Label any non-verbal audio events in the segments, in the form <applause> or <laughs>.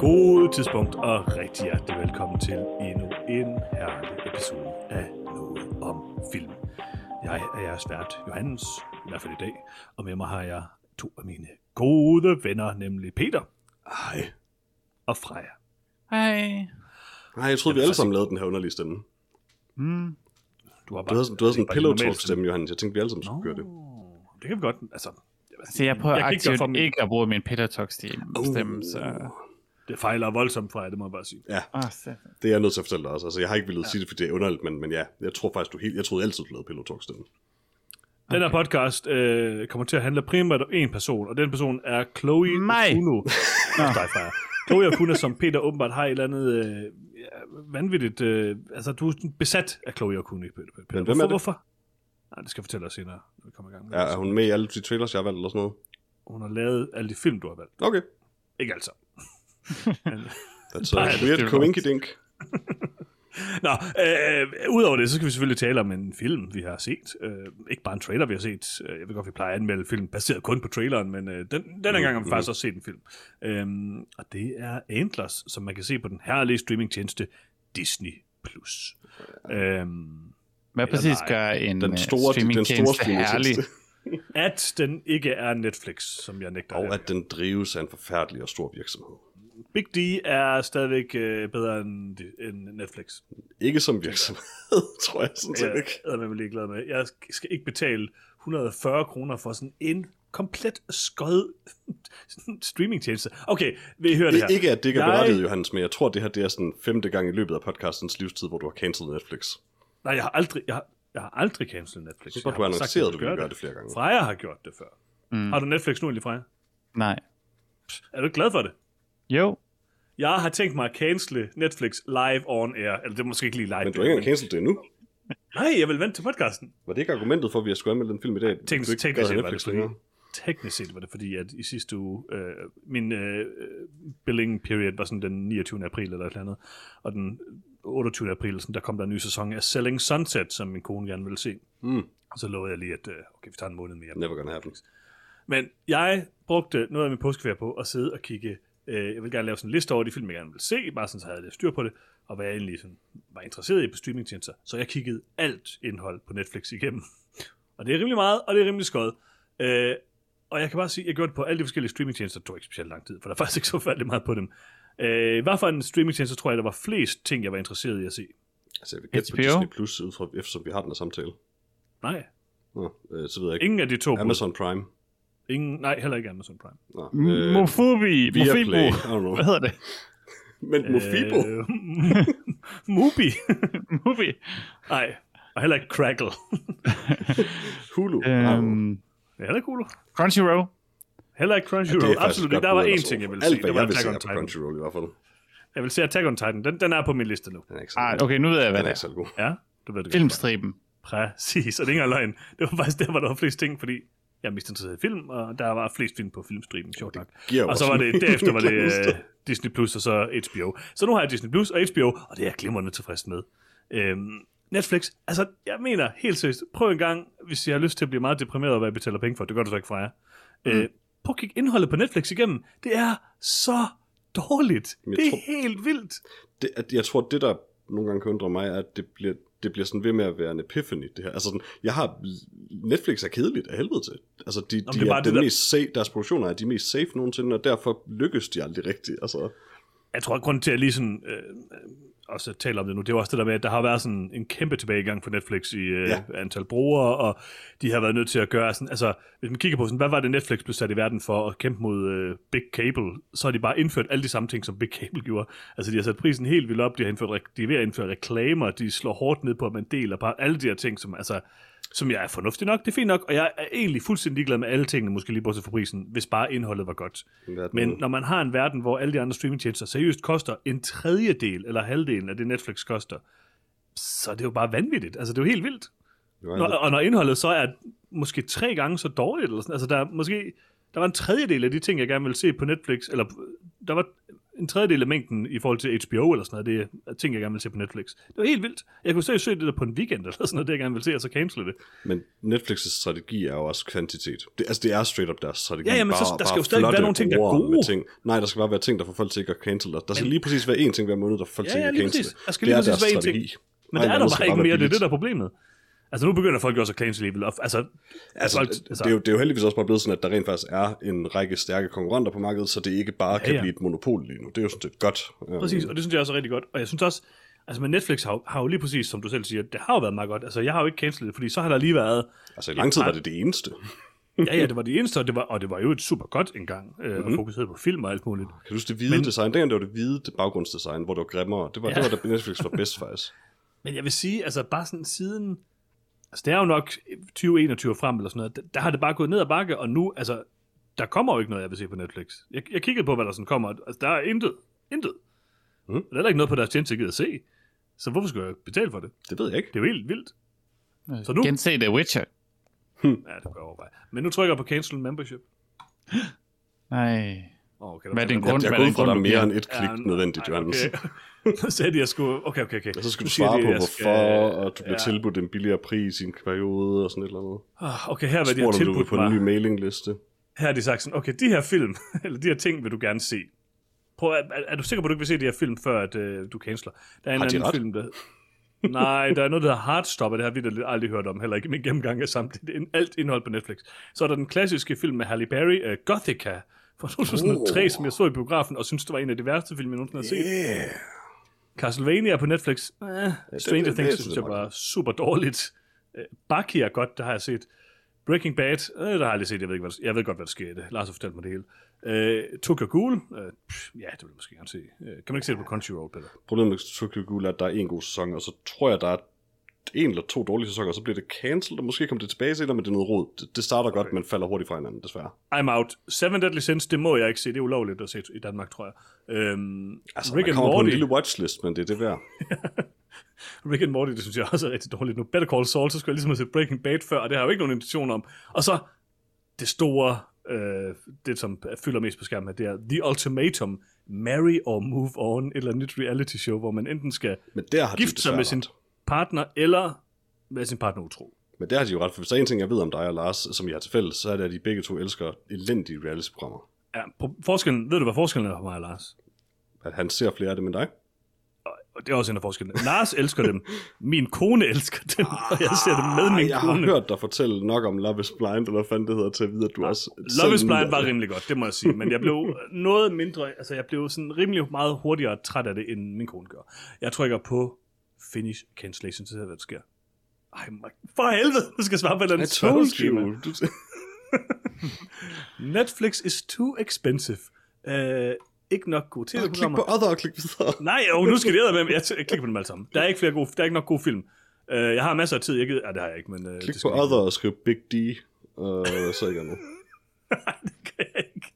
God tidspunkt og rigtig hjertelig velkommen til endnu en herlig episode af Noget om Film. Jeg er jeres vært, Johannes, i hvert fald i dag, og med mig har jeg to af mine gode venner, nemlig Peter Ej. og Freja. Hej. Nej, jeg troede, vi alle sammen lavede den her underlige stemme. Mm. Du har Du havde, sådan- du havde sådan en bare pillow talk stemme, Johannes. Jeg tænkte, vi alle sammen skulle Nå, gøre det. det kan vi godt, altså, Så jeg prøver Jeg aktivt for ikke, min- ikke at bruge min Peter Talk stemme, så... det fejler voldsomt, Freja, det må jeg bare sige. Ja, Oh, det er jeg nødt til at fortælle dig også. Altså, jeg har ikke ville sige det, fordi det er underligt, men, men ja, jeg tror faktisk, du helt... Jeg troede altid, du lavede pillow talk stemme. Den her podcast øh, kommer til at handle primært om en person, og den person er Chloe Mig. Okuno. Chloe Okuno, som Peter åbenbart har et eller andet øh, ja, vanvittigt... Øh, altså, du er besat af Chloe Okuno, Peter. Peter. Men hvem hvorfor, er det? Hvorfor? Nej, det skal jeg fortælle dig senere, når vi kommer i gang. Er, er hun med i alle de trailers, jeg har valgt, eller sådan noget? Hun har lavet alle de film, du har valgt. Okay. Ikke altså. <laughs> That's <laughs> Nej, a det weird coinky dink. <laughs> Nå, øh, udover det, så skal vi selvfølgelig tale om en film, vi har set. Øh, ikke bare en trailer, vi har set. Øh, Jeg ved godt, vi plejer at anmelde film baseret kun på traileren, men øh, den, denne gang har vi faktisk også set en film. Øhm, og det er Antlers, som man kan se på den herlige streamingtjeneste Disney+. Plus. Øhm, Hvad præcis gør en Den øh, store, den store streamingtjeneste herlig? streamingtjeneste. at den ikke er Netflix, som jeg nægter. Og at den drives af en forfærdelig og stor virksomhed. Big D er stadigvæk øh, bedre end, end Netflix. Ikke som virksomhed, <laughs> tror jeg sådan set Jeg ikke. er med ligeglad med. Jeg skal ikke betale 140 kroner for sådan en komplet skød <laughs> streamingtjeneste. Okay, vil I høre det her? Ikke at det ikke er Jeg- berettiget, Johannes, men jeg tror, det her det er sådan femte gang i løbet af podcastens livstid, hvor du har cancelled Netflix. Nej, jeg har aldrig, jeg har, jeg har aldrig cancelled Netflix. Så Jeg du har annonceret, jeg at du ville gøre det flere gange. Freja har gjort det før. Mm. Har du Netflix nu egentlig, Freja? Nej. Er du ikke glad for det? Jo. Jeg har tænkt mig at cancele Netflix live on air. Eller det er måske ikke lige live. Men du har ikke cancelled det endnu. Nej, jeg vil vente til podcasten. Var det ikke argumentet for, at vi skulle anmelde den film i dag? Teknisk, Du ikke teknisk set var det Netflix fordi, teknisk set var det fordi, at i sidste uge, øh, min øh, billing period var sådan den 29. april eller et eller andet, og den 28. april, sådan, der kom der en ny sæson af Selling Sunset, som min kone gerne ville se. Mm. Og så lovede jeg lige, at øh, okay, vi tager en måned mere. Never gonna happen. Men jeg brugte noget af min påskeferie på at sidde og kigge. Øh, jeg vil gerne lave sådan en liste over de film, jeg gerne vil se, bare sådan, så havde jeg lidt styr på det, og hvad jeg egentlig sådan, var interesseret i på streamingtjenester. Så jeg kiggede alt indhold på Netflix igennem. Og det er rimelig meget, og det er rimelig skødt. Øh, og jeg kan bare sige, at jeg gjorde det på alle de forskellige streamingtjenester. Det tog ikke specielt lang tid, for der er faktisk ikke så forfærdeligt meget på dem. Øh, hvad for en streamingtjeneste tror jeg, der var flest ting, jeg var interesseret i at se? Altså, jeg vil gætte på? Disney Plus, ud fra, eftersom vi har den her samtale. Nej, Nå, øh, så ved jeg ikke. ingen af de to. Amazon Prime. Ingen, nej, heller ikke Amazon Prime. Nå, Øh, Mofubi. Viaplay. Mofibo. Hvad hedder det? Men Mofibo? Øh, <laughs> Mubi. <laughs> Mofi. Nej, og heller ikke Crackle. <laughs> Hulu? Øhm, er heller ikke Hulu. Crunchyroll. Heller ikke Det Crunchyroll. faktisk Absolut ikke. Der var én ting, jeg ville Alt, se. hvad Det var jeg vil Attack se on er på Titan. Crunchyroll i hvert fald. Jeg vil se Attack on Titan. Den, den er på min liste nu. Den er ikke så Ah, okay, nu ved jeg, hvad Den er det ikke er. så god. Ja, du ved det godt. Filmstriben. Præcis, og det er ikke løgn. Det var faktisk der, hvor der var flest ting, fordi jeg er mest interesseret i film, og der var flest film på filmstreamen, sjovt nok. Og så var <laughs> det, derefter var det uh, Disney Plus og så HBO. Så nu har jeg Disney Plus og HBO, og det er jeg glimrende tilfreds med. Øhm, Netflix, altså jeg mener helt seriøst, prøv en gang, hvis jeg har lyst til at blive meget deprimeret hvad jeg betaler penge for, det gør du så ikke fra jer. Mm. Øh, prøv at kigge indholdet på Netflix igennem. Det er så dårligt. Jeg Det er tror- helt vildt. det, at jeg tror, det der nogle gange kan undre mig, er, at det bliver, det bliver sådan ved med at være en epiphany, det her. Altså sådan, jeg har, Netflix er kedeligt af helvede til. Altså, de, det de er er, er det den der- mest safe, deres produktioner er de mest safe nogensinde, og derfor lykkes de aldrig rigtigt. Altså, Jeg tror, at grunden til, at jeg lige sådan, øh, også taler om det nu, det er også det der med, at der har været sådan en kæmpe tilbagegang for Netflix i øh, ja. Antal brugere, og de har været nødt til at gøre sådan, altså, hvis man kigger på sådan, hvad var det Netflix blev sat i verden for at kæmpe mod øh, Big Cable, så har de bare indført alle de samme ting, som Big Cable gjorde. Altså, de har sat prisen helt vildt op, de har indført, de er ved at indføre reklamer, de slår hårdt ned på, at man deler bare alle de her ting, som altså, som jeg er fornuftig nok, det er fint nok, og jeg er egentlig fuldstændig ligeglad med alle tingene, måske lige bortset fra prisen, hvis bare indholdet var godt. Verden Men når man har en verden, hvor alle de andre streamingtjenester seriøst koster en tredjedel eller halvdelen af det Netflix koster, så er det jo bare vanvittigt. Altså, det er jo helt vildt. Når, og når indholdet så er måske tre gange så dårligt, eller sådan, altså der er måske, der var en tredjedel af de ting, jeg gerne ville se på Netflix, eller der var en tredjedel af mængden i forhold til HBO eller sådan noget. Det er ting, jeg gerne vil se på Netflix. Det var helt vildt. Jeg kunne seriøst se det der på en weekend eller sådan noget, det jeg gerne vil se, og så cancel det. Men Netflix' strategi er jo også kvantitet. Det, altså, det er straight up deres strategi. Ja, ja, men så- Bare- der skal jo stadig være nogle ting, der er gode. Ting. Nej, der skal bare være ting, der får folk til ikke at cancel dig. Der skal lige præcis være én ting hver måned, der får folk Ja, til ja, ikke at lige cancel. Der skal lige er præcis deres være én ting. strategi. Men der er der bare ikke mere, det er det, der er problemet. Altså nu begynder folk jo også at cancel alligevel. Altså, Altså, folk, det, er jo, det er jo heldigvis også bare blevet sådan, at der rent faktisk er en række stærke konkurrenter på markedet, så det ikke bare kan ja. blive et monopol lige nu. Det er jo sådan set godt. Øhm, Præcis, og det synes jeg også er rigtig godt. Og jeg synes også, altså med Netflix har, jo- har jo lige præcis, som du selv siger, det har jo været meget godt. Altså jeg har jo ikke cancelet det, fordi så har der lige været, Altså i lang tid var det det eneste. ja ja, det var det eneste, og det var, og det var jo et super godt engang, øh, Mhm. mm-hmm. og fokuseret på film og alt muligt. Kan du huske det hvide Men... design? Dengang det var det hvide baggrundsdesign, hvor det var grimmere. Det var, ja. Ja. det var da Netflix var bedst faktisk. <laughs> Men jeg vil sige, altså bare sådan siden, altså det er jo nok 2021 og frem eller sådan noget, der, der har det bare gået ned ad bakke, og nu, altså, der kommer jo ikke noget, jeg vil se på Netflix. Jeg, jeg kiggede på, hvad der sådan kommer, altså der er intet, intet. Mm. Der er heller ikke noget på deres tjeneste, jeg gider at se. Så hvorfor skal jeg betale for det? Det ved jeg ikke. Det er jo helt vildt. Så nu- Gense The Witcher. Ja, det kan jeg overveje. Men nu trykker jeg på cancel membership. Nej. Okay, Hvad er din Jeg, grund? jeg hvad går ud din fra, at der er grund, du mere end et klik Ja, nødvendigt, Johannes. Okay. <laughs> så sagde de, at jeg skulle... Okay, okay, okay. Og så skal Nu du svare på, at jeg hvorfor, skal- og du bliver Ja. tilbudt en billigere pris i en periode, og sådan et eller andet. Ah, Okay, her er, hvad de har tilbudt på en ny mig. mailingliste. Her har de sagt sådan, okay, de her film, <laughs> eller de her ting vil du gerne se. Prøv, er, er, du sikker på, at du ikke vil se de her film, før at, øh, du canceler? Der er en Har de anden ret? film, der... Nej, der er noget, der hedder Heartstopper, det har vi da aldrig hørt om, heller ikke i min gennemgang af samtligt alt indhold på Netflix. Så er der den klassiske film med Halle Berry, uh, Gothica, fra 2003, Oh. som jeg så i biografen, og synes, det var en af de værste film, jeg nogensinde har set. Yeah. Castlevania på Netflix. Eh, Stranger det- det Things synes synes jeg var super dårligt. Uh, Bucky er godt, der har jeg set. Breaking Bad, øh, der har jeg aldrig set, jeg ved, ikke, hvad jeg ved godt, hvad der sker i det. Lars har fortalt mig det hele. Uh, Tokyo Ghoul, pff, ja, det vil jeg måske gerne se. Uh, kan man ikke se det på Crunchyroll, Peter? Problemet med Tokyo Ghoul er, at der er en god sæson, og så tror jeg, der er en eller to dårlige sæsoner, og så bliver det cancelled, og måske kommer det tilbage senere, men det er noget rod. Det, det starter okay. godt, men falder hurtigt fra hinanden, desværre. I'm out. Seven Deadly Sins, det må jeg ikke se. Det er ulovligt at se i Danmark, tror jeg. Øhm, Altså, Rick man kommer på en Morty. lille watchlist, men det er det værd. <laughs> Rick and Morty, det synes jeg også er rigtig dårligt nu. Better Call Saul, så skulle jeg ligesom have set Breaking Bad før, og det har jeg jo ikke nogen intention om. Og så det store, øh, det som fylder mest på skærmen, det er The Ultimatum, Marry or Move On, et eller andet nyt reality show, hvor man enten skal Men der har de gifte sig med sin ret. Partner, eller med sin partner utro. Men der har de jo ret, for hvis der er en ting, jeg ved om dig og Lars, som I har til fælles, så er det, at de begge to elsker elendige reality-programmer. Ja, forskellen, ved du, hvad forskellen er på mig og Lars? At han ser flere af dem end dig. Og det er også en af forskellene. Lars elsker dem. Min kone elsker dem, og jeg ser dem med min jeg kone. har hørt dig fortælle nok om Love is Blind, eller hvad fanden det hedder, til at vide, at du også Love is Blind var det. rimelig godt, det må jeg sige. Men jeg blev noget mindre, altså jeg blev sådan rimelig meget hurtigere træt af det, end min kone gør. Jeg trykker på finish cancellation, så jeg, hvad der sker. Ej, for helvede, du skal svare på et eller andet. Du, <laughs> Netflix is too expensive. Uh, ikke nok gode klik tv-programmer. på other og klik videre. Nej, jo, nu skal det med. Jeg, jeg klikker på dem alle sammen. Der er ikke flere gode, der er ikke nok gode film. Uh, jeg har masser af tid. Jeg gider, ja, det har jeg ikke, men... Uh, Klik på other og skriv Big D, og så ikke andet. ikke. det kan jeg ikke.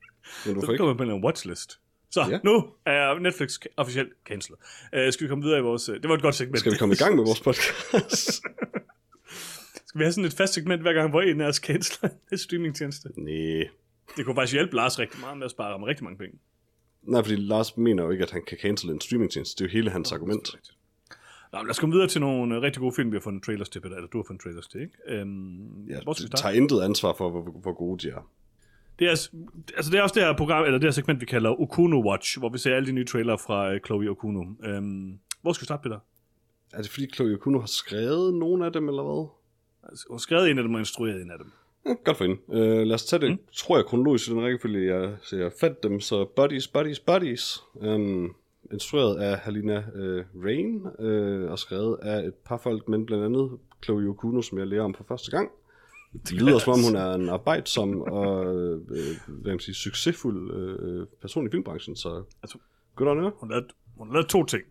Men du Så kommer man på en watchlist. Så, Ja. nu er Netflix officielt cancelled. Uh, skal vi komme videre i vores... Uh, det var et godt segment. Skal vi komme i gang med vores podcast? <laughs> skal vi have sådan et fast segment, hver gang, hvor en af os canceler <laughs> en streamingtjeneste? Nej. Det kunne faktisk hjælpe Lars rigtig meget med at spare ham rigtig mange penge. Nej, fordi Lars mener jo ikke, at han kan cancel en streamingtjeneste. Det er jo hele hans argument. Nå, men lad os komme videre til nogle uh, rigtig gode film, vi har fundet trailers til. Eller du har fundet trailers til, ikke? Um, Ja, hvor skal vi starte? tager intet ansvar for, hvor, hvor gode de er. Det er, altså, det er også det her program, eller det her segment, vi kalder Okuno Watch, hvor vi ser alle de nye trailer fra uh, Chloe Okuno. Um, hvor skal vi starte, Peter? Er det fordi Chloe Okuno har skrevet nogle af dem, eller hvad? Altså, hun har skrevet en af dem og instrueret en af dem. Ja, godt for hende. Uh, lad os tage det, mm. tror jeg, kronologisk i den rækkefølge, jeg, så jeg fandt dem. Så Buddies, Buddies, Buddies. Um, instrueret af Halina uh, Rain, uh, og skrevet af et par folk, men blandt andet Chloe Okuno, som jeg lærer om for første gang. Det lyder som om, hun <laughs> er en arbejdsom og øh, hvad man sige, succesfuld øh, person i filmbranchen, så Altså- godt on her. Hun lavet, hun to ting.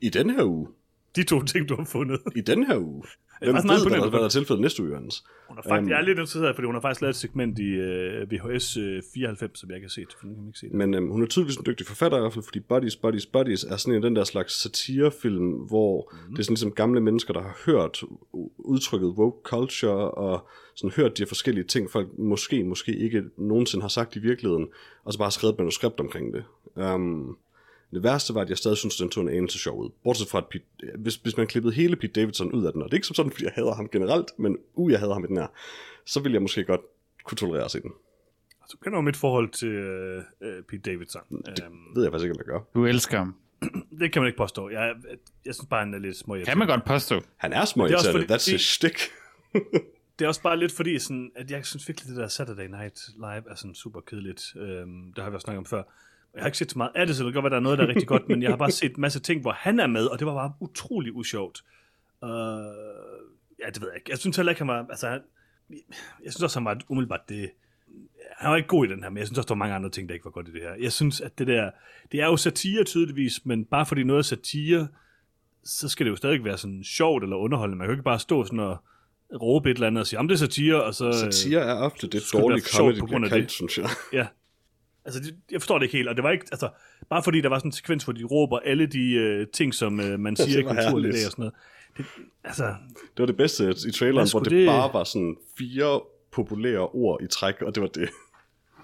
I den her uge. De to ting, du har fundet. I den her uge. Hvem meget ved, hvad der, er tilfældet næste uge, Jørgens? Hun har faktisk, Øhm. jeg er lidt interesseret, fordi hun har faktisk lavet et segment i uh, VHS uh, 94, som jeg ikke har set. For nu kan ikke se det. Men øhm, hun er tydeligvis en dygtig forfatter i hvert fald, fordi Buddies, Buddies, Buddies er sådan en af den der slags satirefilm, hvor mm. det er sådan ligesom gamle mennesker, der har hørt udtrykket woke culture, og sådan hørt de her forskellige ting, folk måske, måske ikke nogensinde har sagt i virkeligheden, og så bare har skrevet et manuskript omkring det. Um, Det værste var, at jeg stadig synes, den tog en anelse sjov ud. Bortset fra, at Pete, hvis, hvis man klippede hele Pete Davidson ud af den, og det er ikke som sådan, fordi jeg hader ham generelt, men uh, jeg hader ham i den her, så ville jeg måske godt kunne tolerere at se den. Du kender jo mit forhold til øh, øh, Pete Davidson. Det Øhm, ved jeg faktisk ikke, om jeg gør. Du elsker ham. <clears throat> det kan man ikke påstå. Jeg, jeg synes bare, han er lidt små Kan man godt påstå. Han er små Det er også fordi- that's his stick. <laughs> Det er også bare lidt fordi, sådan, at jeg synes virkelig, det der Saturday Night Live er sådan super kedeligt. Øhm, det har vi også snakket om før. Jeg har ikke set så meget af det, så det kan godt være, der er noget, der er rigtig godt, men jeg har bare set en masse ting, hvor han er med, og det var bare utrolig usjovt. Uh, ja, det ved jeg ikke. Jeg synes heller ikke, han var... Altså, han, jeg synes også, han var umiddelbart det... Han var ikke god i den her, men jeg synes også, der var mange andre ting, der ikke var godt i det her. Jeg synes, at det der... Det er jo satire tydeligvis, men bare fordi noget er satire, så skal det jo stadig være sådan sjovt eller underholdende. Man kan jo ikke bare stå sådan og råbe et eller andet og sige, om det er satire, og så... Satire er ofte det skulle det dårlige comedy på grund af kaldt, synes jeg. Ja. Altså, det, jeg forstår det ikke helt, og det var ikke, altså, bare fordi der var sådan en sekvens, hvor de råber alle de øh, ting, som øh, man <laughs> siger i kulturen og sådan noget. Det, altså, Det var det bedste i traileren, hvor det, det- bare var sådan fire populære ord i træk, og det var det.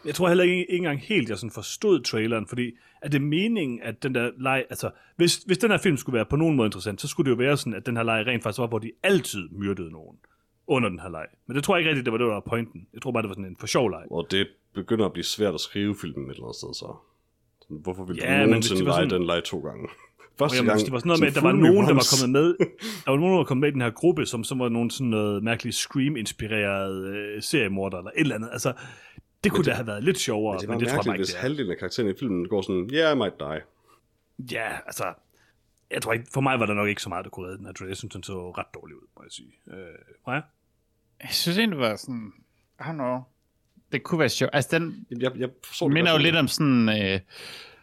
jeg tror heller ikke, ikke engang helt, jeg sådan forstod traileren, fordi er det meningen, at den der leg, altså, hvis, hvis den her film skulle være på nogen måde interessant, så skulle det jo være sådan, at den her leg rent faktisk var, hvor de altid myrdede nogen under den her leg. Men det tror jeg ikke rigtigt, det var det, der var pointen. Jeg tror bare, det var sådan en for sjov leg. Og det begynder at blive svært at skrive filmen et eller andet sted, så. Sådan, Hvorfor ville Ja, du men nogensinde lege sådan- den leg to gange? <laughs> Første Jamen, gang, det var sådan noget med, at der var nogen, der var kommet med, der var nogen, der var kommet med i den her gruppe, som så var nogen sådan noget mærkeligt Scream-inspireret øh, seriemorder eller et eller andet. Altså, det kunne det- da have været lidt sjovere, Men det men var det, tror jeg ikke, hvis det halvdelen af karakteren i filmen går sådan, yeah, I might die. Ja, altså, jeg tror ikke, for mig var der nok ikke så meget, der kunne redde den her trailer. Jeg synes, den så ret dårlig ud, må jeg sige. Øh, Freja? Jeg synes egentlig, det var sådan... I don't know. Det kunne være sjovt. Altså, den Jeg, jeg forstår det minder jo lidt om sådan... Øh,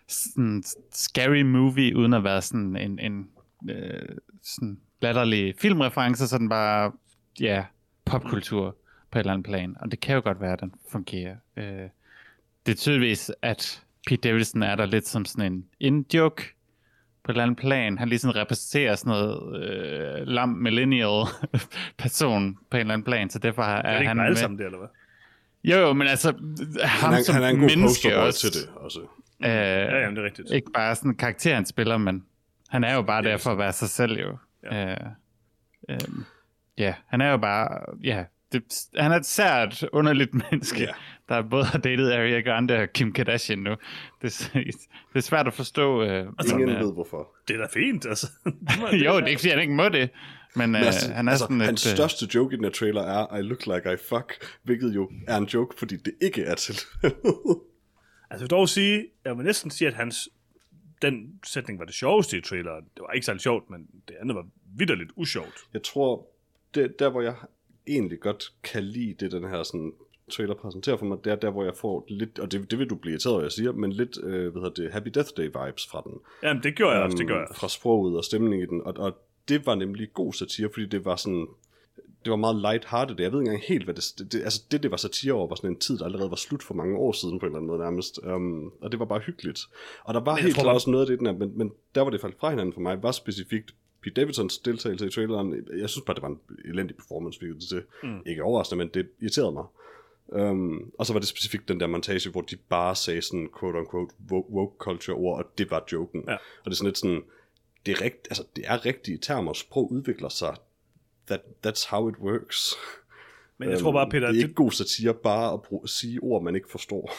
sådan scary movie, uden at være sådan en, en øh, sådan latterlig filmreference, så den bare, ja, popkultur på et eller andet plan. Og det kan jo godt være, at den fungerer. Øh, det er tydeligvis, at Pete Davidson er der lidt som sådan en in-joke på et eller andet plan. Han ligesom repræsenterer sådan noget øh, lam millennial <laughs> person på en eller anden plan, så derfor er, Er det ikke han med. sammen det, eller hvad? Jo, jo, men altså, ham Han er, som han er en god menneske også. til det også. Øh, Ja, jamen, det er rigtigt. ikke bare sådan karakter, han spiller, men han er jo bare der for at være sig selv jo. Ja, øh, øh, ja han er jo bare, ja, det, han er et sært, underligt <laughs> menneske, Ja. der både har datet Ariana Grande og Kim Kardashian nu. Det, er- det er svært at forstå. Øh, Ingen men, ved hvorfor. Det er da fint, altså. <laughs> øh, <laughs> jo, det er ikke fordi, han ikke må det, men, øh, Men altså, han er altså, sådan hans et... øh, største joke i den her trailer er, I look like I fuck, hvilket jo er en joke, fordi det ikke er til. <laughs> Altså, jeg vil dog sige, jeg vil næsten sige, at hans, den sætning var det sjoveste i traileren. Det var ikke særlig sjovt, men det andet var vidderligt usjovt. jeg tror, det, der hvor jeg egentlig godt kan lide det, den her sådan, trailer præsenterer for mig, det er der, hvor jeg får lidt, og det, det vil du blive irriteret over, jeg siger, men lidt, øh, hvad hedder det, Happy Death Day vibes fra den. Jamen, det gjorde jeg også, det Øhm, gør jeg. Fra sproget og stemningen i den, og, og det var nemlig god satire, fordi det var sådan, det var meget light-hearted. Jeg ved ikke engang helt, hvad det, det, det altså det, det var satire over, var sådan en tid, der allerede var slut for mange år siden på en eller anden måde nærmest. Um, og det var bare hyggeligt. Og der var helt klart også noget af det, den her, men, men der var det faldt fra hinanden for mig, var specifikt Pete Davidsons deltagelse i traileren. Jeg synes bare, det var en elendig performance, virkede det til. Mm. Ikke overraskende, men det irriterede mig. Um, og så var det specifikt den der montage, hvor de bare sagde sådan quote-unquote wo- woke culture ord, og det var joken. Ja. Og det er sådan lidt sådan, det er, rigt, altså, det er rigtige termer, sprog udvikler sig. That, that's how it works. Men jeg tror bare, Peter, det er det, ikke god satire bare at bruge, sige ord, man ikke forstår.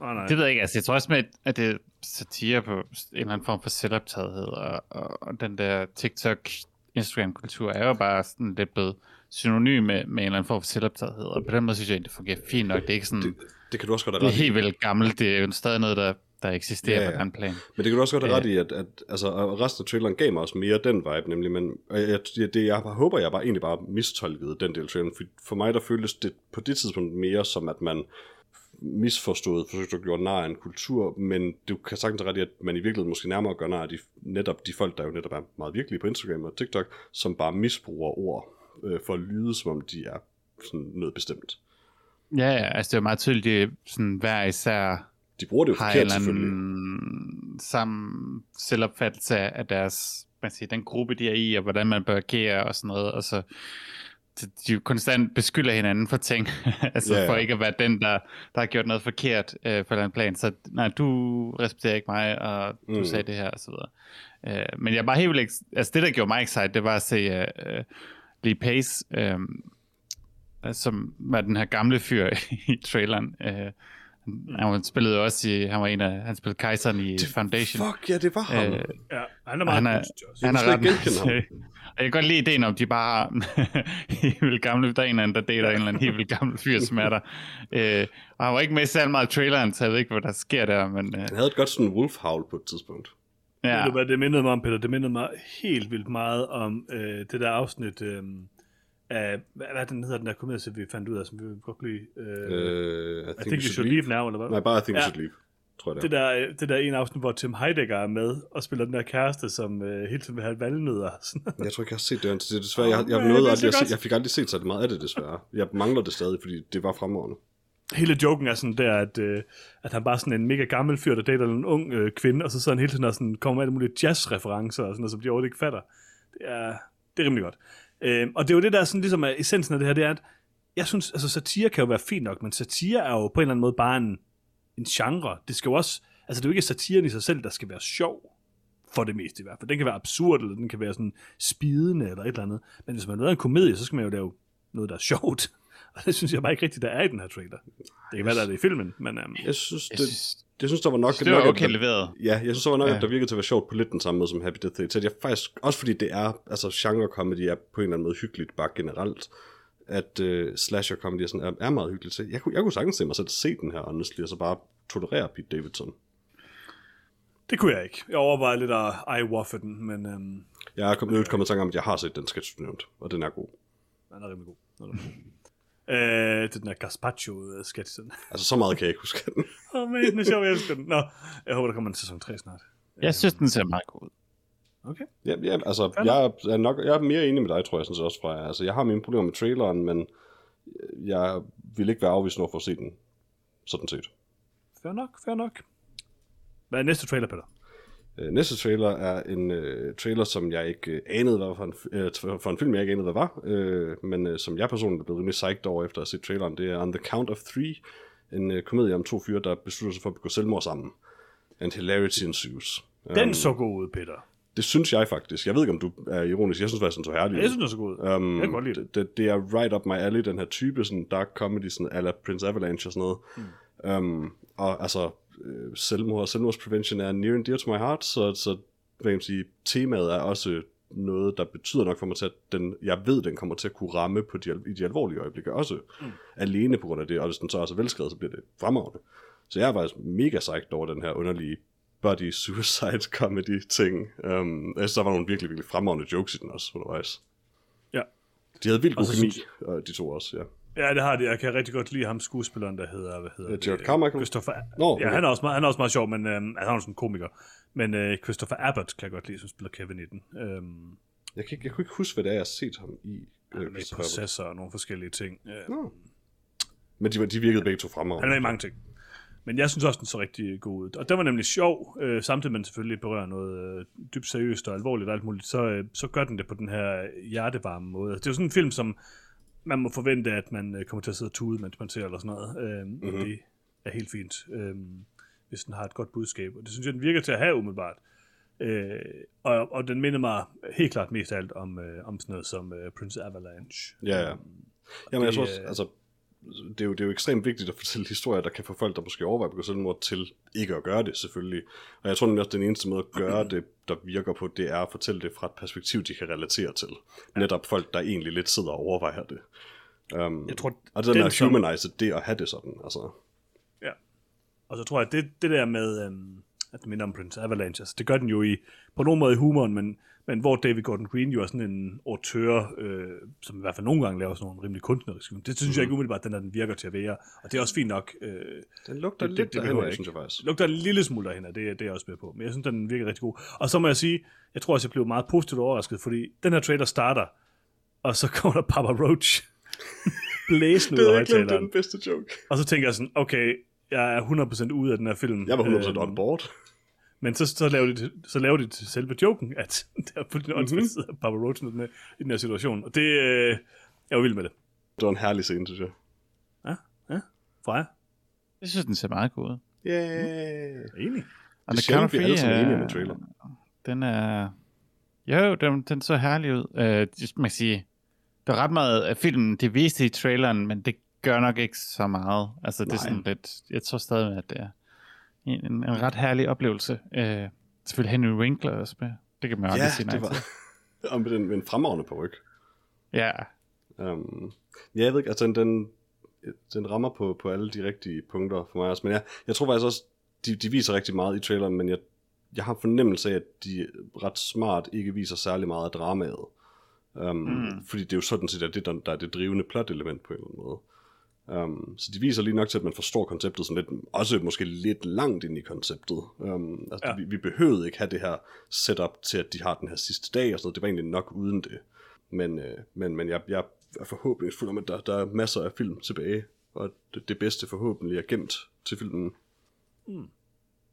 nej, nej. Det ved jeg ikke, altså jeg tror også med, at det er satire på en eller anden form for selvoptagethed, og, og, og den der TikTok, Instagram-kultur er jo bare sådan lidt blevet synonym med, med en eller anden form for selvoptagethed, og på den måde synes jeg, egentlig, det fungerer fint nok. Det er ikke sådan, Det, det, det kan du også godt have det er helt vildt gammelt, det er jo stadig noget, der, der eksisterer Ja, ja, på den plan. Men det kan du også godt have Ja. ret i, at, at altså, resten af traileren gav mig også mere den vibe, nemlig, men jeg, jeg, det, jeg håber, jeg bare egentlig bare mistolkede den del af traileren, for, for mig der føltes det på det tidspunkt mere som, at man misforstået, forsøgte at gøre nar af en kultur, men du kan sagtens ret i, at man i virkeligheden måske nærmere gør nar af de, netop de folk, der jo netop er meget virkelige på Instagram og TikTok, som bare misbruger ord øh, for at lyde, som om de er sådan noget bestemt. Ja, ja, altså det er jo meget tydeligt, sådan hver især De bruger det jo har forkert selvfølgelig. samme selvopfattelse af deres, man siger, den gruppe, de er i, og hvordan man bør agere og sådan noget, og så de jo konstant beskylder hinanden for ting, <laughs> altså ja. for ikke at være den, der, der har gjort noget forkert øh, på en eller anden plan. Så nej, du respekterer ikke mig, og du Mm. sagde det her, og så videre. Øh, men jeg var helt vildt, altså det, der gjorde mig excited, det var at se øh, Lee Pace, øh, som var den her gamle fyr <laughs> i traileren. Øh, han var- spillede også i, han var en af, han spillede kejseren i Foundation. Fuck, ja, det var ham. Øh, Ja, han er Og han meget er- også. han er kunne ret <laughs> jeg kan godt lide ideen om, de bare <laughs> helt gamle, der er en eller anden, der dater en eller anden helt gammel fyr, som er der. Øh, og han var ikke med særlig meget i traileren, så jeg ved ikke, hvad der sker der, men øh, Han havde et godt sådan wolf howl på et tidspunkt. Ja. Ved du hvad det mindede mig om, Peter? Det mindede mig helt vildt meget om øh, det der afsnit øh, af, hvad, hvad den hedder, den der komedie, som vi fandt ud af, som vi godt kunne lide. Øh, Øh, I I think you should leave now, eller hvad? Nej, bare I think Ja. you should leave, tror jeg det Det er. der, øh, det der ene afsnit, hvor Tim Heidecker er med og spiller den der kæreste, som øh, hele tiden vil have valgnødder. <laughs> Jeg tror ikke, jeg har set det. Det er desværre, jeg, jeg, jeg, nåede aldrig så godt. jeg fik aldrig set så meget af det, desværre. Jeg mangler det stadig, fordi det var fremragende. hele joken er sådan der, at, øh, at han bare er sådan en mega gammel fyr, der dater en ung øh, kvinde, og så sidder han hele tiden og sådan, kommer med alle mulige jazz-referencer, og sådan noget, som de overhovedet ikke fatter. Det er, det er rimelig godt. Øh, og det er jo det, der sådan ligesom er essensen af det her, det er, at jeg synes, altså satire kan jo være fint nok, men satire er jo på en eller anden måde bare en, en genre. Det skal jo også, altså det er jo ikke satiren i sig selv, der skal være sjov, for det meste i hvert fald. Den kan være absurd, eller den kan være sådan spidende, eller et eller andet. Men hvis man laver en komedie, så skal man jo lave noget, der er sjovt. <laughs> Og det synes jeg bare ikke rigtigt, der er i den her trailer. Det kan være, der er det i filmen, men um, Jeg synes, det, synes, jeg synes der var nok... det var nok, at okay der- leveret. Ja, jeg synes, der var nok, ja. At der virkede til at være sjovt på lidt den samme måde som Happy Death Day. Så jeg faktisk, også fordi det er, altså genre comedy er på en eller anden måde hyggeligt, bare generelt, at uh, slasher comedy er, sådan, er, er meget hyggeligt. Så jeg, kunne, jeg kunne sagtens se mig selv se den her, honestly, og så bare tolerere Pete Davidson. Det kunne jeg ikke. Jeg overvejede lidt at eye den, men øhm, Jeg er kommet, kommet i tanke om, at jeg har set den sketch, du nævnte, og den er god. den er rimelig god. Den er rimelig god. Øh, det er den der gazpacho-sketch. Åh, Altså, så meget kan jeg ikke huske den. oh, man, det er sjovt, jeg elsker den. Nå, jeg håber, der kommer en sæson 3 snart. Jeg synes, den ser meget god ud. Okay. Ja, ja altså, jeg er, nok, jeg er mere enig med dig, tror jeg, sådan set også fra Altså, jeg har mine problemer med traileren, men jeg vil ikke være afvist over for at se den, sådan set. Fair nok, fair nok. Hvad er næste trailer, Peter? Øh, næste trailer er en øh, trailer, som jeg ikke øh, anede, hvad for en, øh, for en film, jeg ikke anede, hvad var, øh, men øh, som jeg personligt er blevet rimelig psyched over efter at set traileren. Det er On the Count of Three, en øh, komedie om to fyre, der beslutter sig for at begå selvmord sammen. And hilarity ensues. Den Um, så god ud, Peter. Det synes jeg faktisk. Jeg ved ikke, om du er ironisk. Jeg synes faktisk, den så herlig ud. Jeg synes, den så god ud. Um, Jeg kan godt lide det. Det, det er right up my alley, den her type, sådan dark comedy, sådan a la Prince Avalanche og sådan noget. Mm. Um, og altså, øh, selvmord og selvmordsprevention er near and dear to my heart, så, så hvad kan man sige, temaet er også noget, der betyder nok for mig til, at den, jeg ved, den kommer til at kunne ramme på de, i de alvorlige øjeblikke også. Mm. Alene på grund af det, og hvis den så er så velskrevet, så bliver det fremragende. Så jeg er faktisk mega psyched over den her underlige body suicide comedy ting. Um, synes, der var nogle virkelig, virkelig fremragende jokes i den også undervejs. Ja. De havde vildt god kemi, de to også, ja. Ja, det har det. Jeg kan rigtig godt lide ham skuespilleren, der hedder, hvad hedder Ja, det? Jared Carmichael? Christopher. Ja, okay. han er, også meget, han er også meget sjov, men altså, han er også en komiker. Men øh, Christopher Abbott kan jeg godt lide, som spiller Kevin i den. Øhm, Jeg, kan, ikke- jeg kunne ikke huske, hvad det er, jeg har set ham i. han er Øh, med i processor og nogle forskellige ting. Øh, Nå. Men de, de virkede begge to Han fremragende. er med i mange ting. Men jeg synes også, den så rigtig god ud. Og den var nemlig sjov, øh, samtidig med selvfølgelig berører noget øh, dybt seriøst og alvorligt og alt muligt, så, øh, så gør den det på den her hjertevarme måde. Det er jo sådan en film, som man må forvente, at man øh, kommer til at sidde og tude, mens man ser eller sådan noget. Øh, mm-hmm. Og det er helt fint, øh, hvis den har et godt budskab. Og det synes jeg, den virker til at have umiddelbart. Øh, og, og den minder mig helt klart mest af alt om, øh, om sådan noget som øh, Prince Avalanche. Ja, ja. Jamen, jeg det, tror også, øh, altså, det er, jo, det er jo ekstremt vigtigt at fortælle historier, der kan få folk, der måske overvejer at begå selvmord, til ikke at gøre det, selvfølgelig. Og jeg tror nemlig også, at den eneste måde at gøre <clears throat> det, der virker på, det er at fortælle det fra et perspektiv, de kan relatere til. Netop folk, der egentlig lidt sidder og overvejer det. Um, Jeg tror, og det der med at humanize det og have det sådan, altså. Ja. Og så tror jeg, at det, det der med, øhm, at det minder om Prince Avalanche, altså, det gør den jo i, på nogen måde i humoren, men, men hvor David Gordon Green jo er sådan en autør, øh, som i hvert fald nogle gange laver sådan nogle rimelig kunstneriske film. Det synes mm. jeg ikke umiddelbart, den der den virker til at være. Og det er også fint nok. Øh, Den lugter Det- lidt det derhen, jeg synes jeg faktisk. lugter en lille smule derhen, det, det er jeg også med på. Men jeg synes, den virker rigtig god. Og så må jeg sige, jeg tror også, jeg blev meget positivt overrasket, fordi den her trailer starter, og så <laughs> kommer der Papa Roach <laughs> blæsende ud af Det er ikke det er højtaleren. den bedste joke. Og så tænker jeg sådan, okay, jeg er 100% ude af den her film. Jeg var 100% Øhm, on board. Men så, så, laver de, det- så laver de til selve joken, at <laughs> der er fuldstændig åndssvagt Mhm. mm-hmm. Papa Roach i den, her, i den her situation. Og det, øh, Jeg var vild med det. Det var en herlig scene, synes jeg. Ja, ja. Freja, Jeg synes, den ser meget god ud. Yeah. enig. Og Det er sjældent, vi er alle sammen enige om en trailer. Den er... Jo, den, den så herlig ud. Det- man kan sige, der er ret meget af filmen, det viste i traileren, men det gør nok ikke så meget. Altså, det er Nej. sådan lidt... Jeg tror stadig, at det er en, en, ret herlig oplevelse. Øh, selvfølgelig Henry Winkler også med. Det kan man jo Ja, aldrig sige nej det var... til. <laughs> Og med den, med en fremragende på ryg. Ja, Um, ja, jeg ved ikke, altså den, den, den rammer på, på alle de rigtige punkter for mig også, men jeg, jeg tror faktisk også, de, de viser rigtig meget i traileren, men jeg, jeg har fornemmelse af, at de ret smart ikke viser særlig meget af dramaet. Um, mm. Fordi det er jo sådan set, at det der, der er det drivende plot-element på en eller anden måde. Um, så de viser lige nok til, at man forstår konceptet sådan lidt, også måske lidt langt ind i konceptet. Um, altså, Ja. vi, vi behøvede ikke have det her setup til, at de har den her sidste dag og sådan noget. Det var egentlig nok uden det. Men, øh, men, men jeg, jeg er forhåbningsfuld om, at der, der er masser af film tilbage, og det, det bedste forhåbentlig er gemt til filmen.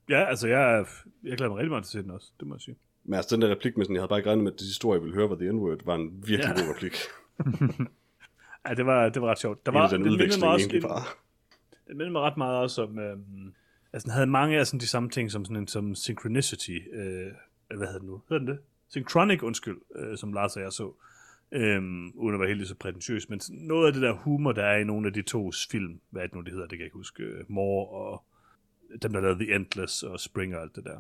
Ja, altså, jeg, jeg glæder mig rigtig meget til at se den også, det må jeg sige. Men altså, den der replik med sådan, jeg havde bare ikke regnet med, at det historie, jeg ville høre, var The N-word, var en virkelig ja. god replik. <laughs> Ja, det var, det var ret sjovt. Der var, den det mindede mig også, bare. Det minder mig ret meget også om, øhm, altså den havde mange af sådan de samme ting som sådan en som synchronicity, øh, hvad hedder det nu? Hedder den det? Synchronic, undskyld, øh, som Lars og jeg så, øhm, uden at være helt så prætentiøs, men noget af det der humor, der er i nogle af de to film, hvad er det nu, det hedder, det kan jeg ikke huske, øh, More og dem, der lavede The Endless og Spring og alt det der.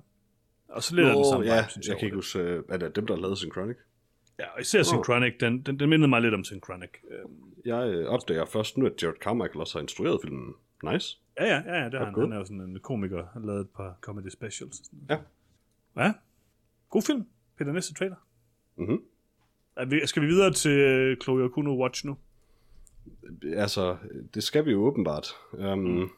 Og så lidt af den Nå, samme ja, vibe, synes jeg over kan ikke det. huske, øh, er det dem, der lavet Synchronic? Ja, og især Synchronic, den, den, den mindede mig lidt om Synchronic. Øhm, Jeg øh, opdager først nu, at Jared Carmichael også har instrueret filmen. Nice. Ja, ja, ja, ja det har han. Han er jo sådan en komiker, han lavet et par comedy specials. Sådan. Ja. Ja, god film. Peter, næste trailer. Mhm. Er vi, skal vi videre til øh, Chloe Okuno Watch nu? Altså, det skal vi jo åbenbart. Um, mm.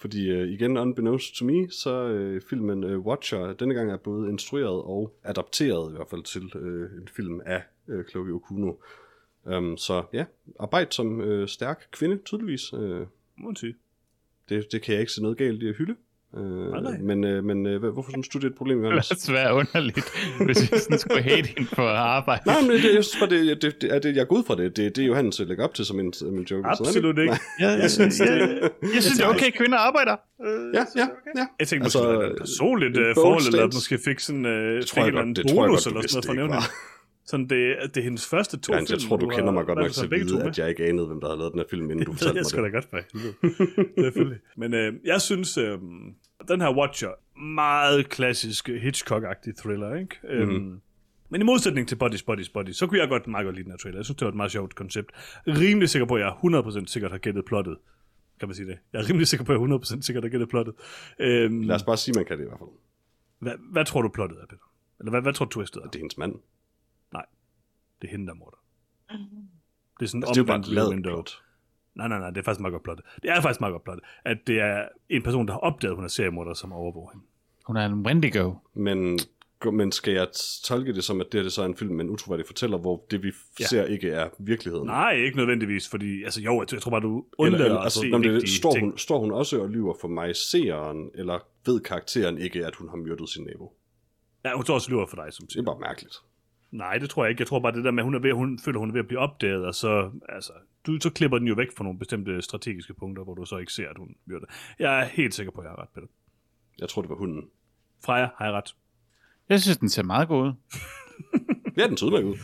Fordi uh, igen, unbeknownst to me, så uh, filmen uh, Watcher denne gang er både instrueret og adapteret i hvert fald til uh, en film af uh, Chloe Okuno. Um, så ja, arbejde som uh, stærk kvinde, tydeligvis. Uh, Må man sige. det, det kan jeg ikke se noget galt i at hylde. Nej. Men, uh, men uh, hvorfor synes du, det er et problem, Johannes? det er svært underligt, hvis vi sådan skulle hate hende for at arbejde. Nej, men det, jeg synes bare, det, det, det, er det, jeg er god fra det. Det, det er Johannes lægger op til som en, som en joke. Så er det Absolut ikke. Jeg, jeg, synes, <laughs> jeg, jeg synes, det er okay, kvinder arbejder. Ja, ja, ja. Jeg tænkte Altså, måske, altså, et personligt en uh, bold forhold, eller stance. måske fik sådan Det fik jeg en det jeg bonus, eller sådan noget for det nævning. var. Sådan, det, det er hendes første to jeg film, tror, du har- kender mig godt nok det til at vide, at jeg ikke anede, hvem der havde lavet den her film, inden du <laughs> Det ved fortalte jeg mig sgu da det. godt, for. <laughs> Selvfølgelig. Men øh, jeg synes, øh, den her Watcher, meget klassisk Hitchcock-agtig thriller, ikke? Mm. Øhm, men i modsætning til Bodies, Bodies, Bodies, så kunne jeg godt meget godt lide den her trailer. Jeg synes, det var et meget sjovt koncept. Rimelig sikker på, at jeg 100% sikkert har gættet plottet. Kan man sige det? Jeg er rimelig sikker på, at jeg 100% sikkert har gættet plottet. Øhm, Lad os bare sige, man kan det i hvert fald. hvad, hvad, tror du plottet er, Peter? Eller hvad, hvad tror du twistet er? Det er hendes mand. Det er hende, der er morder. Det er sådan Altså, det er bare omvendt window. plot. Nej, nej, nej, det er faktisk meget godt plottet. Det er faktisk meget godt plottet, at det er en person, der har opdaget, at hun er seriemorder, som overvåger hende. Hun er en Wendigo. Men, men skal jeg tolke det som, at det, her, det så er en film med en utroværdig fortæller, hvor det vi Ja. ser ikke er virkeligheden? Nej, ikke nødvendigvis, fordi, altså jo, jeg tror bare, du undlader eller, at altså, se når det, står, ting. hun, står hun også og lyver for mig, seeren, eller ved karakteren ikke, at hun har myrdet sin nabo? Ja, hun står også og lyver for dig, som Det er siger. bare mærkeligt. Nej, det tror jeg ikke. Jeg tror bare det der med, at hun, er ved, hun føler, hun er ved at blive opdaget, og så, altså, du, så klipper den jo væk fra nogle bestemte strategiske punkter, hvor du så ikke ser, at hun myrder. Jeg er helt sikker på, at jeg har ret, Peter. Jeg tror, det var hunden. Freja, har jeg ret? Jeg synes, den ser meget god ud. <laughs> Ja, den tyder mig ud.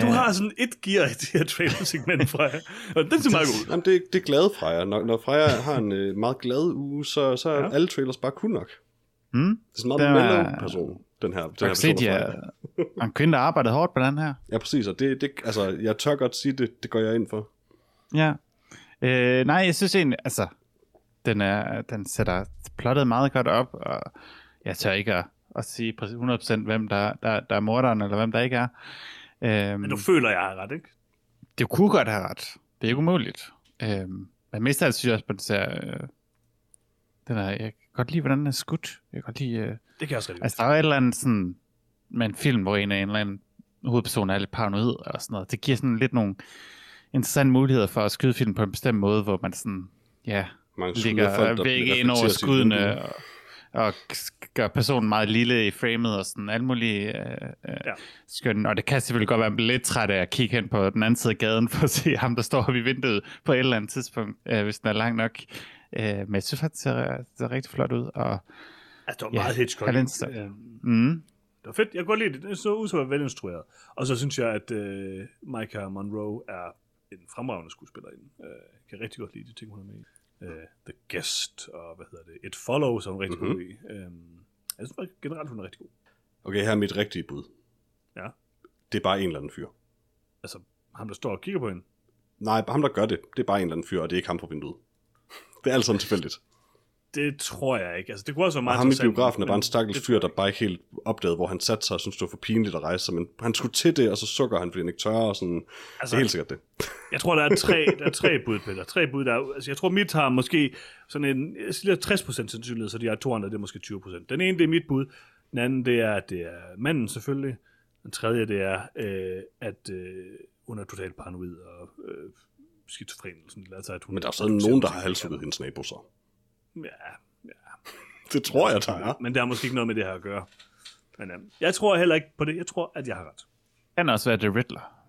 Du har sådan et gear i det her trailer-segment, Freja. Og den ser meget god ud. Jamen, det, det er glad Freja. Når, når Freja har en øh, meget glad uge, så, så er Ja. alle trailers bare kun nok. Hmm? Det er sådan en meget er- mellow person, den her, den Jeg her se, de er, en kvinde, der har arbejdet hårdt på den her. Ja, præcis, og det, det, altså, jeg tør godt sige det, det går jeg ind for. Ja. Øh, nej, jeg synes egentlig, altså, den, er, den sætter plottet meget godt op, og jeg tør ikke at, at sige præcis 100% hvem der, der, der er morderen, eller hvem der ikke er. Øhm, Men du føler, jeg har ret, ikke? det kunne godt have ret. Det er ikke umuligt. Øhm, men mest af alt synes jeg også, på den ser... Øh, den er, jeg kan godt lide, hvordan den er skudt. Jeg kan godt lide... Øh, Det kan jeg også rigtig altså, der er et eller andet sådan... Med en film, hvor en af en eller anden hovedperson er lidt paranoid og sådan noget. Det giver sådan lidt nogle interessante muligheder for at skyde film på en bestemt måde, hvor man sådan... Ja, Mange ligger folk, væk ind over skuddene. Og, og gør personen meget lille i framet og sådan alt muligt øh, øh, Ja. skønt. Og det kan selvfølgelig godt være, at man lidt træt af at kigge hen på den anden side af gaden for at se <laughs> ham, der står oppe i vinduet på et eller andet tidspunkt, øh, hvis den er lang nok. Øh, men jeg synes faktisk, det ser, det ser rigtig flot ud. Og, Altså, det var Ja, meget Hitchcock. talent- Øhm, mm, Det var fedt. Jeg kunne godt lide det. Det så ud som at være velinstrueret. Og så synes jeg, at øh, Micah Monroe er en fremragende skuespillerinde. Øh, jeg kan rigtig godt lide de ting, hun er med i. Øh, The Guest og hvad hedder det? It Follows er hun rigtig mm-hmm. god i. Øhm, jeg synes generelt, hun er rigtig god. Okay, her er mit rigtige bud. Ja. Det er bare en eller anden fyr. Altså, ham der står og kigger på hende. Nej, ham der gør det, det er bare en eller anden fyr, og det er ikke ham på vinduet. <laughs> Det er alt sådan tilfældigt. Det tror jeg ikke. Altså, det kunne også være Og meget ham i biografen er bare en stakkels fyr, der bare ikke helt opdagede, hvor han satte sig og syntes, det var for pinligt at rejse sig. Men han skulle til det, og så sukker han, fordi han ikke tør. Og sådan. Altså, Altså, det er helt sikkert det. Jeg tror, der er tre, <laughs> der er tre bud, Peter. Tre bud, der er, altså, jeg tror, mit har måske sådan en jeg siger 60% sandsynlighed, så de har to andre, det er måske 20%. Den ene, det er mit bud. Den anden, det er, at det er manden selvfølgelig. Den tredje, det er, øh, at øh, hun er totalt paranoid og øh, skizofren. Sådan, altså, at hun Men der er stadig nogen, der har halshugget hendes nabo så. Ja, ja. Det tror jeg, der er. Men der er måske ikke noget med det her at gøre. Men øh, jeg tror heller ikke på det. Jeg tror, at jeg har ret. kan også være The Riddler.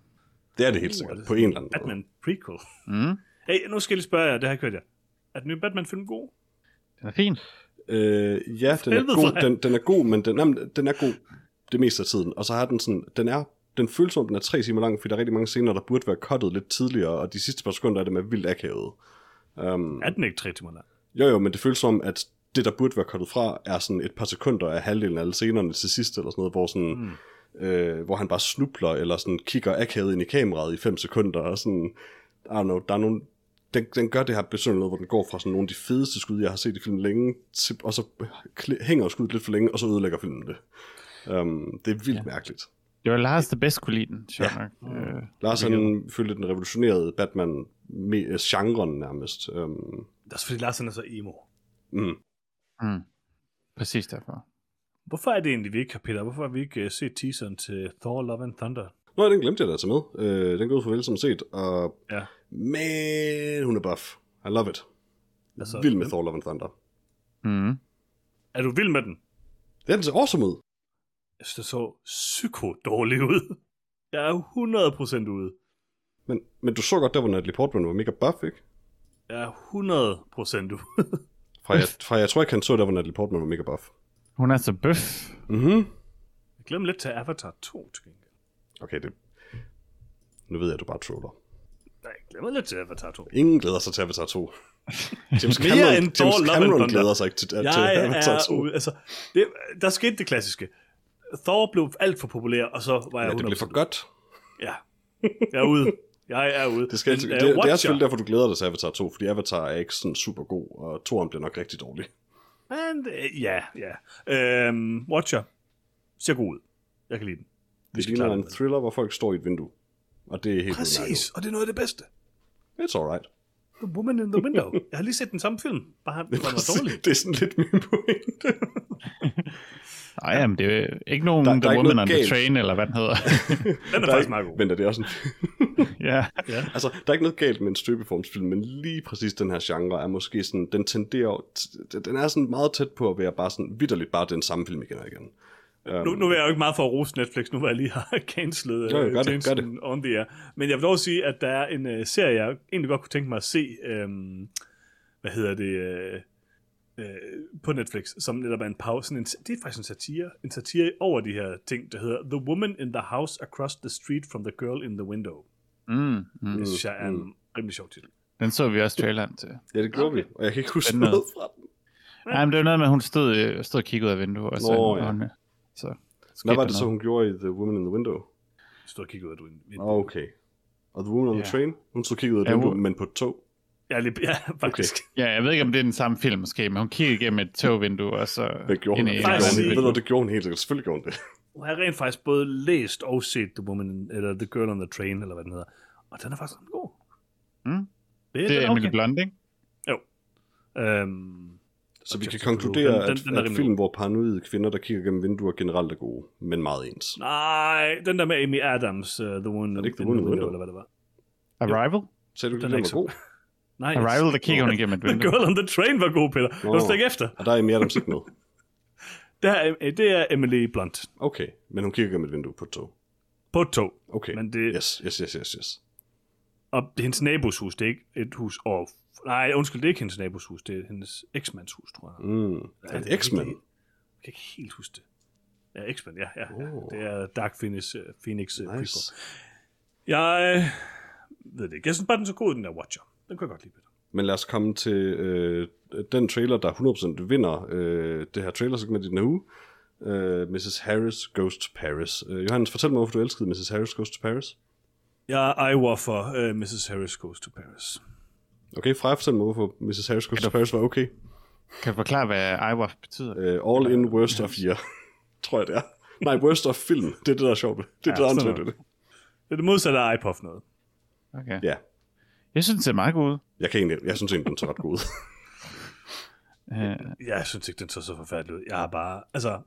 Det er det helt sikkert, på en eller anden måde. Batman prequel. Mm, Hey, nu skal jeg lige spørge jer, det har jeg kørt jer. Er den nye Batman-film god? den er fin. Øh, ja, den er, god, den, den er god, men den, jamen, den er god det meste af tiden. Og så har den sådan, den er, den føles som, den er tre timer lang, fordi der er rigtig mange scener, der burde være cuttet lidt tidligere, og de sidste par sekunder er det med vildt akavet. Um, Er den ikke tre timer lang? Jo jo, men det føles som, at det, der burde være cuttet fra, er sådan et par sekunder af halvdelen af alle scenerne til sidst, eller sådan noget, hvor sådan... Mm. Øh, hvor han bare snubler, eller sådan kigger akavet ind i kameraet i 5 sekunder, og sådan, I don't know, der er nogle, den, den gør det her besøgende noget, hvor den går fra sådan nogle af de fedeste skud, jeg har set i filmen længe, til, og så hænger skuddet lidt for længe, og så ødelægger filmen det. Um, det er vildt ja. mærkeligt. Det var Lars, der bedst kunne lide den, sjovt Ja. nok. Øh, Lars han følte den revolutionerede Batman med øh, nærmest. Um, Det er også fordi Larsen er så emo. mm. mm, præcis derfor. Hvorfor er det egentlig, vi ikke har, Peter? Hvorfor har vi ikke uh, set teaseren til Thor Love and Thunder? Nå, den glemte jeg da tage med. Øh, den går ud for vel som set, og Ja. man, hun er buff. I love it. Altså, Vild med Thor Love and Thunder. Mm. Er du vild med den? Ja, den ser awesome ud. Jeg synes, det så psyko dårligt ud. Jeg er 100% ude. Men, men du så godt, der hvor Natalie Portman var mega buff, ikke? Jeg er 100% ude. Fra jeg, fra jeg tror ikke, han så der, hvor Natalie Portman var mega buff. Hun er så bøf. Mhm. Jeg glemmer lidt til Avatar 2, til gengæld. Okay, det... Nu ved jeg, at du bare troller. Nej, jeg glemmer lidt til Avatar 2. Ingen glæder sig til Avatar 2. <laughs> James Cameron, James Cameron glæder sig ikke til, til Jeg Avatar er 2. ude. Altså, det, der skete det klassiske. Thor blev alt for populær, og så var jeg Ja, det 100% bliver for godt. Ja, jeg er ude. Jeg er ude. Det, skal, Men, det, øh, det, det er selvfølgelig derfor, du glæder dig til Avatar 2, fordi Avatar er ikke sådan super god, og toren bliver nok rigtig dårlig. Men, øh, ja, ja. Øhm, Watcher ser god ud. Jeg kan lide den. Vi Det ligner en thriller, hvor folk står i et vindue. Og det er helt Præcis, og det er noget af det bedste. It's alright. The Woman in the Window. Jeg har lige set den samme film, bare den var dårlig. det er sådan lidt min pointe. <laughs> Nej, jamen, det er ikke nogen Der- der, er The Woman on the. Train, eller hvad den hedder. <laughs> Den er Der faktisk er meget god. vent, er det også en <laughs> <laughs> ja. Ja. Altså, der er ikke noget galt med en støbeformsfilm, men lige præcis den her genre er måske sådan, den tenderer, den er sådan meget tæt på at være bare sådan, vidderligt bare den samme film igen og igen. Um, Nu, nu er jeg jo ikke meget for at rose Netflix, nu hvor jeg lige har cancelet Jo, jo, uh, gør det, gør det. on the air. Men jeg vil dog sige, at der er en uh, serie, jeg egentlig godt kunne tænke mig at se, um, hvad hedder det, uh, uh, på Netflix, som netop er en pause. Sådan en, det er faktisk en satire, en satire over de her ting, der hedder The Woman in the House Across the Street from the Girl in the Window. Mm, mm. Det synes jeg er en rimelig sjov titel. Den så vi også traileren til. Ja, det gjorde vi, og jeg kan ikke huske noget fra den. Nej, men det var noget med, at hun stod, øh, stod og kiggede ud af vinduet, og så... Nå, ja. hun, øh, så Hvad var det der så, noget. hun gjorde i The Woman in the Window? Stod og kiggede ud af vinduet. Oh, okay. Og The Woman on the Ja. Train? Hun stod og kiggede ud af Ja, vinduet, hun- men på et tog. Ja, lige, ja <laughs> faktisk. Ja, jeg ved ikke, om det er den samme film måske, men hun kiggede igennem et togvindue, og så... Det gjorde hun. Faktisk gjorde hun, sige- ved du, det gjorde hun helt sikkert. Selvfølgelig gjorde hun det. <laughs> Og jeg har rent faktisk både læst og set The Woman, eller The Girl on the Train, eller hvad den hedder. Og den er faktisk ret god. Mm. Det, Det er Emily Blunt, ikke? Øhm, Så vi kan konkludere, den- at, den- den er at rimelig film, hvor paranoide kvinder, der kigger gennem vinduer, generelt er gode, men meget ens. nej, den der med Amy Adams, uh, The One Er det ikke The Woman in the Window, Window? eller hvad det var. Arrival? Sagde du Den den er var ikke så- god? Nej, Arrival, der kigger hun igennem et The vindue. Girl on the Train var god, Peter. Du ikke efter. Og der er Amy Adams ikke med. Det er, øh, det er Emily Blunt. Okay, men hun kigger gennem et vindue på et tog. På et tog. Okay, Men det- yes, yes, yes, yes, yes. Og det er hendes nabos hus, det er ikke et hus over... Nej, undskyld, det er ikke hendes nabos hus, det er hendes eksmands hus, tror jeg. Mm. Ja, Er det er X-Men? ikke- Jeg kan ikke helt huske det. Ja, X-Men, ja, ja, ja. Oh. Det er Dark Phoenix, uh, Phoenix uh, Nice. prequel. Jeg øh, ved det ikke. Jeg synes bare, den er så god, den der Watcher. Den kunne jeg godt lide. Peter. Men lad os komme til øh, den trailer, der 100% vinder øh, det her trailer-segment i den her uge. Øh, Mrs. Harris Goes to Paris. Øh, Johannes, fortæl mig, hvorfor du elskede Mrs. Harris Goes to Paris. Jeg eyewer for uh, Mrs. Harris Goes to Paris. Okay, Freja, fortæl mig, hvorfor Mrs. Harris Goes to Paris var okay. Kan du forklare, hvad Iowa betyder? Øh, all in worst of year, <laughs> tror jeg det er. Nej, worst of film. Det er det, der er sjovt. Det er Ja, det, der er det. Det er det modsatte af iPuff noget. Okay. Ja, Jeg synes, det ser meget godt ud. jeg, kan egentlig, jeg synes egentlig, den så ret god ud. <laughs> Øh, Jeg synes ikke, den så så forfærdelig ud. Jeg har bare... Altså,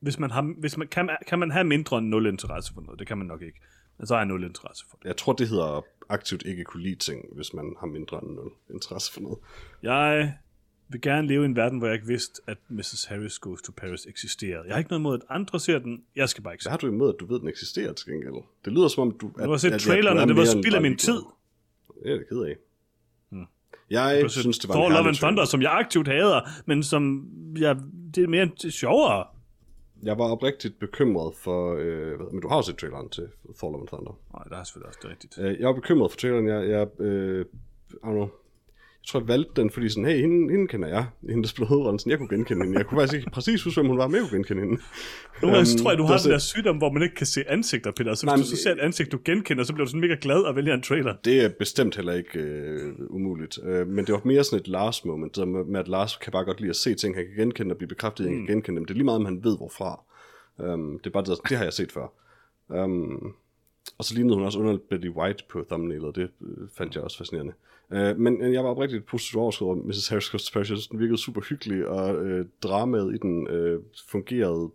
hvis man har, hvis man, kan, man, kan man have mindre end nul interesse for noget? Det kan man nok ikke. Men så har jeg nul interesse for det. Jeg tror, det hedder aktivt ikke kunne lide ting, hvis man har mindre end nul interesse for noget. Jeg vil gerne leve i en verden, hvor jeg ikke vidste, at Mrs. Harris Goes to Paris eksisterede. Jeg har ikke noget imod, at andre ser den. Jeg skal bare ikke se Hvad har du imod, at du ved, at den eksisterer til gengæld? Det lyder som om, du... Du har set traileren, og det var spild af min tid. Det er jeg ked af. Hmm. Jeg Jeg synes, det var en Thor Love herlig and Thunder, som jeg aktivt hader, men som jeg, det er mere det er sjovere. Jeg var oprigtigt bekymret for... Øh, men du har jo set traileren til Thor Love and Thunder. Nej, det er selvfølgelig også det rigtigt. Øh, jeg var bekymret for traileren. Jeg, jeg, øh, I don't know. Jeg tror, jeg valgte den, fordi sådan, hey, hende, hende kender jeg. Hende, der spiller hovedrollen. Sådan, jeg kunne genkende hende. Jeg kunne faktisk ikke præcis huske, hvem hun var, men jeg kunne genkende hende. Nogle gange Øhm, tror jeg, du har den der sygdom, hvor man ikke kan se ansigter, Peter. Så Nej, hvis du så ser et ansigt, du genkender, så bliver du sådan mega glad og vælger en trailer. Det er bestemt heller ikke øh, umuligt. Øh, men det var mere sådan et Lars moment, der med, med, at Lars kan bare godt lide at se ting, han kan genkende og blive bekræftet, mm. han kan genkende dem. Det er lige meget, om han ved hvorfra. Um, det er bare det, det har jeg set før. Um, og så lignede hun også underligt Betty White på thumbnailet, det øh, fandt jeg også fascinerende. Uh, men øh, jeg var oprigtigt positivt overrasket over Mrs. Harris synes, den virkede super hyggelig, og øh, dramaet i den øh, fungerede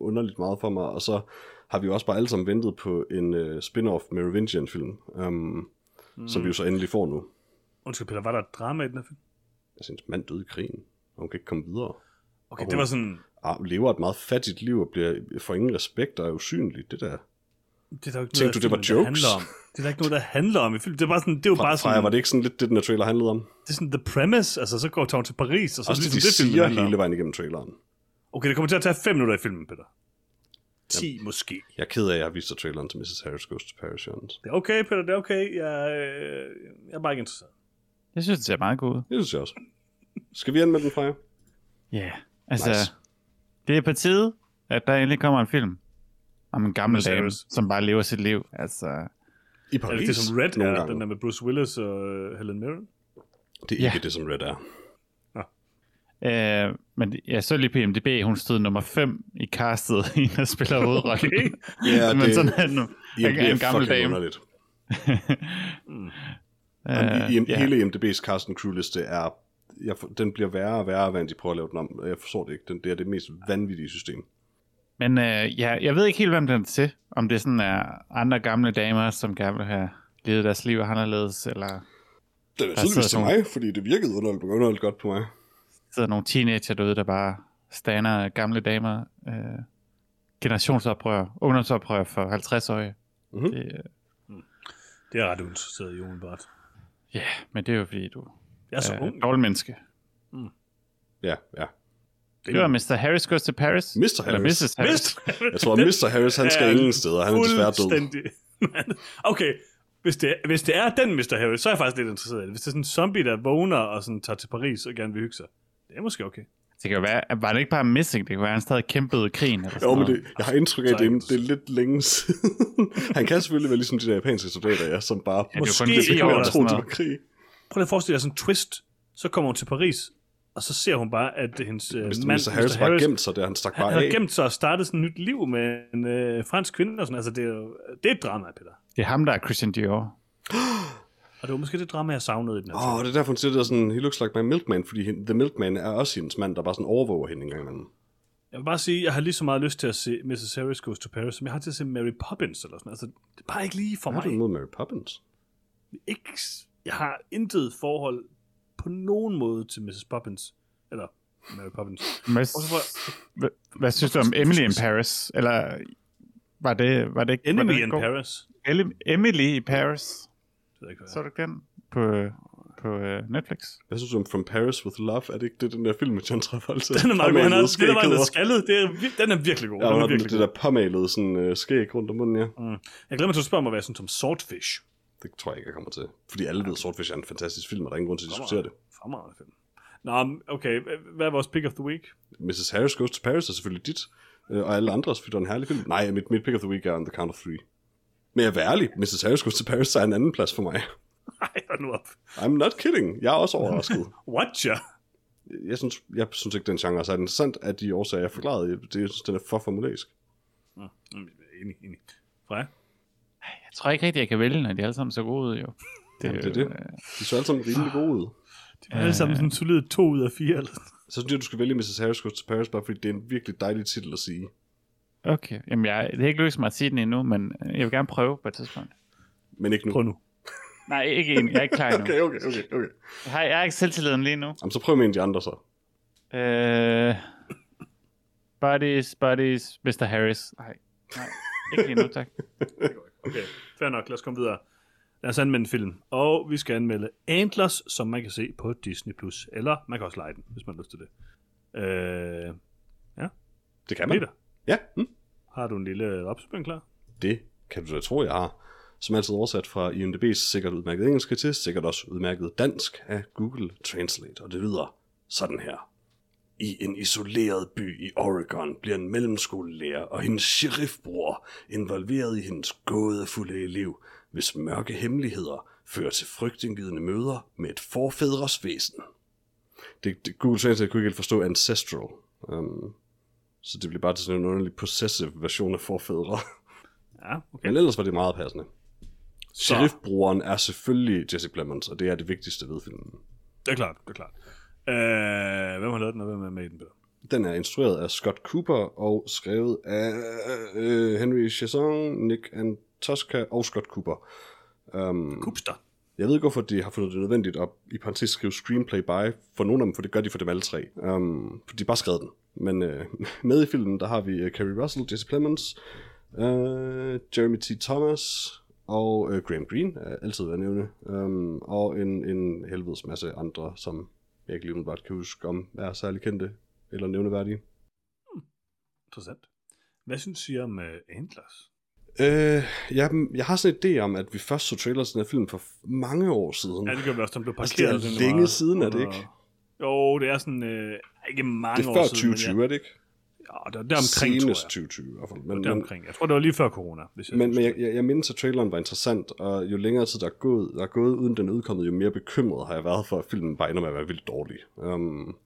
underligt meget for mig. Og så har vi jo også bare alle sammen ventet på en øh, spin-off Merovingian-film, um, mm. som vi jo så endelig får nu. Undskyld, Peter, var der et drama i den her film? Altså, hendes mand døde i krigen, og hun kan ikke komme videre. Okay, Og det var sådan... Og lever et meget fattigt liv og bliver for ingen respekt og er usynlig. Det der. Det er der ikke Tænkte noget, du, det var der jokes? handler om. Det er der ikke noget, der handler om i filmen. Det er bare sådan, det er jo bare Freja, sådan, var det ikke sådan lidt det, den her trailer handlede om? det er sådan the premise. Altså, så går hun til Paris, og så Også er det, det de ligesom det, filmen siger handler hele vejen igennem traileren. Okay, det kommer til at tage fem minutter i filmen, Peter. 10 måske. Jeg er ked af, at jeg har vist dig traileren til Mrs. Harris Goes to Paris, Jørgens. Det er okay, Peter, det er okay. Jeg, øh, jeg er bare ikke interesseret. jeg synes, det ser meget godt ud. Det synes jeg også. Skal vi ind med den, Freja? Ja, yeah. altså, nice. det er på tide, at der endelig kommer en film om en gammel dame, som bare lever sit liv. Altså, I Er Paris? det det, som Red nogle er, gange. den der med Bruce Willis og øh, Helen Mirren? Det er Ja. ikke det, som Red er. øh, men jeg så lige på IMDb, hun stod nummer 5 i castet, <laughs> en der spiller hovedrollen. Okay. Ja, <laughs> men det- sådan er nu. I En, en gammel dame. Underligt. <laughs> Øh, I, i, ja. Hele IMDb's cast and crew liste er... Jeg, den bliver værre og værre, hver de prøver at lave den om. Jeg forstår det ikke. Den, det er det mest vanvittige system. Men øh, ja, jeg ved ikke helt, hvem den er til. Om det sådan er andre gamle damer, som gerne vil have levet deres liv anderledes, eller Den er sidder tydeligvis til mig, fordi det virkede underligt, underligt godt på mig. sidder nogle teenager derude, der bare stander gamle damer. Øh, generationsoprør, ungdomsoprør for 50-årige. Mhm. Det, øh, Det er ret uinteresseret i umiddelbart. ja, men det er jo fordi, du Jeg er så er ung. et dårligt menneske. Ja, ja. Det var Mr. Harris Goes to Paris. Mr. Eller Harris. Mrs. Harris. <laughs> Jeg tror, at Mr. Harris, han skal ingen steder. Han er desværre død. <laughs> Okay, hvis det, hvis det er den Mr. Harris, så er jeg faktisk lidt interesseret i det. Hvis det er sådan en zombie, der vågner og sådan tager til Paris og gerne vil hygge sig. Det er måske okay. Det kan jo være, var det ikke bare missing? Det kunne være, at han stadig kæmpede krigen. Eller sådan Jo, men noget. det, jeg har indtryk af, at det, er- det er lidt længe siden. <laughs> han kan selvfølgelig være ligesom de der japanske soldater, ja, som bare Ja, det er Måske kun kan 10 man år da eller tro til noget. krig. Prøv lige at forestille dig sådan en twist. Så kommer hun til Paris, og så ser hun bare, at hendes øh, Mr. mand, Mr. Harris bare gemt sig der, han stak han bare har af. gemt sig og startet sådan et nyt liv med en øh, fransk kvinde og sådan. Altså, det er jo det er et drama, Peter. Det er ham, der er Christian Dior. Og det var måske det drama, jeg savnede i den her Åh, oh, det er derfor, hun siger det er sådan, he looks like my milkman, fordi hende- The Milkman er også hendes mand, der bare sådan overvåger hende en gang imellem. Jeg vil bare sige, jeg har lige så meget lyst til at se Mrs. Harris Goes to Paris, som jeg har til at se Mary Poppins eller sådan Altså, det er bare ikke lige for Hvad har mig. du imod Mary Poppins? Ikke, jeg har intet forhold på nogen måde til Mrs. Poppins. Eller Mary Poppins. Hvad, Og så hvad, hvad synes du om Emily in Paris? Eller var det, var det ikke... var det in god? Paris. Ele- Emily i Paris. Det ikke, hvad Så er. du ikke den på, på uh, Netflix? Jeg synes om From Paris with Love, er det ikke det, den der film med John Travolta? <laughs> Den er meget god. Han har det, der var skaldet. Det er, den er virkelig god. Ja, den er virkelig det god. der påmalede sådan, øh, skæg rundt om munden, ja. Mm. Jeg glæder mig til at spørge mig, hvad jeg synes om Swordfish. Det tror jeg ikke, jeg kommer til. Fordi alle ved, Swordfish er en fantastisk film, og der er ingen grund til at diskutere det. Fremragende film. Nå, okay. Hvad er vores pick of the week? Mrs. Harris Goes to Paris er selvfølgelig dit, øh, og alle andres, fordi det er en herlig film. Nej, mit, mit pick of the week er On the Count of Three. Men jeg er ærlig, Mrs. Harris Goes to Paris er en anden plads for mig. <laughs> Nej, hold nu op. I'm not kidding. Jeg er også overrasket. <laughs> Watcher. jeg, synes, jeg synes ikke, den genre er så interessant af de årsager, jeg forklarede. Det, jeg synes, den er for formulaisk. Mm, enig, enig. Freja? Jeg tror ikke rigtig, jeg kan vælge, når de alle sammen så gode ud, jo. <laughs> Det, Jamen, det er det. øh, De så alle sammen rimelig gode ud. De var alle sammen sådan solide to ud af fire. Eller sådan. Så synes jeg, du skal vælge Mrs. Harris Goes to Paris, bare fordi det er en virkelig dejlig titel at sige. Okay, jamen jeg, det er ikke lykkedes mig at sige den endnu, men øh, jeg vil gerne prøve på et tidspunkt. Men ikke nu. Prøv nu. <laughs> Nej, ikke en. Jeg er ikke klar endnu. Okay, okay, okay, okay. Jeg, har, jeg er ikke selvtilliden lige nu. Jamen, så prøv med en af de andre så. Øh, buddies, buddies, Mr. Harris. Nej, nej, ikke lige nu, tak. <laughs> Okay, fair nok. Lad os komme videre. Lad os anmelde en film. Og vi skal anmelde Antlers, som man kan se på Disney+. Plus. Eller man kan også lege den, hvis man har lyst til det. Øh, Det kan man. Peter, Ja, hm? har du en lille opspring klar? det kan du da tro, jeg har. Som altid oversat fra IMDb's sikkert udmærket engelsk til sikkert også udmærket dansk af Google Translate. Og det lyder sådan her. I en isoleret by i Oregon bliver en mellemskolelærer og hendes sheriffbror involveret i hendes gådefulde liv, hvis mørke hemmeligheder fører til frygtindgivende møder med et forfædres væsen. Det, det, Google Translate kunne ikke helt forstå ancestral. Um, så det bliver bare til sådan en underlig possessive version af forfædre. Ja, okay. Men ellers var det meget passende. Så, Sheriffbrugeren er selvfølgelig Jesse Plemons, og det er det vigtigste ved filmen. det er klart, det er klart. Øh, hvem har lavet den, og hvem er med i den, Peter? Den er instrueret af Scott Cooper og skrevet af øh, Henry Chazon, Nick Antosca og Scott Cooper. Um, Kupster. jeg ved ikke, hvorfor de har fundet det nødvendigt at i parentes skrive screenplay by for nogle af dem, for det gør de for dem alle tre. Um, for de bare skrevet den. Men øh, <laughs> med i filmen, der har vi uh, Kerry Russell, Jesse Plemons, uh, Jeremy T. Thomas og uh, Graham Greene, altid at nævne, um, og en, en helvedes masse andre, som jeg ikke lige umiddelbart kan huske om er særlig kendte eller nævneværdige. Interessant. Hvad synes I om uh, Antlers? Øh, jeg, jeg har sådan en idé om, at vi først så trailers til den her film for mange år siden. Ja, det gør vi også, den blev Altså, det er parkeret. længe var siden, er det ikke? Jo, det er sådan, øh, ikke mange det er år før siden. men 2020, er det ikke? Ja, ja det er omkring, Senest jeg. 2020 i hvert fald. Men, det omkring. Jeg tror, det var lige før corona. Hvis jeg men, men jeg, jeg, jeg mindes, at traileren var interessant, og jo længere tid der er gået, der er gået uden den udkommet, jo mere bekymret har jeg været for, at filmen bare ender med at være vildt dårlig. Um,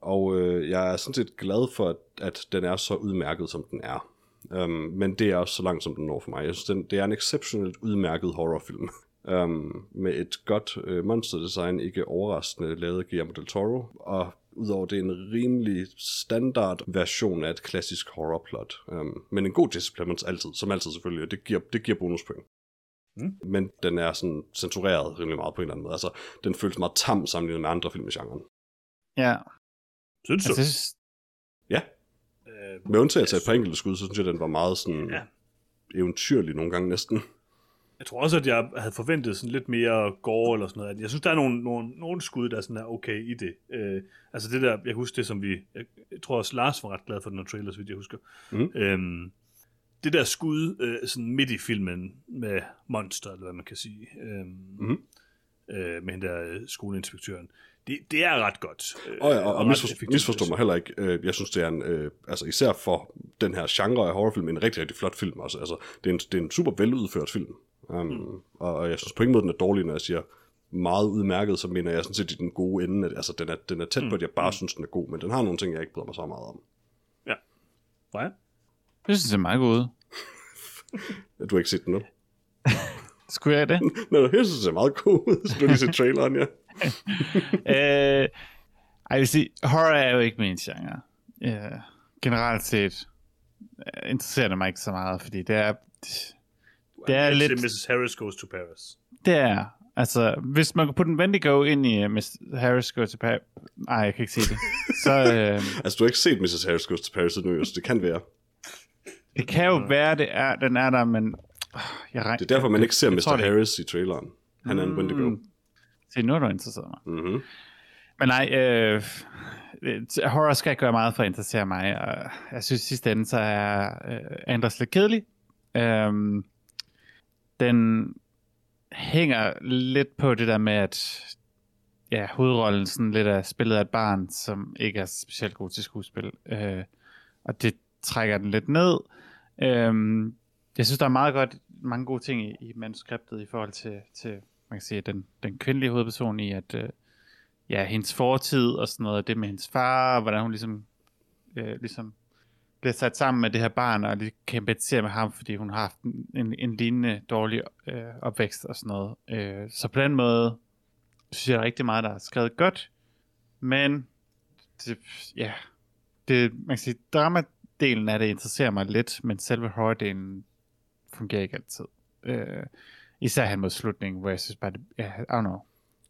og øh, jeg er sådan set glad for, at, at den er så udmærket, som den er. Um, men det er også så langt, som den når for mig. Jeg synes, den, det er en exceptionelt udmærket horrorfilm. Um, med et godt øh, monsterdesign, ikke overraskende lavet Guillermo del Toro, og udover det er en rimelig standard version af et klassisk horrorplot. Um, men en god Plemons altid, som altid selvfølgelig, og det giver, det giver bonuspoint. Mm. Men den er sådan censureret rimelig meget på en eller anden måde. Altså, den føles meget tam sammenlignet med andre film i genren. Ja, Synes du? altså, jeg synes, Ja, Øh, med undtagelse af et par enkelte skud, så synes jeg, den var meget sådan Ja. eventyrlig nogle gange næsten. Jeg tror også, at jeg havde forventet sådan lidt mere gore eller sådan noget. Jeg synes, der er nogle, nogle, nogle skud, der sådan er okay i det. Øh, altså det der, jeg kan huske det, som vi... Jeg, jeg tror også, Lars var ret glad for den her trailer, så vidt jeg husker. Mhm. Øhm, det der skud øh, sådan midt i filmen med monster, eller hvad man kan sige, øhm, Mhm. øh, med den der øh, skoleinspektøren, det, det er ret godt. Øh, Og, ja, og, og misforstå, misforstå mig heller ikke. Øh, Jeg synes, det er en, øh, altså især for den her genre af horrorfilm, en rigtig, rigtig flot film. Altså, altså det, er en, det er en super veludført film. Um, mm. og, og jeg synes på ingen måde, den er dårlig, når jeg siger meget udmærket, så mener jeg sådan set i den gode ende. At, altså, den er, den er tæt på, at jeg bare synes, den er god, men den har nogle ting, jeg ikke bryder mig så meget om. Freja? jeg synes, det er meget god. <laughs> Du har ikke set den nu? <laughs> Skulle jeg det? <laughs> Nå, jeg synes, det er meget god. Så du lige set traileren, ja. øh, jeg vil sige, horror er jo ikke min genre. Øh, generelt set øh, interesserer det mig ikke så meget, fordi det er, det er lidt, Mrs. Harris Goes to Paris. det er, Altså, hvis man kan putte en Wendigo ind i uh, Miss Harris Go to Paris... Nej, jeg kan ikke sige det. Så <laughs> øh, Altså, du har ikke set Mrs. Harris Goes to Paris endnu, så det kan være. det kan jo være, det er, den er der, men... Uh, jeg regner, Det er derfor, man ikke ser jeg Mr. Harris i traileren. Han er en Wendigo. Mm. Se, nu er du interesseret mig. Mm-hmm. Men nej, øh, øh, horror skal ikke gøre meget for at interessere mig. Og jeg synes i sidste ende, så er øh, Anders lidt kedelig. Øhm, den hænger lidt på det der med, at ja, hovedrollen sådan lidt er spillet af et barn, som ikke er specielt god til skuespil. Øh, og det trækker den lidt ned. Øh, jeg synes, der er meget godt, mange gode ting i, i manuskriptet i forhold til, til man kan sige, den, den kvindelige hovedperson i, at øh, ja, hendes fortid og sådan noget, det med hendes far, og hvordan hun ligesom, øh, ligesom bliver sat sammen med det her barn, og lige kan empatisere med ham, fordi hun har haft en, en, lignende dårlig øh, opvækst og sådan noget. Øh, så på den måde, synes jeg, der er rigtig meget, der er skrevet godt, men det, ja, det, man kan sige, dramadelen af det interesserer mig lidt, men selve horrordelen fungerer ikke altid. Øh, især hen mod slutningen, hvor jeg synes bare, det, ja, I don't know.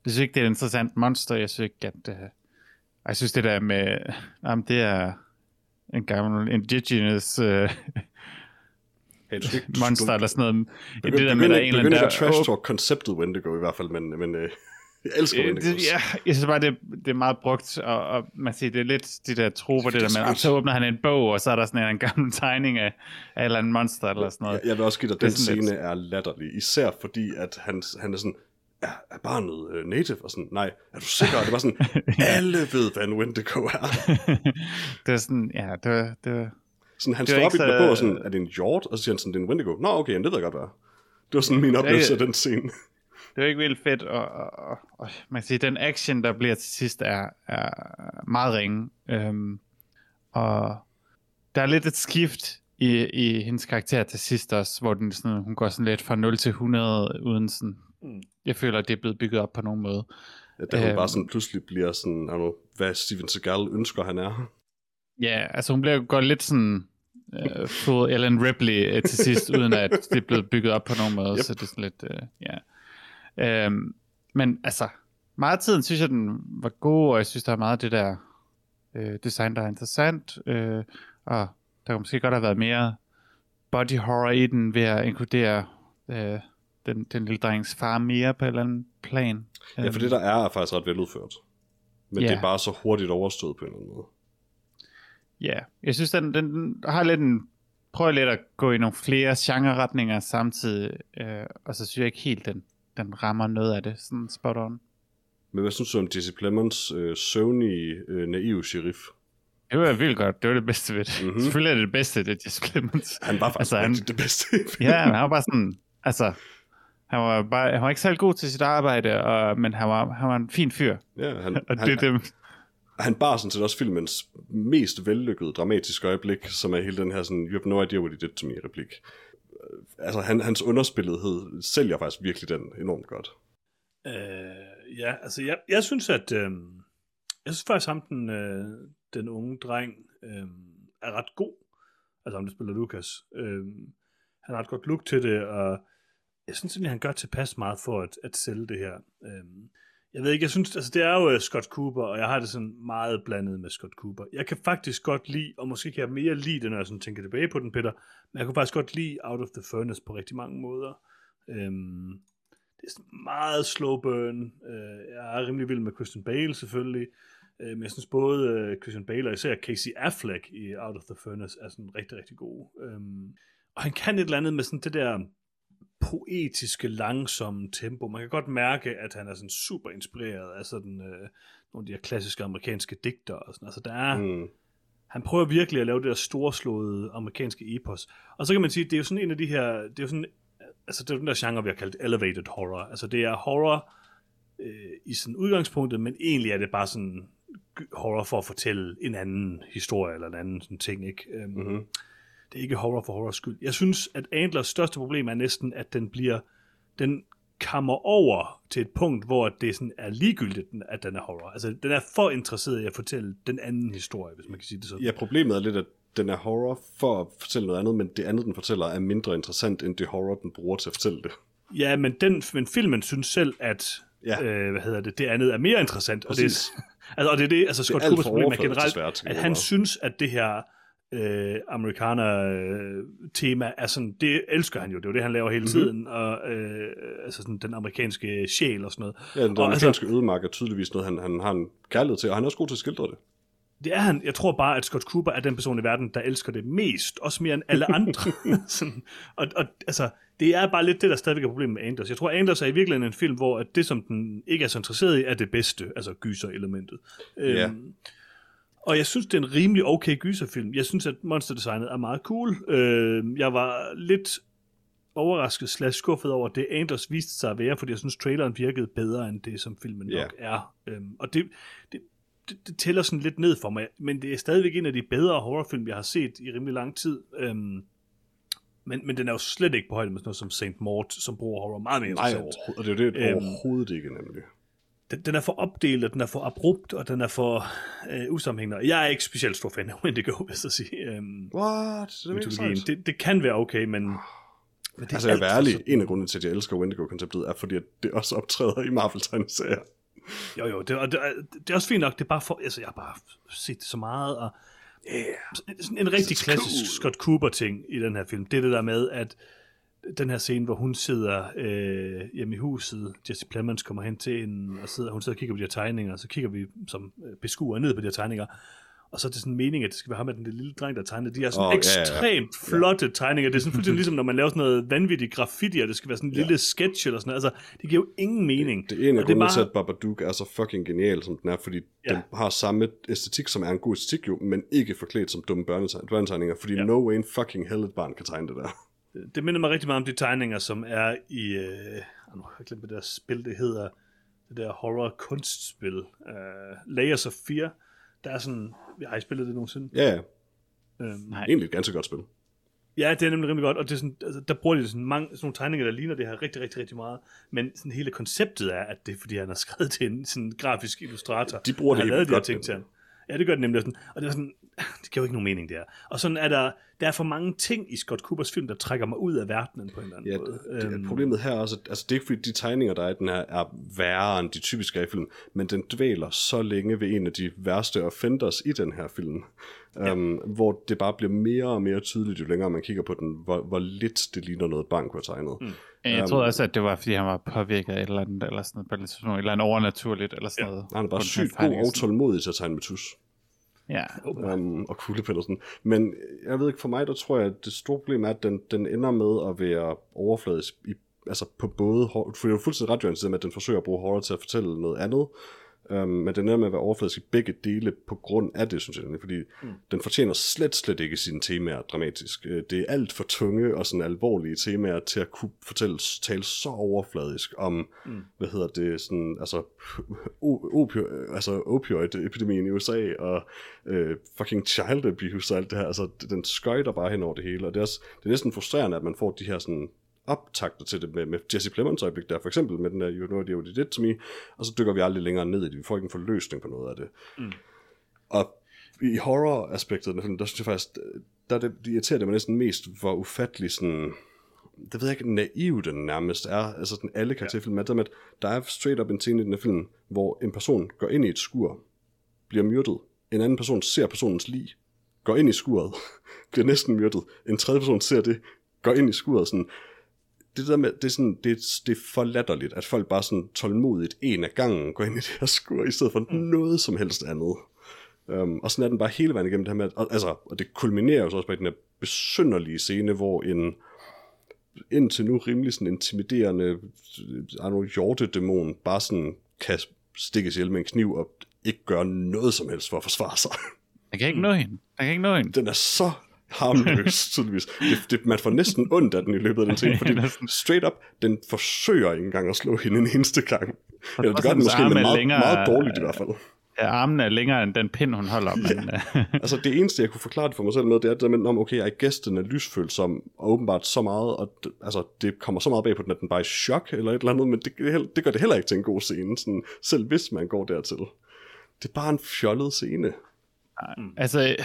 Jeg synes ikke, det er et interessant monster. Jeg synes ikke, at... Uh, jeg synes, det der med... <laughs> Jamen, det er en gammel indigenous uh, Hey, du skal ikke, du, monster, eller sådan noget. Begynd, det der med, der er en eller anden der... trash talk konceptet Wendigo i hvert fald, men, men øh, <laughs> jeg elsker Øh, Wendigos. det, ja, jeg synes bare, det, det er meget brugt, og, og man siger, det er lidt de der troper, det, Det er der med, så åbner han en bog, og så er der sådan en, en gammel <laughs> tegning af, af et eller andet monster, eller sådan noget. Jeg, jeg vil også give dig, den scene lidt- er latterlig. Især fordi, at han, han er sådan, er, er barnet øh, native? Og sådan, nej, er du sikker? Og det var sådan, <laughs> alle ved, hvad en Wendigo er. <laughs> det er sådan, ja, det var, det var, Sådan, han Det var står op i ikke den så- bog og sådan, er det en hjort? Og så siger han sådan, det er en Wendigo. Nå, okay, jamen, det ved jeg godt, hvad er. Det var sådan min oplevelse af den scene. det var ikke vildt fedt, og, og, og, og man kan sige, den action, der bliver til sidst, er, er meget ringe. Øhm, og der er lidt et skift i, i hendes karakter til sidst også, hvor den sådan, hun går sådan lidt fra 0 til 100, uden sådan, Mm. jeg føler, at det er blevet bygget op på nogen måde. Ja, Da hun Øhm. bare sådan pludselig bliver sådan, know, hvad Steven Seagal ønsker, han er. Ja, altså hun bliver går lidt sådan uh, full Ellen Ripley uh, til sidst, uden at det er blevet bygget op på nogen måde, Yep. så det er sådan lidt, uh, ja. Um, men altså, meget af tiden synes jeg, den var god, og jeg synes, der er meget af det der uh, design, der er interessant, uh, og der kunne måske godt have været mere body horror i den, ved at inkludere uh, den, den lille drengs far mere på et eller andet plan. Ja, for det der er, er faktisk ret veludført. Men Ja. det er bare så hurtigt overstået på en eller anden måde. Ja, jeg synes, den, den, den har lidt en... Prøver lidt at gå i nogle flere genre-retninger samtidig, øh, og så synes jeg ikke helt, den, den rammer noget af det, sådan spot on. Men hvad synes du om Jesse Plemons øh, søvnige, øh, naive sheriff? Det var vildt godt, det var det bedste ved det. Mhm. Mm-hmm. Selvfølgelig er det det bedste, det er Jesse Plemons. Han var faktisk Altså, han- det bedste. ja, han var bare sådan, altså, han var, bare, han var ikke særlig god til sit arbejde, og, men han var, han var en fin fyr. ja, han, <laughs> Og han, det, det, han bar sådan set også filmens mest vellykkede dramatiske øjeblik, som er hele den her sådan, you have no idea what he did to me replik. Altså, han, hans underspillethed sælger faktisk virkelig den enormt godt. Øh, ja, altså jeg, jeg synes, at øh, jeg synes faktisk, ham den, øh, den unge dreng øh, er ret god. Altså ham, der spiller Lukas. Øh, han har et godt look til det, og jeg synes egentlig, han gør tilpas meget for at, at sælge det her. Øhm, jeg ved ikke, jeg synes, altså det er jo øh, Scott Cooper, og jeg har det sådan meget blandet med Scott Cooper. Jeg kan faktisk godt lide, og måske kan jeg mere lide det, når jeg sådan tænker tilbage på den, Peter, men jeg kunne faktisk godt lide Out of the Furnace på rigtig mange måder. Øhm, det er sådan meget slow burn. Øh, jeg er rimelig vild med Christian Bale selvfølgelig. Øh, men jeg synes både øh, Christian Bale og især Casey Affleck i Out of the Furnace er sådan rigtig, rigtig gode. Øhm, og han kan et eller andet med sådan det der poetiske, langsomme tempo. Man kan godt mærke, at han er sådan super inspireret af sådan øh, nogle af de her klassiske amerikanske digter og sådan. Altså der er, Mm. han prøver virkelig at lave det der storslåede amerikanske epos. Og så kan man sige, det er jo sådan en af de her, det er jo sådan, altså det er den der genre, vi har kaldt elevated horror. Altså det er horror øh, i sådan udgangspunktet, men egentlig er det bare sådan horror for at fortælle en anden historie eller en anden sådan ting, ikke? Øhm, Mm-hmm. Det er ikke horror for horror skyld. Jeg synes, at Antlers største problem er næsten, at den bliver, den kammer over til et punkt, hvor det sådan er ligegyldigt, at den er horror. Altså, den er for interesseret i at fortælle den anden historie, hvis man kan sige det sådan. Ja, problemet er lidt, at den er horror for at fortælle noget andet, men det andet, den fortæller, er mindre interessant, end det horror, den bruger til at fortælle det. Ja, men, den, men filmen synes selv, at Ja. øh, hvad hedder det, det andet er mere interessant. Og det, Præcis. <laughs> altså, og det er det, altså Scott Coopers problem er generelt, at han synes, at det her øh, amerikaner-tema er sådan, det elsker han jo, det er jo det, han laver hele tiden, og øh, altså sådan den amerikanske sjæl og sådan noget. Ja, den og, altså, amerikanske ødemark er tydeligvis noget, han, han har en kærlighed til, og han er også god til at skildre det. det er han, jeg tror bare, at Scott Cooper er den person i verden, der elsker det mest, også mere end alle andre. <laughs> sådan, og, og altså, det er bare lidt det, der stadigvæk er problemet med Anders. Jeg tror, Anders er i virkeligheden en film, hvor at det, som den ikke er så interesseret i, er det bedste, altså gyser-elementet. Ja. Øhm, og jeg synes, det er en rimelig okay gyserfilm. Jeg synes, at monsterdesignet er meget cool. Øh, jeg var lidt overrasket slash skuffet over det, Anders viste sig at være, fordi jeg synes, traileren virkede bedre end det, som filmen Ja. nok er. Øhm, og det, det, det, det tæller sådan lidt ned for mig, men det er stadigvæk en af de bedre horrorfilm, jeg har set i rimelig lang tid. Øhm, men, men den er jo slet ikke på højde med sådan noget som St. Mort, som bruger horror meget mere Nej, og det er jo det Øhm, overhovedet ikke, nemlig. Den, den er for opdelt, og den er for abrupt, og den er for øh, usammenhængende. Jeg er ikke specielt stor fan af Wendigo, hvis jeg sige. Øhm, What? Det er Det, det kan være okay, men... men det Altså, jeg vil for ærlig. En af grundene til, at jeg elsker Wendigo-konceptet, er fordi, at det også optræder i Marvel-tegneserier. Jo, jo, det, og det, er- det er også fint nok, det er bare for, altså jeg har bare set det så meget, og Yeah. sådan en rigtig klassisk cool. Scott Cooper-ting i den her film, det er det der med, at den her scene, hvor hun sidder øh, hjemme i huset, Jesse Plemons kommer hen til hende, og sidder, hun sidder og kigger på de her tegninger, og så kigger vi som øh, beskuer ned på de her tegninger, og så er det sådan en mening, at det skal være ham med den lille dreng, der tegner. De er sådan oh, ja, ja, ja. ekstremt flotte tegninger. Det er sådan fuldstændig ligesom, når man laver sådan noget vanvittigt graffiti, og det skal være sådan en lille sketch eller sådan noget. Altså, det giver jo ingen mening. Det er en af det er til, bare- at Babadook er så fucking genial, som den er, fordi Ja. den har samme æstetik, som er en god æstetik jo, men ikke forklædt som dumme børneteg- børnetegninger, fordi Ja. no way in fucking hell et barn kan tegne det der. Det minder mig rigtig meget om de tegninger, som er i... Øh, ah, nu har jeg glemt, hvad det der spil, det hedder. Det der horror-kunstspil. Uh, Layers of Fear. Der er sådan... Har I spillet det nogensinde? Ja, ja. Øhm, Nej. Egentlig et ganske godt spil. ja, det er nemlig rimelig godt, og det er sådan, altså, der bruger de sådan, mange, sådan nogle tegninger, der ligner det her rigtig, rigtig, rigtig meget. Men sådan hele konceptet er, at det er, fordi han har skrevet til en sådan grafisk illustrator. De bruger det har helt lavet de her godt, ting til ham. Ja, det gør det nemlig. Sådan. Og det er sådan, det giver jo ikke nogen mening, det her. Og sådan er der, der er for mange ting i Scott Coopers film, der trækker mig ud af verdenen på en eller anden Ja, måde. det, Øhm, det, problemet her er også, at altså, det er ikke fordi, de tegninger, der er i den her, er værre end de typiske er i filmen, men den dvæler så længe ved en af de værste offenders i den her film, ja. um, hvor det bare bliver mere og mere tydeligt, jo længere man kigger på den, hvor, hvor lidt det ligner noget, bank har tegnet. Mm. Jeg troede også, at det var, fordi han var påvirket af et eller andet, eller sådan noget, et eller andet overnaturligt, eller sådan Ja. noget. Han er bare sygt god og tålmodig til at tegne med tus. Ja, um, og kuglepen sådan. Men jeg ved ikke, for mig, der tror jeg, at det store problem er, at den, den ender med at være overfladisk i, altså på både, for det er jo fuldstændig ret med, at den forsøger at bruge horror til at fortælle noget andet, um, men den ender med at være overfladisk i begge dele på grund af det, synes jeg, fordi mm. den fortjener slet, slet ikke sine temaer dramatisk. Øh, Det er alt for tunge og sådan alvorlige temaer til at kunne fortælle, tale så overfladisk om, mm. hvad hedder det, sådan, altså, <laughs> opio- altså opioid-epidemien i USA, og øh, fucking child abuse og alt det her, altså den skøjter bare hen over det hele, og det er, også, det er næsten frustrerende, at man får de her sådan optakter til det med, med Jesse Plemons øjeblik der, for eksempel med den der You Know What You Did To Me, og så dykker vi aldrig længere ned i det, vi får ikke en forløsning på noget af det. Mm. Og i horror-aspektet der synes jeg faktisk, der er det, det irriterer det mig næsten mest, hvor ufattelig sådan, det ved jeg ikke, naiv den nærmest er, altså den alle karakterer i filmen, er med, der er straight up en scene i den her film, hvor en person går ind i et skur, bliver myrdet, en anden person ser personens lig, går ind i skuret, <laughs> bliver næsten myrdet, en tredje person ser det, går ind i skuret, sådan, det der med, det er, sådan, det, det er for latterligt, at folk bare sådan tålmodigt en af gangen går ind i det her skur, i stedet for mm. noget som helst andet. Um, og sådan er den bare hele vejen igennem det her med, og, altså, og det kulminerer jo så også i den her besynderlige scene, hvor en indtil nu rimelig sådan intimiderende Arno Hjorte-dæmon bare sådan kan stikkes ihjel med en kniv og ikke gøre noget som helst for at forsvare sig. jeg kan ikke nå hende. Jeg kan ikke nå hende. Den er så harmløs, <laughs> tydeligvis. Det, det, man får næsten ondt af den i løbet af den <laughs> scene, fordi straight up, den forsøger ikke engang at slå hende en eneste gang. Eller det gør den måske, men meget, længere- meget dårligt i hvert fald. Ja, armen er længere end den pind, hun holder. Men, øh, <laughs> Altså det eneste, jeg kunne forklare det for mig selv med, det er det med, om okay, jeg gæst, den er lysfølsom, og åbenbart så meget, og det, altså, det kommer så meget bag på den, at den bare er i chok, eller et eller andet, men det, det gør det heller ikke til en god scene, sådan, selv hvis man går dertil. Det er bare en fjollet scene. altså,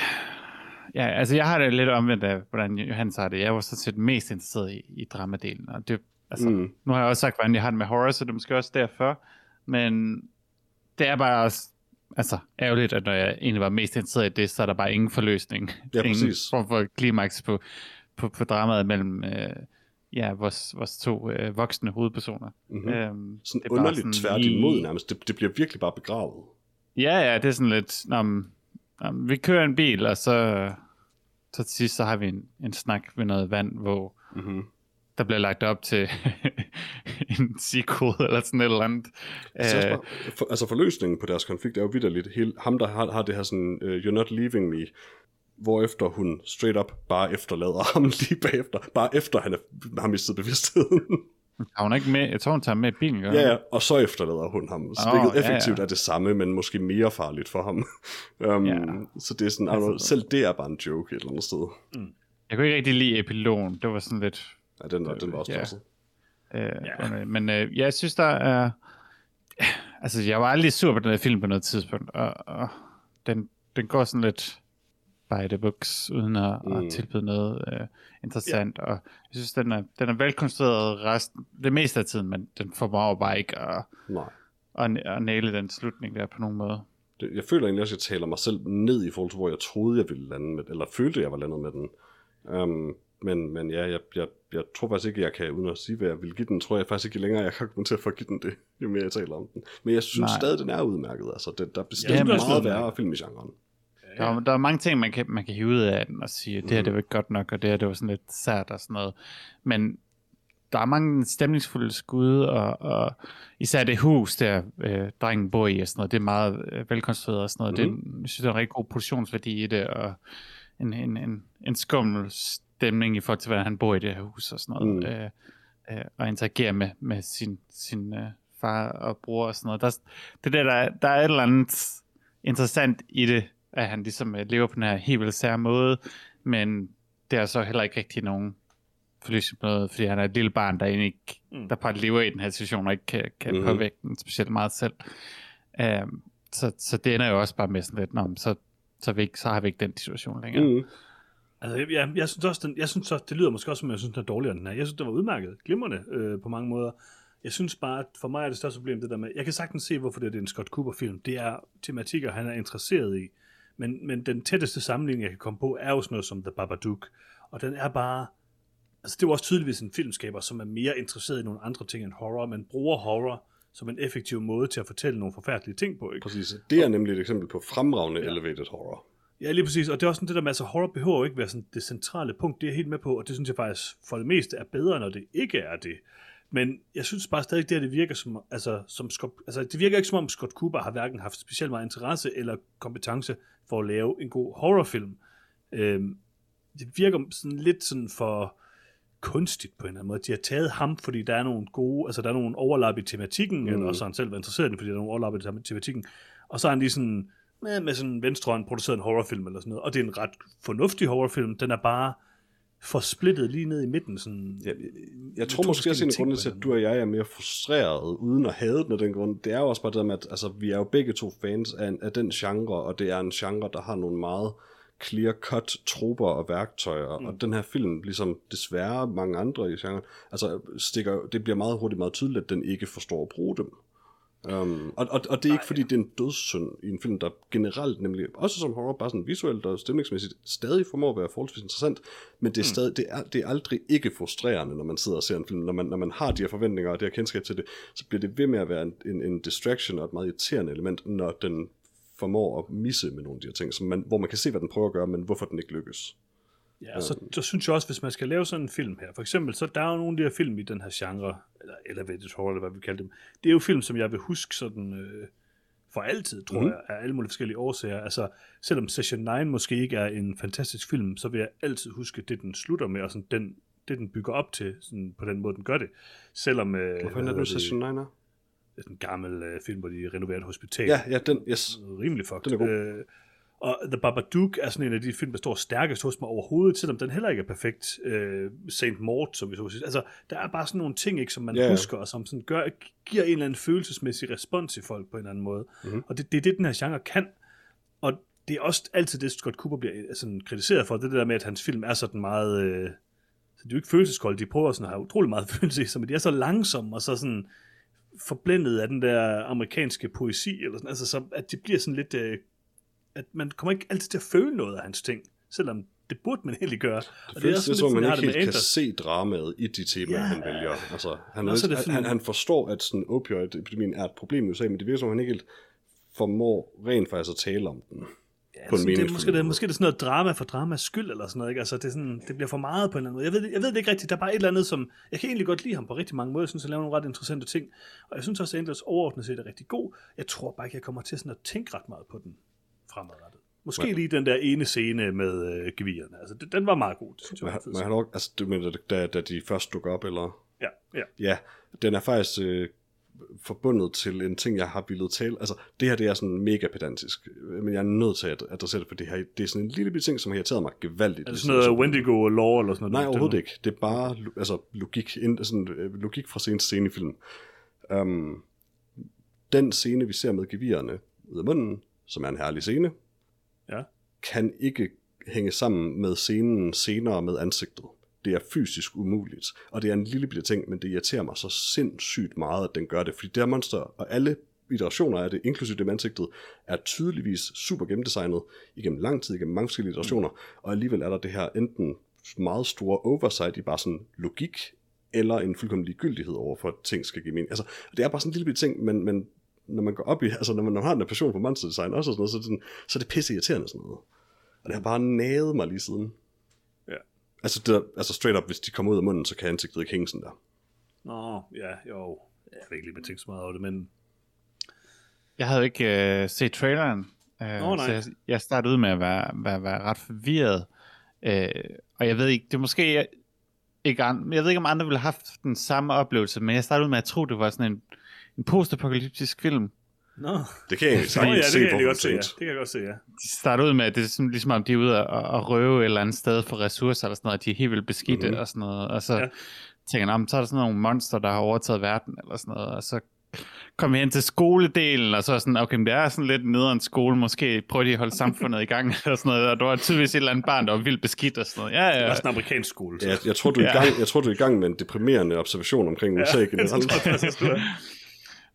ja, altså, jeg har det lidt omvendt af, hvordan Johannes har det. Jeg var sådan set mest interesseret i, i dramadelen, og det Altså, Mm. Nu har jeg også sagt, hvordan jeg har det med horror, så det er måske også derfor. Men det er bare også, altså, ærgerligt, at når jeg egentlig var mest interesseret i det, så er der bare ingen forløsning. Ja, ingen præcis. form for klimaks på, på, på dramaet mellem øh, ja, vores, vores to øh, voksne hovedpersoner. Mm-hmm. Øhm, Sådan det er underligt sådan tvært lige- imod nærmest. Det, det bliver virkelig bare begravet. Ja, ja, det er sådan lidt, nå, vi kører en bil, og så, så til sidst så har vi en, en snak ved noget vand, hvor Mm-hmm. der bliver lagt op til <laughs> en sequel eller sådan et eller andet. Altså, Øh, for, altså forløsningen på deres konflikt er jo vidderligt. Hele, ham, der har, har det her sådan, uh, you're not leaving me, hvorefter hun straight up bare efterlader <laughs> ham lige bagefter. Bare efter han har mistet bevidstheden. Har <laughs> hun ikke med? Jeg tror, hun tager med i bilen, gør ja, ja, og så efterlader hun ham. Så Åh, hvilket ja, ja. effektivt er det samme, men måske mere farligt for ham. um, <laughs> Ja. Så det er sådan, altså, selv det er bare en joke et eller andet sted. Jeg kunne ikke rigtig lide epilogen. Det var sådan lidt... Ja, den, var, den var også Ja. tosset. Øh, Ja. ja. Men øh, jeg synes, der er... <sighs> Altså, jeg var aldrig sur på den her film på noget tidspunkt, og, og den, den går sådan lidt by the books, uden at, mm. At tilbyde noget øh, interessant, ja. og jeg synes, den er, den er velkonstrueret resten, det meste af tiden, men den formår bare ikke at, Nej. at, at næle den slutning der på nogen måde. Det, jeg føler egentlig også, at jeg taler mig selv ned i forhold til, hvor jeg troede, jeg ville lande med eller følte, jeg var landet med den. Um, men, men ja, jeg, jeg, jeg tror faktisk ikke, jeg kan, uden at sige, hvad jeg vil give den, tror jeg faktisk ikke længere, jeg kan argumentere for at give den det, jo mere jeg taler om den. Men jeg synes Nej. stadig, den er udmærket. Altså, det, der er bestemt Ja, er meget værre film i genren. Der, er, der er mange ting, man kan, man kan hive ud af den og sige, det her det var ikke godt nok, og det her det var sådan lidt sært og sådan noget. Men der er mange stemningsfulde skud, og, og især det hus, der øh, drengen bor i og sådan noget, det er meget øh, velkonstrueret og sådan noget. Mm-hmm. Det, jeg synes, der er en rigtig god produktionsværdi i det, og en, en, en, en skummel stemning i forhold til, hvordan han bor i det her hus og sådan noget. Mm. Mm. Øh, øh, og interagere med, med sin, sin øh, far og bror og sådan noget. Der, det der, der, er- der er et eller andet interessant i det, at han ligesom øh, lever på den her helt vildt sære måde, men det er så heller ikke rigtig nogen forløsning på noget, fordi han er et lille barn, der egentlig ikke, Mm. der bare lever i den her situation, og ikke kan, kan mm-hmm. påvirke den specielt meget selv. Um, så, så det ender jo også bare med sådan lidt, Nå, men så, så, vi ikke, så har vi ikke den situation længere. Mm. Mm. Altså, jeg, jeg, jeg synes også, den, jeg synes også, det lyder måske også, som jeg synes, den er dårligere end den her. Jeg synes, den var udmærket, glimrende øh, på mange måder. Jeg synes bare, at for mig er det største problem det der med, jeg kan sagtens se, hvorfor det er en Scott Cooper-film. Det er tematikker, han er interesseret i. Men, men den tætteste sammenligning, jeg kan komme på, er jo sådan noget som The Babadook. Og den er bare... Altså, det er jo også tydeligvis en filmskaber, som er mere interesseret i nogle andre ting end horror, men bruger horror som en effektiv måde til at fortælle nogle forfærdelige ting på, ikke? Præcis. Det er nemlig et eksempel på fremragende ja. elevated horror. Ja, lige præcis. Og det er også sådan det der med, altså horror behøver ikke være sådan det centrale punkt. Det er jeg helt med på, og det synes jeg faktisk for det meste er bedre, når det ikke er det. Men jeg synes bare stadig, det her, det virker som, altså, som Scott, altså, det virker ikke som om Scott Cooper har hverken haft specielt meget interesse eller kompetence for at lave en god horrorfilm. Øhm, det virker sådan lidt sådan for kunstigt på en eller anden måde. De har taget ham, fordi der er nogle gode, altså der er nogle overlap i tematikken, mm. eller også har han selv været interesseret i fordi der er nogle overlap i tematikken. Og så er han lige sådan, med, med sådan venstre produceret en horrorfilm eller sådan noget. Og det er en ret fornuftig horrorfilm. Den er bare for splittet lige ned i midten. Sådan, Jeg, jeg, tror måske også en af grundene til, at du og jeg er mere frustreret, uden at have den af den grund, det er jo også bare det med, at altså, vi er jo begge to fans af, af den genre, og det er en genre, der har nogle meget clear-cut trupper og værktøjer, mm. og den her film, ligesom desværre mange andre i genren, altså stikker, det bliver meget hurtigt meget tydeligt, at den ikke forstår at bruge dem. Um, og, og, og det er ikke fordi, det er en dødssynd i en film, der generelt, nemlig også som horror, bare sådan visuelt og stemningsmæssigt, stadig formår at være forholdsvis interessant, men det er, stadig, det er, det er aldrig ikke frustrerende, når man sidder og ser en film. Når man, når man har de her forventninger og det her kendskab til det, så bliver det ved med at være en, en, en distraction og et meget irriterende element, når den formår at misse med nogle af de her ting, som man, hvor man kan se, hvad den prøver at gøre, men hvorfor den ikke lykkes. Ja, og så, så synes jeg også, hvis man skal lave sådan en film her, for eksempel, så der er jo nogle af de her film i den her genre, eller elevated horror, eller hvad vi kalder dem, det er jo film, som jeg vil huske sådan øh, for altid, tror mm. jeg, af alle mulige forskellige årsager. Altså, selvom Session 9 måske ikke er en fantastisk film, så vil jeg altid huske det, den slutter med, og sådan den, det, den bygger op til, sådan på den måde, den gør det. Selvom, øh, Hvorfor er det nu Session 9 er? det er en gammel øh, film, hvor de renoverer et hospital Ja, ja, den, yes. rimelig fucked. Den er god. Øh, og The Babadook er sådan en af de film, der står stærkest hos mig overhovedet, selvom den heller ikke er perfekt. Øh, Saint Mort, som vi så sige. Altså, der er bare sådan nogle ting, ikke, som man yeah. husker, og som sådan gør, giver en eller anden følelsesmæssig respons i folk på en eller anden måde. Mhm. Mm-hmm. Og det, det er det, den her genre kan. Og det er også altid det, Scott Cooper bliver øh, sådan kritiseret for, det der med, at hans film er sådan meget... Øh, Så de er jo ikke følelseskolde, de prøver sådan at have utrolig meget <laughs> følelse i sig, men de er så langsomme og så sådan forblændet af den der amerikanske poesi, eller sådan, altså så, at det bliver sådan lidt, øh, at man kommer ikke altid til at føle noget af hans ting, selvom det burde man egentlig gøre. Det og føles det, som man ikke helt kan se dramaet i de temaer, ja. han vælger. Altså, han, er, det han, han, han forstår, at sådan opioid-epidemien er et problem i USA, men det virker som, han ikke helt formår rent faktisk at tale om den. Ja, på en det, måske, det, måske det er sådan noget drama for dramas skyld, eller sådan noget, ikke? Altså, det, er sådan, det bliver for meget på en eller anden måde. Jeg ved, jeg ved det ikke rigtigt, der er bare et eller andet, som... Jeg kan egentlig godt lide ham på rigtig mange måder, jeg synes, han laver nogle ret interessante ting, og jeg synes også, at Endless overordnet set er rigtig god. Jeg tror bare ikke, jeg kommer til sådan at tænke ret meget på den fremadrettet. Måske ja. lige den der ene scene med øh, gevirerne. Altså, den, den var meget god. Det synes jeg men, men han også, altså, du mener, da, da de først dukker op, eller? Ja, ja. Ja, den er faktisk øh, forbundet til en ting, jeg har ville tale. Altså, det her det er sådan mega pedantisk, men jeg er nødt til at adressere det, for det her det er sådan en lille ting, som har irriteret mig gevaldigt. Er det sådan noget Wendigo og lore eller sådan noget? Nej, overhovedet ikke. Det er bare altså, logik, sådan, øh, logik fra scene til scene i film. Um, den scene, vi ser med gevirerne ud af munden, som er en herlig scene, ja. kan ikke hænge sammen med scenen senere med ansigtet. Det er fysisk umuligt, og det er en lille bitte ting, men det irriterer mig så sindssygt meget, at den gør det, fordi det er monster, og alle iterationer af det, inklusive det med ansigtet, er tydeligvis super gennemdesignet igennem lang tid, igennem mange forskellige iterationer, og alligevel er der det her enten meget store oversight i bare sådan logik, eller en fuldkommen ligegyldighed over for, at ting skal give mening. Altså, det er bare sådan en lille bitte ting, men, men når man går op i, <laughs> altså når man har en passion for monsterdesign også og sådan noget, så er det, sådan, så er det pisse irriterende sådan noget. Og det har bare naget mig lige siden. Ja. Altså, det, altså straight up, hvis de kommer ud af munden, så kan ansigtet ikke hænge sådan der. Nå, ja, jo. Jeg vil ikke lige tænke så meget over det, men... Jeg havde ikke øh, set traileren, øh, Nå, nej. så jeg, jeg startede ud med at være, være, være ret forvirret. Øh, og jeg ved ikke, det er måske jeg, ikke an, jeg ved ikke, om andre ville have haft den samme oplevelse, men jeg startede ud med at tro, det var sådan en en postapokalyptisk film. Nå. Det kan jeg egentlig <laughs> sagtens ja, se, det kan jeg godt se, ja. Det kan jeg godt se, ja. De starter ud med, at det er sådan, ligesom om de er ude og, og røve et eller andet sted for ressourcer, eller sådan noget, at de er helt vildt beskidte mm-hmm. og sådan noget, og så ja. tænker jeg, så er der sådan nogle monster, der har overtaget verden, eller sådan noget, og så kommer vi hen til skoledelen, og så er sådan, okay, men det er sådan lidt nederen skole, måske prøver de at holde samfundet i gang, <laughs> og sådan noget, og du har tydeligvis et eller andet barn, der var vildt beskidt og sådan noget. Ja, ja. Det er sådan en amerikansk skole. Så. Ja, jeg, tror, du er i gang, jeg tror, du er i gang med en deprimerende observation omkring USA ja, generelt. <laughs>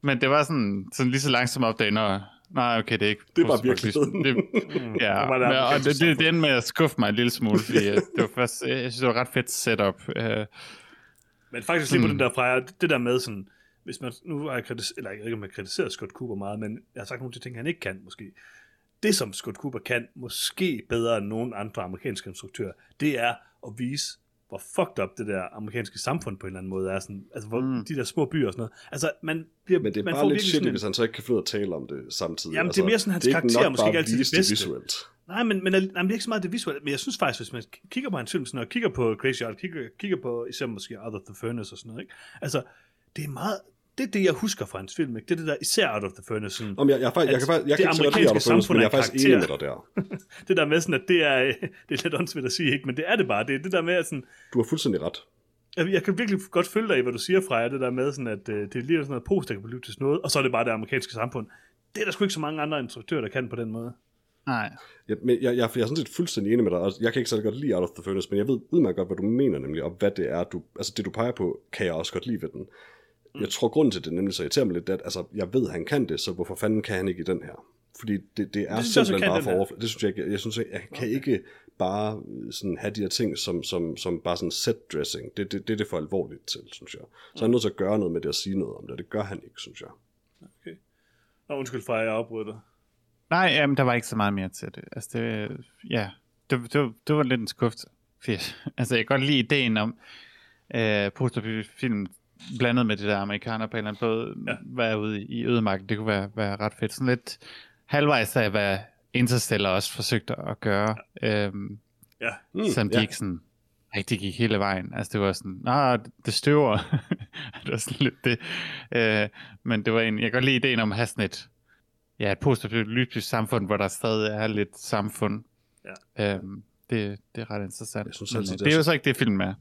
Men det var sådan, sådan lige så langsomt opdag, når... Nej, okay, det er ikke... Det var virkelig det, mm, Ja, det var men, og det, det, det endte med at skuffe mig en lille smule, fordi øh, det var først, jeg synes, det var ret fedt setup. Uh, men faktisk lige på den der fra, det der med sådan, hvis man, nu har jeg kritiseret, eller jeg ved ikke, om jeg kritiseret Scott Cooper meget, men jeg har sagt nogle af de ting, han ikke kan, måske. Det, som Scott Cooper kan, måske bedre end nogen andre amerikanske instruktører, det er at vise hvor fucked up det der amerikanske samfund på en eller anden måde er. Sådan, altså, hvor, mm. de der små byer og sådan noget. Altså, man bliver, Men det er man bare lidt shit, hvis han så ikke kan finde ud at tale om det samtidig. Jamen, altså, det er mere sådan, hans karakter måske ikke altid det bedste. visuelt. Nej, men, men nej, men det er ikke så meget det visuelle, men jeg synes faktisk, hvis man kigger på hans film, sådan, og kigger på Crazy Art, kigger, kigger på især måske Out of the Furnace og sådan noget, ikke? altså, det er meget, det er det, jeg husker fra hans film. Ikke? Det er det der, især Out of the Furnace. Sådan, Om jeg, jeg, jeg, jeg, kan, jeg, jeg kan ikke så godt Furnace, men jeg er faktisk enig med dig der. <laughs> det der med sådan, at det er, <laughs> det er lidt åndssvagt at sige, ikke? men det er det bare. Det er det der med, at sådan... Du har fuldstændig ret. Jeg, jeg kan virkelig godt følge dig i, hvad du siger, Freja, det der med, sådan, at uh, det er lige sådan noget post noget, og så er det bare det amerikanske samfund. Det er der sgu ikke så mange andre instruktører, der kan på den måde. Nej. Ja, men jeg, jeg, jeg er sådan set fuldstændig enig med dig, og jeg kan ikke så godt lide Out of the Furnace, men jeg ved udmærket godt, hvad du mener nemlig, og hvad det er, du, altså det du peger på, kan jeg også godt lide ved den. Mm. Jeg tror, grund til det nemlig så irriterer mig lidt, at altså, jeg ved, at han kan det, så hvorfor fanden kan han ikke i den her? Fordi det, det er det simpelthen bare for overfladisk. Det synes jeg ikke. Jeg synes, jeg, jeg kan okay. ikke bare sådan have de her ting som, som, som bare sådan set dressing. Det, det, det er det for alvorligt til, synes jeg. Så han er nødt til at gøre noget med det og sige noget om det, og det gør han ikke, synes jeg. Okay. Nå, undskyld for, at jeg afbryder dig. Nej, jamen, der var ikke så meget mere til det. Altså, det, ja, det, det, det var lidt en skuft. <laughs> Altså, jeg kan godt lide ideen om øh, posterfilm blandet med det der amerikaner på en eller anden måde, ja. være ude i ødemarken, det kunne være, være ret fedt. Sådan lidt halvvejs af, hvad Interstellar også forsøgte at gøre. Ja. Øhm, ja. Mm, som de ja. ikke sådan rigtig gik hele vejen. Altså det var sådan, nej, det støver. <laughs> det var sådan lidt det. Øh, men det var en, jeg kan godt lide ideen om at have sådan et, ja, et postapokalyptisk samfund, hvor der stadig er lidt samfund. Ja. Øhm, det, det er ret interessant. Jeg synes, men, det, det er jo så ikke det, film er.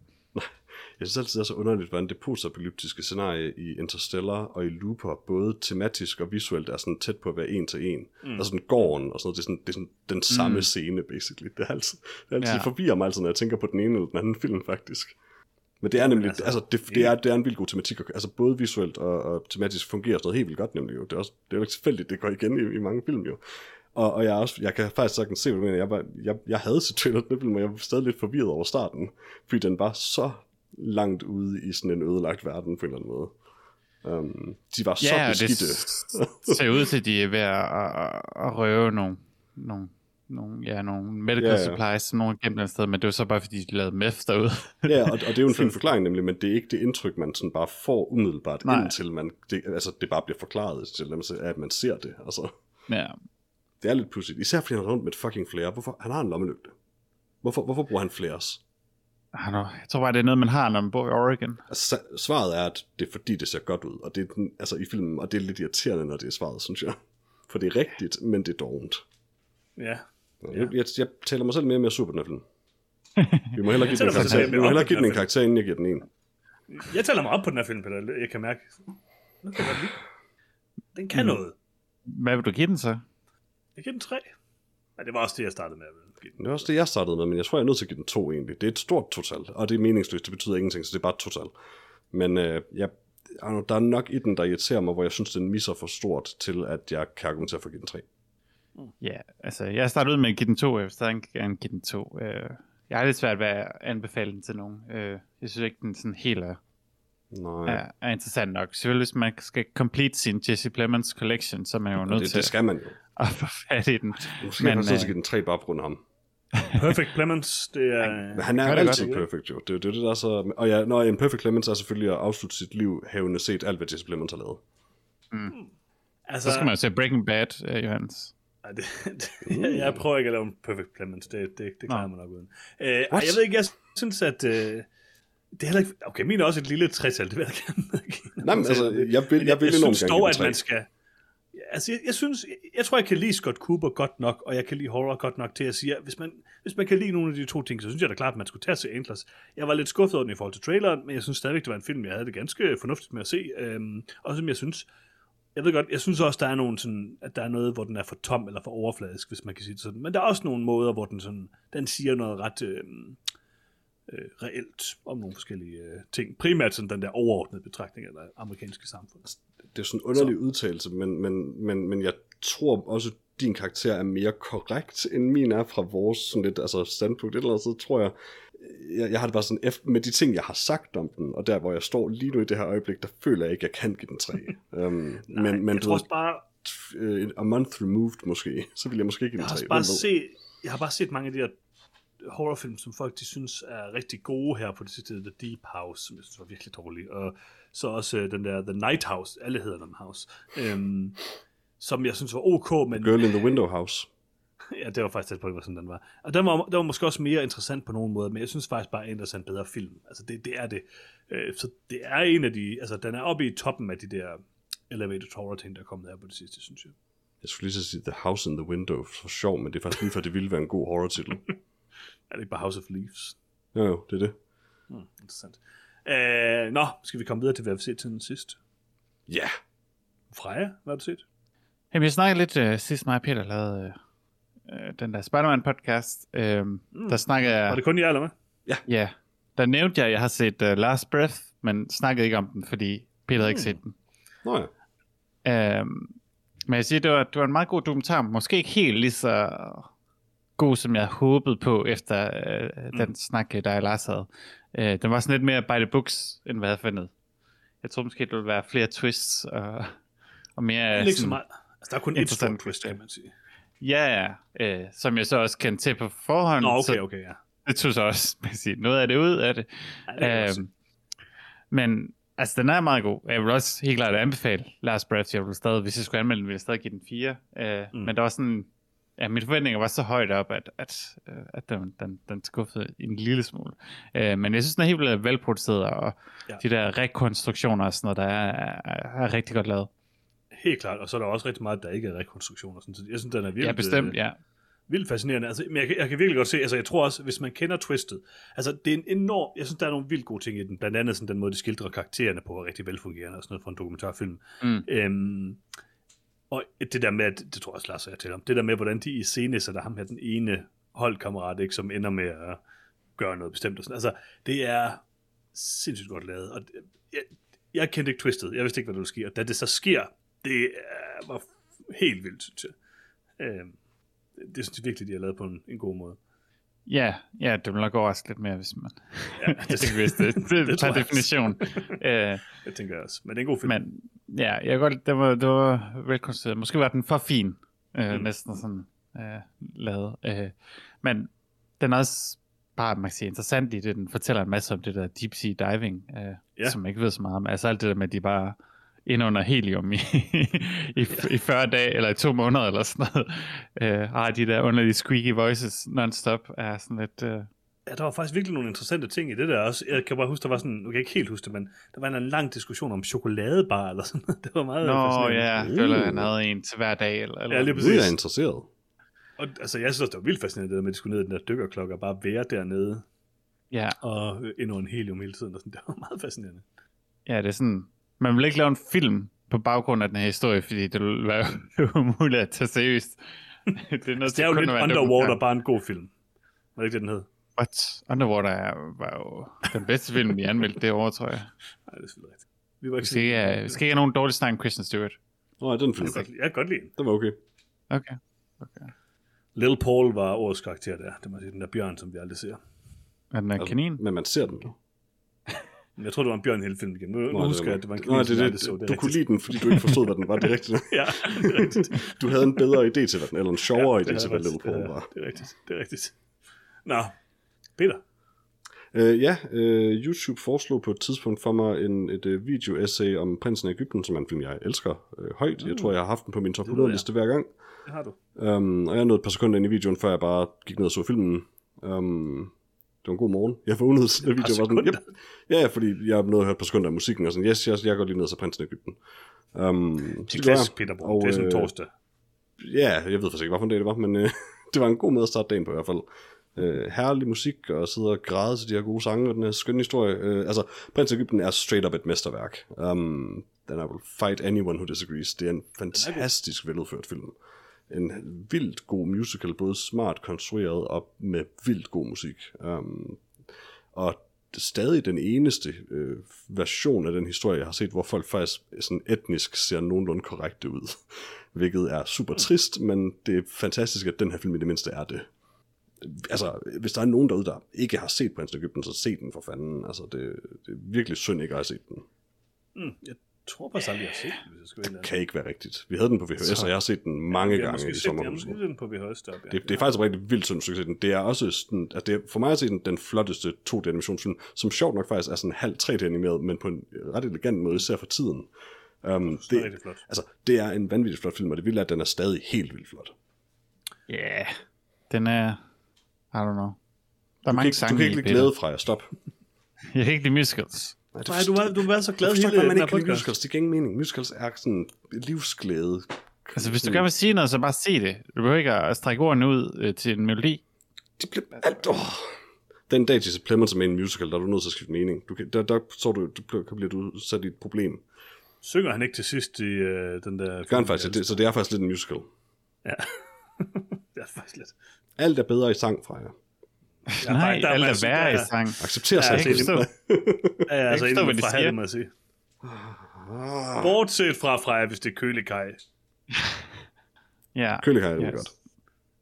Jeg synes altid, det er så underligt, hvordan det postapokalyptiske scenarie i Interstellar og i Looper, både tematisk og visuelt, er sådan tæt på at være en til en. Mm. Altså sådan gården og sådan noget, det er sådan, det er sådan den samme mm. scene, basically. Det er altid, det er altid ja. forvirrer mig altid, når jeg tænker på den ene eller den anden film, faktisk. Men det er nemlig, altså, altså, det, det, er, det er en vildt god tematik, og- altså både visuelt og, og tematisk fungerer sådan noget helt vildt godt nemlig jo. Det er, også, det er jo ikke tilfældigt, det går igen i, i mange film jo. Og, og jeg, også, jeg kan faktisk sagtens se, hvad du mener. Jeg, var, jeg, jeg havde set trailer til den film, og jeg var stadig lidt forvirret over starten, fordi den var så langt ude i sådan en ødelagt verden på en eller anden måde. Um, de var så Ja, det beskidte. s- ser ud til, at de er ved at, at, at røve nogle, nogle, nogle, ja, nogle medical Ja, ja, supplies, som nogen gemt et sted, men det var så bare, fordi de lavede meth derude. <laughs> Ja, og, og det er jo en fin forklaring nemlig, men det er ikke det indtryk, man sådan bare får umiddelbart, Nej. indtil man, det, altså, det bare bliver forklaret, til at man ser det. Altså, ja. det er lidt pudsigt. Især fordi han er rundt med et fucking flere. Hvorfor? Han har en lommelygte. Hvorfor, hvorfor bruger han flares? Know. Jeg tror bare, det er noget, man har, når man bor i Oregon. Altså, svaret er, at det er fordi, det ser godt ud, og det er den, altså i filmen, og det er lidt irriterende, når det er svaret, synes jeg. For det er rigtigt, men det er dovent. Ja. Jeg, jeg, jeg taler mig selv mere her film. Vi må hellere <laughs> give den en karakter, vi må hellere give den en karakter, inden jeg giver den en. Jeg taler mig op på den her film, Peter. Jeg kan mærke. Nu kan jeg lide. Den kan Mm. noget. Hvad vil du give den så? Jeg giver den tre. Ja, det var også det, jeg startede med give den. Det er også det, jeg startede med, men jeg tror, jeg er nødt til at give den to egentlig. Det er et stort total, og det er meningsløst, det betyder ingenting, så det er bare et total. Men øh, jeg, der er nok i den, der irriterer mig, hvor jeg synes, den misser for stort til, at jeg kan argumentere for at give den tre. Ja, altså, jeg startede ud med at give den to, jeg vil stadig gerne give den to. Øh, jeg har lidt svært ved at anbefale den til nogen. Øh, jeg synes ikke, den sådan helt er, Nej, er, er interessant nok. Selvfølgelig, hvis man skal complete sin Jesse Plemons collection, så er man jo nødt det, til det skal man jo. at få fat i den. Måske Men, jeg at øh, den tre bare på grund af ham. Perfect Clemens, det er... Han er det altid godt, perfect jo. Det, er det, er det der er så... Og ja, når en perfect Clemens er selvfølgelig at afslutte sit liv, havende set alt, hvad Jesse Plemons har lavet. altså, Så skal man jo se Breaking Bad, uh, Johannes. Ej, det, det, jeg, jeg prøver ikke at lave en perfect Clemens. Det, det, det klarer man nok uden. Øh, jeg ved ikke, jeg synes, at... Øh, det er heller ikke... Okay, min er også et lille trætal, det vil jeg gerne. Nej, men altså, jeg vil, Men jeg vil jeg enormt synes dog, at man skal... Altså, jeg, jeg, synes, jeg, jeg tror, jeg kan lide Scott Cooper godt nok, og jeg kan lide horror godt nok til at sige, at hvis man, hvis man kan lide nogle af de to ting, så synes jeg da klart, at man skulle tage til Antlers. Jeg var lidt skuffet over den i forhold til traileren, men jeg synes stadigvæk, det var en film, jeg havde det ganske fornuftigt med at se. Øhm, og som jeg synes, jeg ved godt, jeg synes også, der er nogen sådan, at der er noget, hvor den er for tom eller for overfladisk, hvis man kan sige det sådan. Men der er også nogle måder, hvor den sådan, den siger noget ret øhm, øh, reelt om nogle forskellige øh, ting. Primært sådan den der overordnede betragtning af det amerikanske samfund. Det er sådan en underlig udtalelse, men, men, men, men jeg tror også, at din karakter er mere korrekt, end min er fra vores sådan lidt, altså standpunkt et eller andet sted, tror jeg. Jeg, jeg har det bare sådan, efter, med de ting, jeg har sagt om den, og der, hvor jeg står lige nu i det her øjeblik, der føler jeg ikke, at jeg kan give den tre. <laughs> um, Nej, men, men jeg du tror også bare, øh, a month removed måske, så vil jeg måske ikke give Jeg den har, tre. også bare Hvem ved? set, jeg har bare set mange af de her horrorfilm, som folk de synes er rigtig gode her på det sidste. The Deep House, som jeg synes var virkelig dårlig. Og så også øh, den der The Night House. Alle hedder den house. Øhm, som jeg synes var ok, men Girl in the Window House. <laughs> ja, det var faktisk tæt på, det var sådan, den var. Og den var, den var måske også mere interessant på nogen måde, men jeg synes faktisk bare, at Anders er en bedre film. Altså, det, det er det. Øh, så det er en af de, altså, den er oppe i toppen af de der elevated horror ting, der er kommet her på det sidste, synes jeg. Jeg skulle lige så sige The House in the Window, for sjov, men det er faktisk lige for, det ville være en god horror-titel. <laughs> Er det ikke bare House of Leaves? Jo, jo, det er det. Hmm, interessant. Øh, nå, skal vi komme videre til, hvad vi har set til den sidste? Ja, yeah. Freja, hvad har du set? Jamen, jeg snakkede lidt uh, sidst mig og Peter lavede uh, den der Spider-Man podcast. Uh, mm. Der snakkede jeg... Var det kun jer, eller hvad? Ja, der nævnte jeg, at jeg har set uh, Last Breath, men snakkede ikke om den, fordi Peter havde ikke set den. nå ja. Øhm, men jeg siger, det var, det var en meget god dokumentar. Måske ikke helt lige så god, som jeg håbede på, efter øh, den snak, der jeg Lars havde. Øh, den var sådan lidt mere by the books, end hvad jeg havde fundet. Jeg tror måske, det ville være flere twists, og, og mere... Ikke så meget. Altså, der er kun et stort twist, kan man sige. Ja, ja. Øh, som jeg så også kendte til på forhånd. Nå, okay, okay, ja. det tog så også <laughs> man sige, noget af det ud af det. ja det Øhm, men altså, den er meget god. Jeg vil også helt klart anbefale. Jeg vil stadig, hvis jeg skulle anmelde den, ville jeg stadig give den 4. Øh, Mm. mm. Men der var sådan, ja, mine forventninger var så højt op, at, at, øh, at den, den, den skuffede en lille smule. Øh, men jeg synes, den er helt vildt velproduceret, og Ja. de der rekonstruktioner og sådan noget, der er, er, er rigtig godt lavet. Helt klart, og så er der også rigtig meget, der ikke er rekonstruktioner. Sådan, så jeg synes, den er virkelig, Ja, bestemt, øh, ja. vildt fascinerende. Altså, men jeg, kan- jeg kan virkelig godt se, altså jeg tror også, hvis man kender Twisted, altså det er en enorm, jeg synes, der er nogle vildt gode ting i den, blandt andet sådan den måde, de skildrer karaktererne på, er rigtig velfungerende og sådan noget fra en dokumentarfilm. Mm. Øhm, og det der med, at- det tror jeg også, Lars og jeg til om, det der med, hvordan de i scene sætter ham her, den ene holdkammerat, ikke, som ender med at gøre noget bestemt. Og sådan. Altså, det er sindssygt godt lavet. Og det- jeg, jeg kendte ikke twistet. Jeg vidste ikke, hvad der ville ske. Og da det så sker, det er, var helt vildt, synes jeg. Øh, det synes jeg virkelig, de har lavet på en, en god måde. Ja, ja, det vil nok overraske lidt mere, hvis man Ja, <laughs> ikke vidste det. Det, <laughs> det, det per definition. <laughs> øh, Det tænker jeg også. Men det er en god film. men ja, jeg kan godt, det var, det var velkonstrueret. Måske var den for fin, øh, mm. næsten sådan øh, lavet. Øh, men den er også bare, man kan sige, interessant i det. Den fortæller en masse om det der deep sea diving, øh, ja. som jeg ikke ved så meget om. Altså alt det der med, at de bare ind under helium i, <laughs> i, i 40 dage, eller i to måneder, eller sådan noget. Øh, har de der underlige squeaky voices non-stop, er sådan lidt... Øh, Ja, der var faktisk virkelig nogle interessante ting i det der også. Jeg kan bare huske, der var sådan, nu kan jeg ikke helt huske det, men der var en lang diskussion om chokoladebar eller sådan noget. <laughs> Det var meget Nå ja, Uh. føler han havde en til hver dag. Eller, eller. Ja, lige er jeg præcis. interesseret. Og altså, jeg synes også, det var vildt fascinerende, det med, at de skulle ned i den der dykkerklokke og bare være dernede ja, og øh, ind under en helium hele tiden. Og sådan. Det var meget fascinerende. ja, det er sådan... Man vil ikke lave en film på baggrund af den her historie, fordi det vil være <laughs> umuligt at tage seriøst. <laughs> det er, noget Altså, det er jo lidt Underwater, bare en god film. Var det ikke det, den hed? What? Underwater er, var jo den bedste film, vi anmeldte det år, tror jeg. <laughs> Nej, det er selvfølgelig rigtigt. Vi var Vi ikke skal ikke, have- vi skal ikke have nogen dårlig snak om Christian Stewart. Nå, ja, den film. Jeg jeg kan godt lide den. Den var okay. Okay. okay. Little Paul var årets karakter der. Det må sige, den der bjørn, som vi aldrig ser. Er den der kanin? Men man ser den jo. Men jeg tror, det var en bjørn hele filmen igen. Nu, Nå, husker jeg, at det var en som det, aldrig det, så. du Det er kunne lide den, fordi du ikke forstod, hvad den var. Det er rigtigt. <laughs> Ja, det er rigtigt. Du havde en bedre idé til, hvad den, eller en sjovere det idé til, hvad. Little Paul Det var. Det er rigtigt. Det er rigtigt. Nå, Peter. Uh, ja, uh, YouTube foreslog på et tidspunkt for mig en, et uh, video-essay om Prinsen af Ægypten, som er en film, jeg elsker uh, højt. Jeg tror, jeg har haft den på min top Det ved jeg. 100-liste hver gang. Det har du. Um, og jeg nåede et par sekunder ind i videoen, før jeg bare gik ned og så filmen. Um, det var en god morgen. Jeg vågnede, da videoen var sådan, yep. Ja, fordi jeg nåede at høre et par sekunder af musikken, og sådan, yes, yes, jeg går lige ned så Prinsen af Ægypten. Um, Det er klassisk. Peter Brun. Det er sådan øh, torsdag. Ja, jeg ved faktisk ikke, hvorfor dag det var, men øh, <laughs> det var en god måde at starte dagen på i hvert fald. Øh, herlig musik, og sidde og græde til de her gode sange, og den her skønne historie. Øh, altså, Prins af Egypten er straight up et mesterværk. Um, den er will fight anyone who disagrees. Det er en fantastisk veludført film. En vildt god musical, både smart konstrueret og med vildt god musik. Um, og det er stadig den eneste øh, version af den historie, jeg har set, hvor folk faktisk sådan etnisk ser nogenlunde korrekte ud. <laughs> Hvilket er super trist, men det er fantastisk, at den her film i det mindste er det. Altså, hvis der er nogen derude, der ikke har set Prins af Egypten, så se den for fanden. Altså, det, det er virkelig synd ikke at have set den. Mm, jeg tror faktisk aldrig, jeg har set den, hvis jeg skal ærlig. Kan ikke være rigtigt. Vi havde den på VHS, og jeg har set den mange har gange i set den, jeg har sommerhuset. måske set den på VHS deroppe. Det, det er faktisk rigtig vildt synd, at den. Det er også sådan, at det er for mig at se den, den flotteste 2D-animationsfilm, som sjovt nok faktisk er sådan halv 3D-animeret, men på en ret elegant måde, især for tiden. Um, det er det, flot. altså, det er en vanvittig flot film, og det vilde er, at den er stadig helt vildt flot. Ja, yeah. den er... I don't know. Der er Du kan mange ikke, sange du kan ikke glæde fra jer. Stop. <laughs> Jeg kan ikke lide musicals. Nej, det Nej, du var, du var så glad hele ikke, man den ikke podcast. musicals. Det giver ingen mening. Musicals er sådan livsglæde. Altså, hvis du gerne vil sige noget, så bare sig det. Du behøver ikke at strække ordene ud øh, til en melodi. De bliver alt... Oh. Den dag, Jesse Plemons er med en musical, der er du nødt til at skifte mening. Du kan, der, der så du, du bliver, kan blive du sat i et problem. Synger han ikke til sidst i øh, den der... Det gør han faktisk, det, så det er faktisk lidt en musical. Ja. <laughs> det er faktisk lidt. Alt er bedre i sang fra jer. Ja, Nej, der- er alt er værre i sang. Accepter Ja, sig. Jeg kan det- forstå. Ja, altså inden hvad de fra hatten, må jeg sige. Bortset fra Freja, hvis det er kølekaj. <laughs> Ja. Kølekaj er det Yes. godt.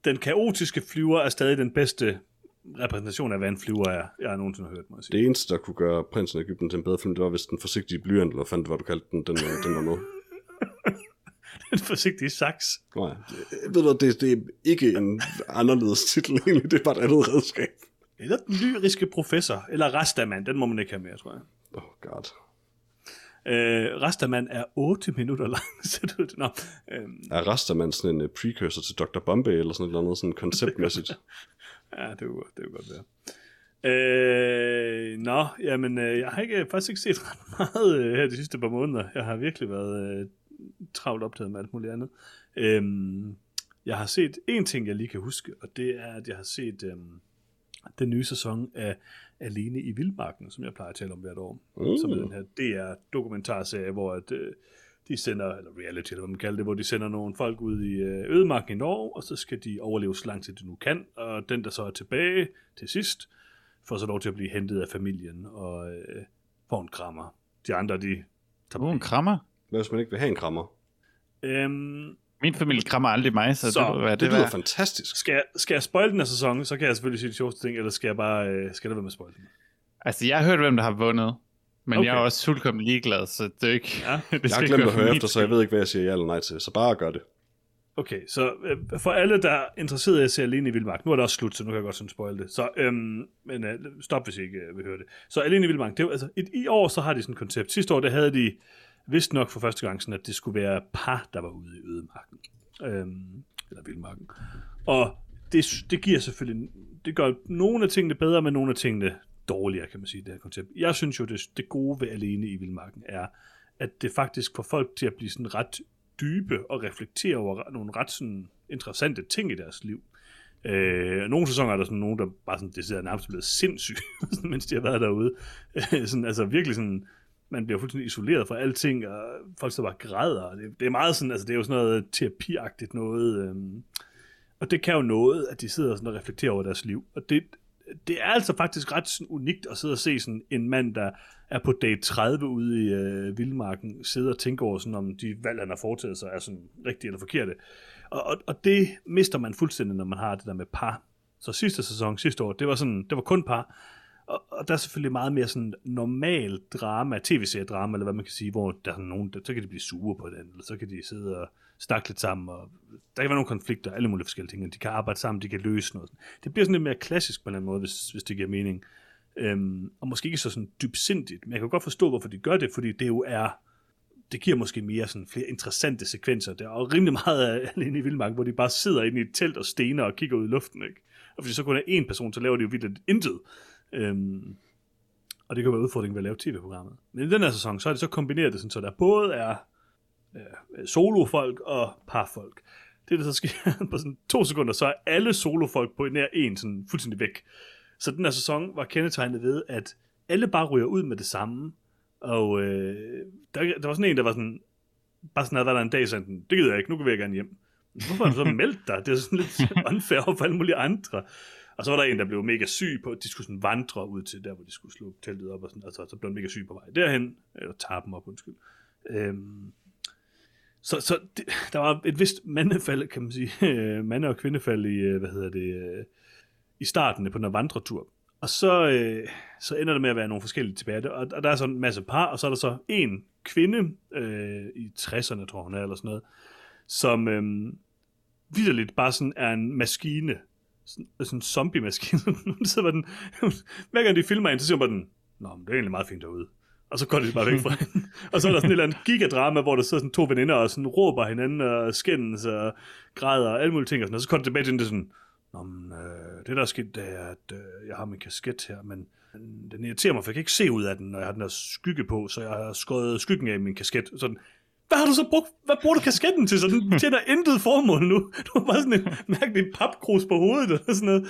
Den kaotiske flyver er stadig den bedste repræsentation af, hvad en flyver er, jeg har nogensinde hørt, må jeg sige. Det eneste, der kunne gøre Prinsen af Egypten til en bedre film, det var, hvis den forsigtige blyant, eller hvad det var, du kaldte den, den, den var med. <laughs> En forsigtig saks. Nej, det, ved du, det, det er ikke en anderledes titel egentlig, det er bare et andet redskab. Eller den lyriske professor, eller Rastaman, den må man ikke have mere, tror jeg. Oh god. Øh, Rastaman er 8 minutter lang, <laughs> ud til. Nå, øh, Er Rastaman sådan en uh, precursor til Dr. Bombay, eller sådan et eller andet sådan konceptmæssigt? <laughs> ja, det kunne, det kunne godt være. Øh, nå, jamen, øh, jeg har ikke, faktisk ikke set ret meget øh, her de sidste par måneder. Jeg har virkelig været øh, travlt optaget med alt muligt andet. Øh, jeg har set en ting, jeg lige kan huske, og det er, at jeg har set øh, den nye sæson af Alene i Vildmarken, som jeg plejer at tale om hvert år. Mm. Som er den her DR-dokumentarserie, hvor at, øh, de sender, eller reality, eller hvad man kalder det, hvor de sender nogle folk ud i øh, ødemarken i Norge, og så skal de overleve så lang tid de nu kan, og den, der så er tilbage til sidst, får så lov til at blive hentet af familien og øh, får en krammer. De andre, de tager Uh, en krammer. Hvad hvis man ikke vil have en krammer? øhm, Min familie krammer aldrig mig, så, Så, det, hvad, Det, det, lyder var. fantastisk. skal, jeg, skal jeg spoil den her sæson, så kan jeg selvfølgelig sige de sjoveste ting, eller skal jeg bare øh, skal der være med at spoil den? Altså, jeg har hørt, hvem der har vundet. Men okay. jeg er også fuldkommen ligeglad, så det er ikke... Ja. <laughs> det Jeg har glemt at høre efter, så jeg ved ikke, hvad jeg siger ja eller nej til. Så bare gør det. Okay, så øh, for alle, der er interesseret i at se Alene i Vildmark, nu er det også slut, så nu kan jeg godt sådan spoil det. Så, øhm, men øh, stop, hvis I ikke øh, vil høre det. Så Alene i Vildmark, det er jo, altså, et, i år så har de sådan et koncept. Sidste år, der havde de vist nok for første gang sådan, at det skulle være par, der var ude i ødemarken. Øhm, eller Vildmarken. Og det, det giver selvfølgelig, det gør nogle af tingene bedre, men nogle af tingene dårligere, kan man sige, det her koncept. Jeg synes jo, det, det gode ved Alene i Vildmarken er, at det faktisk får folk til at blive sådan ret dybe og reflektere over nogle ret sådan interessante ting i deres liv. Øh, nogle sæsoner er der sådan nogen, der bare sådan, det sidder nærmest blevet sindssyge, <laughs> mens de har været derude. Øh, sådan, altså virkelig sådan, man bliver fuldstændig isoleret fra alting, og folk så bare græder. Det, det er meget sådan, altså det er jo sådan noget terapiagtigt noget. øhm, og det kan jo noget, at de sidder sådan og reflekterer over deres liv. Og det, det er altså faktisk ret sådan unikt at sidde og se sådan en mand, der er på dag 30 ude i øh, Vildmarken, sidde og tænke over, sådan, om de valg, han har foretaget sig, er sådan rigtige eller forkerte. Og, og, og det mister man fuldstændig, når man har det der med par. Så sidste sæson, sidste år, det var, sådan, det var kun par. Og, og der er selvfølgelig meget mere sådan normal drama, tv-seriedrama, eller hvad man kan sige, hvor der er nogen, der, så kan de blive sure på den, eller så kan de sidde og snakke lidt sammen, og der kan være nogle konflikter, alle mulige forskellige ting, og de kan arbejde sammen, de kan løse noget. Det bliver sådan lidt mere klassisk på en eller anden måde, hvis, hvis det giver mening. Øhm, og måske ikke så sådan dybsindigt, men jeg kan godt forstå, hvorfor de gør det, fordi det jo er, det giver måske mere sådan flere interessante sekvenser. Der er rimelig meget af <laughs> alene i Vildmark, hvor de bare sidder inde i et telt og stener og kigger ud i luften, ikke? Og fordi så kun er én person, så laver de jo vildt intet. Øhm, og det kan være udfordringen ved at lave tv-programmet. Men i den her sæson, så er det så kombineret det sådan, så der både er øh, solofolk og parfolk. Det, der så sker <laughs> på sådan to sekunder, så er alle solofolk på nær en sådan fuldstændig væk. Så den her sæson var kendetegnet ved, at alle bare ryger ud med det samme. Og øh, der, der var sådan en, der var sådan, bare sådan, at der en dag sådan, det gider jeg ikke, nu kan jeg gerne hjem. Hvorfor har du så meldt dig? Det er sådan lidt <laughs> unfair over for alle mulige andre. Og så var der en, der blev mega syg på, at de skulle sådan vandre ud til der, hvor de skulle slå teltet op, og sådan, altså, så blev han mega syg på vej derhen, eller tager dem op, undskyld. Øhm, så, så det, der var et vist mandefald, kan man sige, <laughs> mande- og kvindefald i, øh, hvad hedder det, øh, i starten på den her vandretur. Og så, øh, så ender det med at være nogle forskellige tilbage. Og, og der er så en masse par, og så er der så en kvinde øh, i 60'erne, tror hun er, eller sådan noget, som øh, vidderligt bare sådan er en maskine. Sådan, sådan en zombie-maskine. <laughs> Sidder bare den, hver gang de filmer hende, så siger bare den, Nå, men det er egentlig meget fint derude. Og så går de bare væk fra <laughs> hende. og så er der sådan et eller andet gigadrama, hvor der sidder sådan to veninder og sådan råber hinanden og skændes og græder og alle mulige ting. Og, sådan. og så kommer det tilbage til det sådan, Nå, men, øh, det der er sket, det er, at øh, jeg har min kasket her, men men den irriterer mig, for jeg kan ikke se ud af den, når jeg har den der skygge på, så jeg har skåret skyggen af min kasket. Sådan, hvad har du så brugt? Hvad bruger du kasketten til? Så den tjener <laughs> intet formål nu. <laughs> Du har bare sådan en mærkelig papkrus på hovedet, eller sådan noget.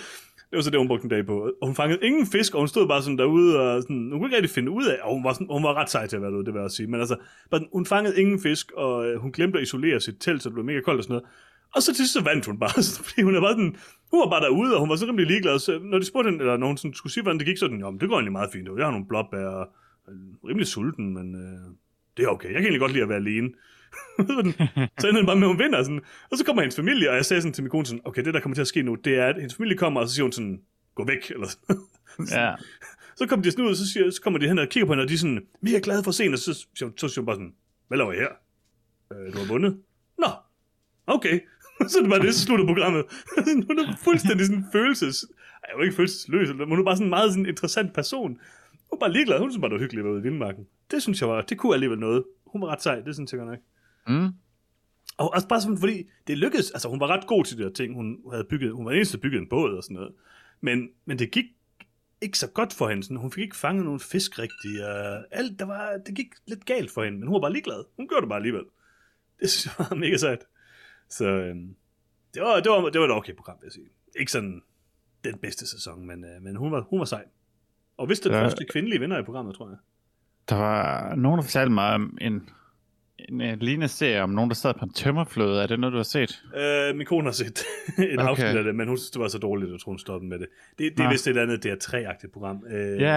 Det var så det, hun brugte en dag på. Og hun fangede ingen fisk, og hun stod bare sådan derude, og sådan, hun kunne ikke rigtig finde ud af, og hun var, sådan, hun var ret sej til at være derude, det vil jeg sige. Men altså, bare sådan, hun fangede ingen fisk, og øh, hun glemte at isolere sit telt, så det blev mega koldt og sådan noget. Og så til sidst så vandt hun bare, <laughs> fordi hun er bare sådan, hun var bare derude, og hun var så rimelig ligeglad. Så når de spurgte hende, eller når hun sådan skulle sige, hvordan det gik, så den, jo, men det går egentlig meget fint. Jeg har nogle blåbær, og er rimelig sulten, men øh, det er okay. Jeg kan egentlig godt lide at være alene. <laughs> så ender det bare med, at hun vinder. Sådan. Og så kommer hendes familie, og jeg sagde sådan til min kone, sådan, okay, det der kommer til at ske nu, det er, at hendes familie kommer, og så siger hun sådan, gå væk, eller sådan. <laughs> Ja. Så kommer de sådan ud, og så, siger, så kommer de hen og kigger på hende, og de er sådan, mega glade for at se hende, og så, hun- så siger hun bare sådan, hvad laver I her? Øh, du har vundet? Nå, okay. <laughs> så er det bare det, så slutter programmet. hun er fuldstændig sådan følelses... Ej, hun er ikke følelsesløs, men hun er bare sådan en meget sådan interessant person. Hun er bare ligeglad. Hun synes bare, det var hyggeligt at være ude i Vildmarken. Det synes jeg var, det kunne alligevel noget. Hun var ret sej, det synes jeg godt nok. Mm. Og også bare sådan, fordi det lykkedes, altså hun var ret god til de der ting, hun havde bygget, hun var den eneste, der byggede en båd og sådan noget. Men, men det gik ikke så godt for hende, sådan, hun fik ikke fanget nogen fisk rigtigt, og alt, der var, det gik lidt galt for hende, men hun var bare ligeglad. Hun gjorde det bare alligevel. Det synes jeg var mega sejt. Så øhm, det, var, det, var, det var et okay program, vil jeg sige. Ikke sådan den bedste sæson, men, øh, men hun, var, hun var sej. Og hvis det Ja. første kvindelige vinder i programmet, tror jeg. Der var nogen, der fortalte mig om en, en, en lignende serie om nogen, der sad på en tømmerflåde. Er det noget, du har set? Øh, min kone har set <laughs> et Okay. afsnit af det, men hun synes, det var så dårligt, at hun stoppede med det. Det, det er vist et andet DR3-agtigt program. Øh, Ja,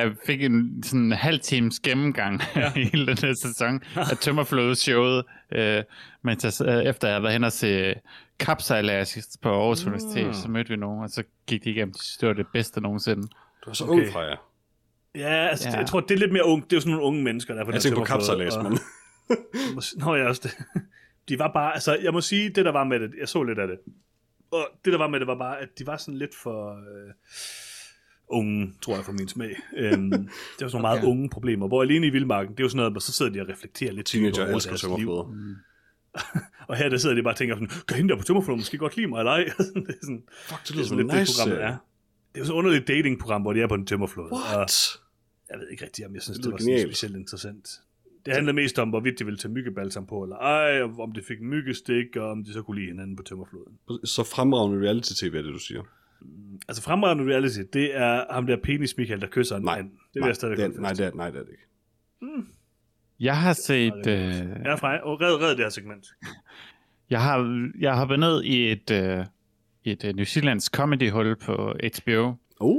jeg fik en sådan en halv times gennemgang ja. i <laughs> hele den her sæson af tømmerflåde-showet, øh, mens jeg, øh, efter jeg havde været hen og se kapsejlads på Aarhus Mm. Universitet, så mødte vi nogen, og så gik de igennem, de det var det bedste nogensinde. Du er så Okay. ung fra jer. Ja, altså, Ja. jeg tror, det er lidt mere unge. Det er jo sådan nogle unge mennesker, der er på Jeg den tænker på og- men... <laughs> Nå, jeg også det. <laughs> De var bare, altså, jeg må sige, det der var med det, jeg så lidt af det, og det der var med det var bare, at de var sådan lidt for øh, unge, tror jeg, for min smag. Øhm, <laughs> det var sådan nogle meget Okay. unge problemer, hvor alene i Vildmarken, det er jo sådan noget, hvor så sidder de og reflekterer lidt Teenager over elsker deres liv. Og her der sidder de bare og tænker sådan, kan hende der på tømmerflåden måske godt lide mig, eller ej? det er sådan, Fuck, det det lyder er som sådan en lidt nice det, programmet serie. er. Det er jo sådan et underligt datingprogram, hvor de er på en tømmerflåde. Og What? jeg ved ikke rigtig, om jeg synes, Det det, var sådan specielt interessant. Det handlede mest om, hvorvidt de ville tage myggebalsam på, eller ej, og om det fik en myggestik, og om de så kunne lide hinanden på tømmerfloden. Så fremragende reality-tv er det, du siger. Altså fremragende reality, det er ham der penis Michael, der kysser en Nej, mand. Det vil nej, jeg stadig det er, nej, det er, nej, det er det ikke. Jeg har set... Øh, Ja, fra, og red, red det her segment. <laughs> jeg har, jeg har været ned i et, øh, et øh, New Zealands comedy-hul på HBO. Oh,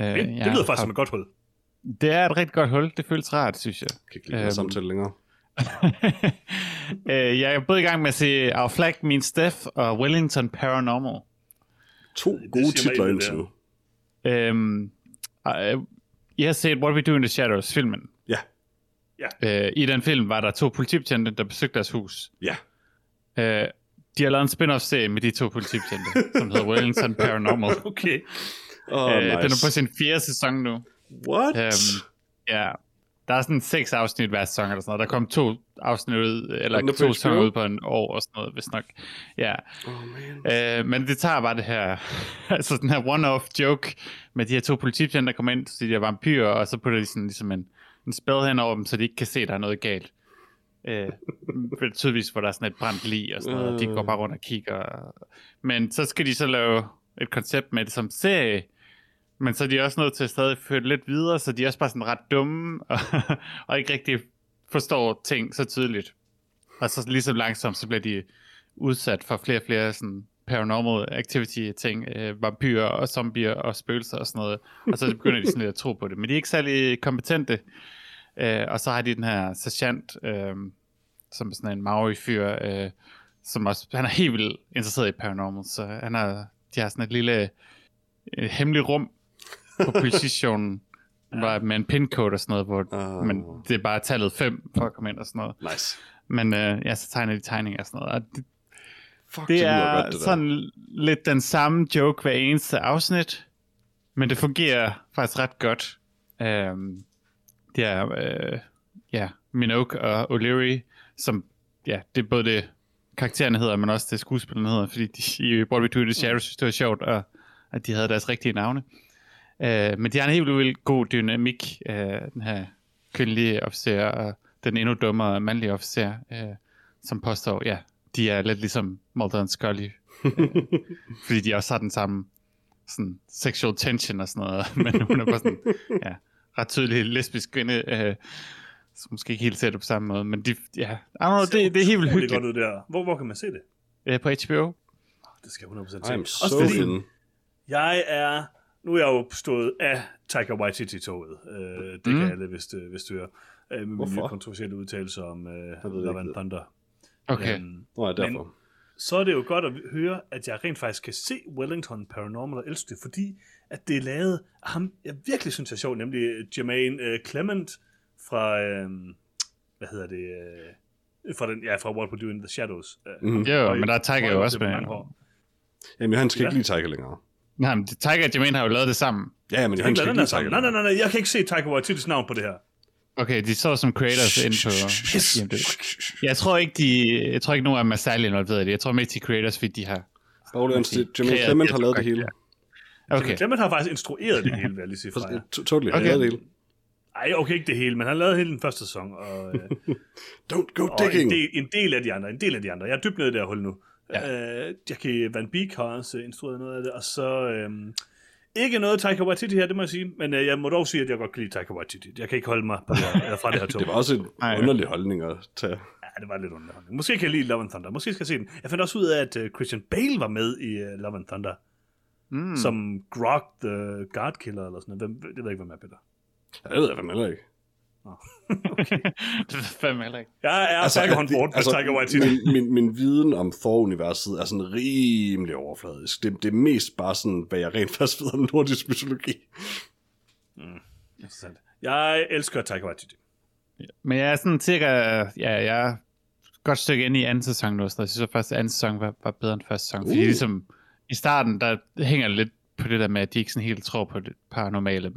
Øh, Det, det jeg lyder faktisk har- som et godt hul. Det er et rigtig godt hul. Det føles rart, synes jeg. kan ikke lide Øhm. samtale længere. <laughs> øh, jeg er både i gang med at se Our Flag Means Death og Wellington Paranormal. To gode titler indtil nu. Øhm, øh, jeg har set What We Do in the Shadows, filmen. Ja, Øh, I den film var der to politibetjente, der besøgte deres hus. ja. Øh, de har lavet en spin-off-serie med de to politibetjente, som hedder Wellington <laughs> Paranormal. Okay. Oh, øh, nice. Den er på sin fjerde sæson nu. What? Øhm, ja, der er sådan seks afsnit hver sæson eller sådan noget. Der kom to afsnit ud, eller er to sæsoner ud på en år og sådan noget, hvis nok. Ja, oh, man. øh, men det tager bare det her, <laughs> altså den her one-off joke med de her to politibetjente, der kommer ind, så de er vampyrer, og så putter de sådan ligesom en, en spell hen over dem, så de ikke kan se, at der er noget galt. Øh, tydeligvis, hvor der er sådan et brændt lig og sådan noget, og de går bare rundt og kigger. Men så skal de så lave et koncept med det som serie, men så er de også nødt til at stadig føre lidt videre, så de er også bare sådan ret dumme, <laughs> og, og ikke rigtig forstår ting så tydeligt. Og så ligesom langsomt, så bliver de udsat for flere og flere sådan paranormal activity ting, øh, vampyrer og zombier og spøgelser og sådan noget. Og så begynder de sådan lidt at tro på det. Men de er ikke særlig kompetente. Øh, og så har de den her sergeant, øh, som er sådan en Maori-fyr, øh, som også, han er helt vildt interesseret i paranormal, så han har, de har sådan et lille øh, hemmeligt rum på <laughs> politistationen, ja. med en pincode og sådan noget, hvor, Ah. men det er bare tallet 5 for at komme ind og sådan noget. Nice. Men øh, ja, så tegner de tegninger og sådan noget. Og det, Fuck, det lyder er godt, det der. sådan lidt den samme joke hver eneste afsnit, men det fungerer faktisk ret godt. Øhm, det er, øh, ja, Minogue og O'Leary, som, ja, det er både det, karaktererne hedder, men også det skuespillerne hedder, fordi de i What We Do in the Shadows synes, det var sjovt, og, at de havde deres rigtige navne. Øh, men de har en helt vildt god dynamik, øh, den her kvindelige officer og den endnu dummere mandlige officer, øh, som påstår, ja, de er lidt ligesom Mulder og Scully, øh, fordi de også har den samme sådan sexual tension og sådan noget, <laughs> men hun er bare sådan, ja, ret tydelig lesbisk kvinde, øh, som måske ikke helt ser det på samme måde, men de, ja, I know, det, det er helt vildt hyggeligt godt ud der. Hvor, hvor kan man se det? øh, på HBO. Det skal jeg 100% se. I'm Også so fordi, in. jeg er... Nu er jeg jo stået af Taika Waititi-toget. Øh, det mm. Kan alle, hvis det, hvis det er. Øh, med mine Hvorfor? kontroversielle udtalelser om øh, Love and. Thunder. Okay. Øhm, Nå, ja, derfor. så er det jo godt at høre, at jeg rent faktisk kan se Wellington Paranormal og elske det, fordi at det er lavet af ham, jeg virkelig synes er sjovt, nemlig Jermaine øh, Clement fra, øh, hvad hedder det, øh, fra, den, ja, fra What We Do in the Shadows. Øh. Jo, høje- men der er Tiger jo også med. Jamen, han skal Ja. ikke lide Tiger længere. Nej, men Tiger og Jermaine har jo lavet det sammen. Ja, men Det er han ikke skal ikke lide. Tiger Nej, nej, nej, nej, jeg kan ikke se Taika Waititis navn på det her. Okay, de så som creators ind på... IMDb. Jeg tror ikke, de, jeg tror ikke nogen af dem er særlig involveret i det. Jeg tror mest de creators, fordi de har... Sige, Jermaine Clement har lavet det hele. ja. Okay. Okay, Clement har faktisk instrueret det hele, vil jeg lige <laughs> sige fra jer. Totally, Okay. det hele. Ej, okay, ikke det hele, men han lavede hele den første sæson, og, øh, <laughs> Don't go og en, digging. del, en del af de andre, en del af de andre. Jeg er dybt nede i det her hul nu. Ja. Øh, Jackie Van Beek har også instrueret noget af det, og så... Øh, ikke noget Taika Waititi her, det må jeg sige, men øh, jeg må dog sige, at jeg godt kan lide Taika Waititi. Jeg kan ikke holde mig på eller fra det her <laughs> tog. Det var også en Ej, underlig holdning at tage. Ja, det var lidt underholdning. Måske kan jeg lide Love and Thunder. Måske skal jeg se den. Jeg fandt også ud af, at uh, Christian Bale var med i Love and Thunder. Mm. Som Grog the Guard Killer eller sådan noget. Hvem, det ved jeg ikke, hvem er, Peter. Ja, det ved jeg fandme heller ikke. <laughs> <laughs> det er fandme heller ikke. Jeg er altså, on board altså, Tiger Waititi. Min, min, min viden om foruniverset er sådan rimelig overfladisk. Det, det er mest bare sådan, hvad jeg rent faktisk ved om nordisk mytologi. Mm, interessant. Jeg elsker Tiger Waititi. Ja, men jeg er sådan cirka, ja, jeg er godt stykke ind i anden sæson nu, så jeg synes at første anden sæson var, var bedre end første sæson. Uh. Fordi ligesom i starten, der hænger det lidt på det der med, at de ikke sådan helt tror på det paranormale,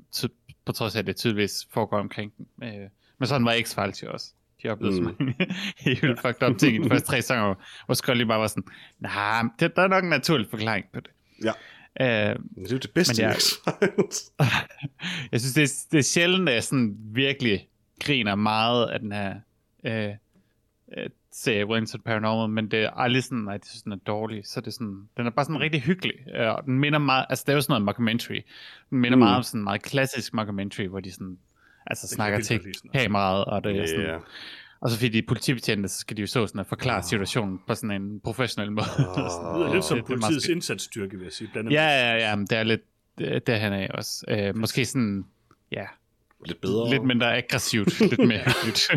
på trods af, at det tydeligvis foregår omkring dem. Øh, men sådan var X-Files jo også. De oplevede mm. så mange <laughs> helt fucked up ting i de første tre sæsoner, hvor Scully bare var sådan, nej, nah, der er nok en naturlig forklaring på det. Ja. Men det er jo det bedste jeg, <laughs> jeg synes, det er, det er sjældent, at jeg sådan virkelig griner meget af den her uh, uh, serie Wellington Paranormal, men det er aldrig sådan, at det synes, den er dårlig. Så det er sådan, den er bare sådan rigtig hyggelig. Uh, den minder meget, altså det er jo sådan noget mockumentary. Den minder mm. meget om sådan en meget klassisk mockumentary, hvor de sådan altså det snakker til kameraet, og det er sådan, yeah. og så fordi de er politibetjente, så skal de jo så sådan at forklare oh. situationen på sådan en professionel måde. Oh. <laughs> det lyder lidt som det, politiets det indsatsstyrke, vil jeg sige. Blandt ja, ja, ja, men det er lidt derhen af også. Uh, måske sådan, ja, Lidt bedre. Lidt mindre aggressivt, lidt mere <laughs> hyggeligt.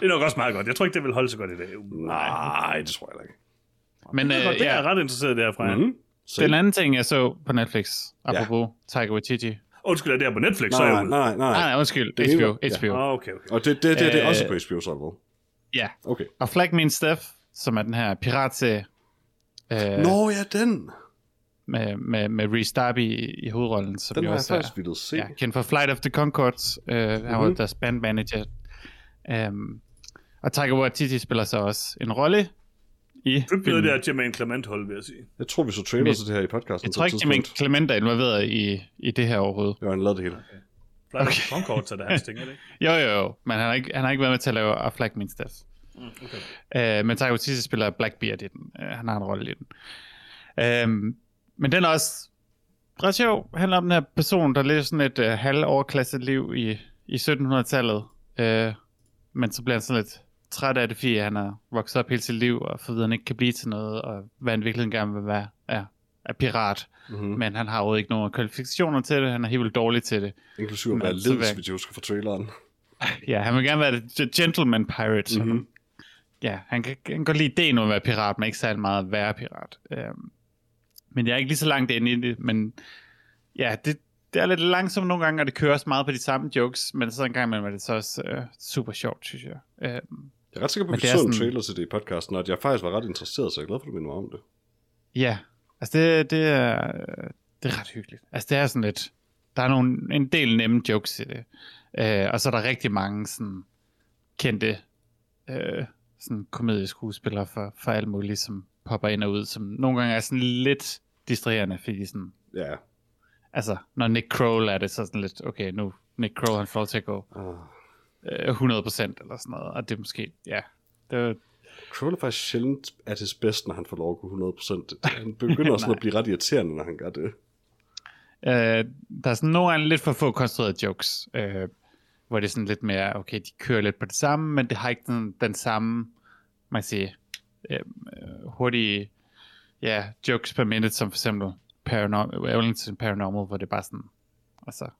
det er nok også meget godt. Jeg tror ikke, det vil holde så godt i dag. Nej, det tror jeg ikke. Men, Men det, er, uh, det er jeg ret interesseret i det her fra. Mm-hmm. Den anden ting, jeg så på Netflix, apropos ja. Tiger Waititi, Undskyld, er det her på Netflix? Nej, så er nej, nej, nej. Nej, undskyld. Det HBO. HBO. Ja. Ah, okay, okay. Og det, det, det, det er også på HBO, så vel? Ja. Okay. Og Flag Means Death, som er den her piratserie. Øh, Nå, ja, den. Med, med, med Reese Darby i, i hovedrollen. Som den har jeg faktisk vildt se. Ja, kendt for Flight of the Conchords. Øh, mm-hmm. Han var mhm. deres bandmanager. Um, og Tiger Waititi spiller så også en rolle i Det bliver det her Jermaine Clement hold, vil jeg sige. Jeg tror, vi så trailer til det her i podcasten. Jeg tror ikke, Jermaine Clement er involveret i, i det her overhovedet. Jo, han lavede det hele. Okay. Flight okay. of Concord, så det er hans ting, er det ikke? <laughs> jo, jo, jo. Men han har ikke, han har ikke været med til at lave A Flag Means Death. Mm, okay. Uh, men Taika Waititi spiller Blackbeard i den. Uh, han har en rolle i den. Uh, men den er også ret sjov. handler om den her person, der lever sådan et uh, halvoverklasset liv i, i 1700-tallet. Uh, men så bliver han sådan lidt træt af det, fordi han har vokset op hele sit liv, og for at han ikke kan blive til noget, og hvad han virkelig gerne vil være, er, er pirat. Mm-hmm. Men han har jo ikke nogen kvalifikationer til det, han er helt vildt dårlig til det. Inklusive at være leds, hvis jeg husker fra traileren. Ja, han vil gerne være gentleman pirate. Mm-hmm. Ja, han kan, han kan godt lide ideen om at være pirat, men ikke særlig meget at være pirat. Um, men jeg er ikke lige så langt inde i det, men ja, det, det er lidt langsomt nogle gange, og det kører også meget på de samme jokes, men så en gang imellem er det så også uh, super sjovt, synes jeg. Um, jeg er ret sikker på, at vi så sådan... en trailer til det i podcasten, og at jeg faktisk var ret interesseret, så jeg er glad for, at du minder om det. Ja, altså det, det, er, det er ret hyggeligt. Altså det er sådan lidt, der er nogle, en del nemme jokes i det. Uh, og så er der rigtig mange sådan kendte uh, sådan komedieskuespillere for, for alt muligt, som popper ind og ud, som nogle gange er sådan lidt distraherende, fordi sådan... Ja. Altså, når Nick Kroll er det, så sådan lidt, okay, nu Nick Kroll, han får til at gå. Uh 100% eller sådan noget, og det er måske, ja, det er Kroll er faktisk sjældent at det bedst, når han får lov at gå 100%. Han begynder <laughs> også at blive ret irriterende, når han gør det. Uh, der er sådan nogle gange lidt for få konstruerede jokes, uh, hvor det er sådan lidt mere, okay, de kører lidt på det samme, men det har ikke den, den samme, man kan sige, uh, hurtige ja, jokes per minute, som for eksempel Paranormal, Paranormal, hvor det er bare sådan, altså,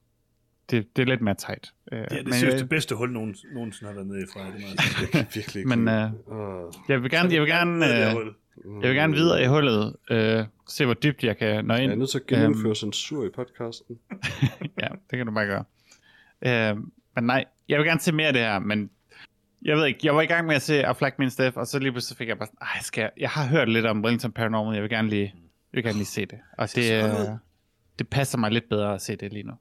det, det er lidt mere tight. Øh, det er det, synes, det bedste hul, nogen, nogensinde har været nede i fra. Det er <laughs> virkelig Men uh, jeg vil gerne, jeg vil gerne, uh, jeg vil gerne videre i hullet, uh, se hvor dybt jeg kan nå ind. Jeg er nødt til at gennemføre um, censur i podcasten. <laughs> ja, det kan du bare gøre. Uh, men nej, jeg vil gerne se mere af det her, men jeg ved ikke, jeg var i gang med at se A Flag Means Death, og så lige pludselig fik jeg bare sådan, ej, skal jeg, jeg har hørt lidt om Wellington Paranormal, jeg vil gerne lige, jeg vil gerne lige se det. Og det, uh, det passer mig lidt bedre at se det lige nu.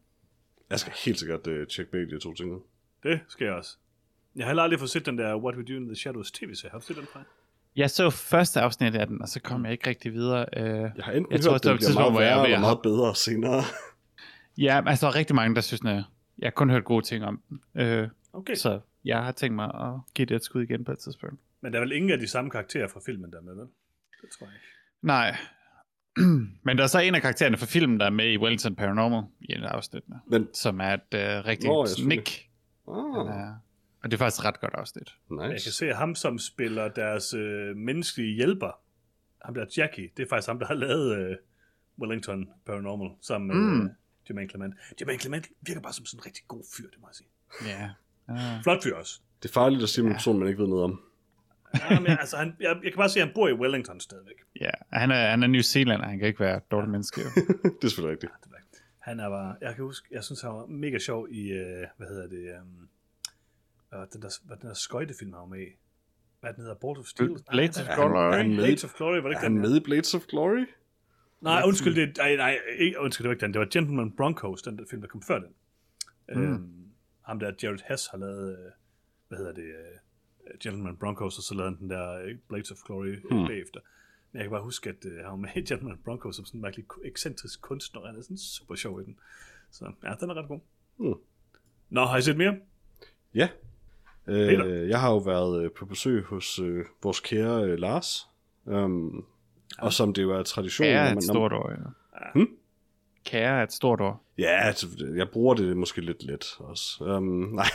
Jeg skal helt sikkert uh, tjekke begge de to ting Det skal jeg også. Jeg har aldrig fået set den der What We Do in the Shadows tv-serie. Har du set den fra? Jeg så første afsnit af den, og så kom jeg ikke rigtig videre. Uh, jeg har enten jeg tror, hørt, det, det bliver meget værre eller meget bedre senere. ja, altså der er rigtig mange, der synes, at jeg har kun hørt gode ting om den. Uh, okay. Så jeg har tænkt mig at give det et skud igen på et tidspunkt. Men der er vel ingen af de samme karakterer fra filmen der med, vel? Det tror jeg ikke. Nej, <clears throat> Men der er så en af karaktererne fra filmen, der er med i Wellington Paranormal i en afsnit, Men... som er et uh, rigtigt Nå, Nick. Ah. Er Og det er faktisk ret godt afsnit. Jeg kan Nice. se ham, som spiller deres øh, menneskelige hjælper. Ham der Jackie. Det er faktisk ham, der har lavet øh, Wellington Paranormal sammen med Mm. mm. øh, Jermaine Clement. Jermaine Clement virker bare som sådan en rigtig god fyr, det må jeg sige. Ja. Uh, Flot fyr også. Det er farligt at sige med en person, man ikke ved noget om. Ja, men, altså, han, jeg, jeg kan bare se, at han bor i Wellington stadigvæk. ja. Han er, han er New Zealander, han kan ikke være et dårligt menneske. Jo. <laughs> det er selvfølgelig rigtigt. Det jeg ikke. Han er bare, jeg kan huske, jeg synes, han var mega sjov i, øh, hvad hedder det, øh, den der, hvad den der skøjtefilm, han var med i. Hvad den hedder, Bolt of Steel? Blades of Glory. Han Blades of Glory, var det er ikke han den? med i Blades of Glory? Nej, undskyld, det, nej, nej, ikke, undskyld, det var ikke den. Det var Gentleman Broncos, den der film, der kom før den. Mm. Øhm, ham der, Jared Hess, har lavet, øh, hvad hedder det, øh, Gentleman Broncos, og så lavede han den der øh, Blades of Glory hmm. bagefter. Men jeg kan bare huske, at øh, han var med i <laughs> Gentleman Broncos som sådan en virkelig ekscentrisk kunstner, og han er sådan super sjov i den. Så ja, den er ret god. Hmm. Nå, har I set mere? Ja. Øh, jeg har jo været øh, på besøg hos øh, vores kære øh, Lars. Um, og som det jo er tradition. Kære når man- et når- stort ord, ja. Hmm? Kære er et stort ord. Ja, altså, jeg bruger det måske lidt let også. Um, <laughs> nej.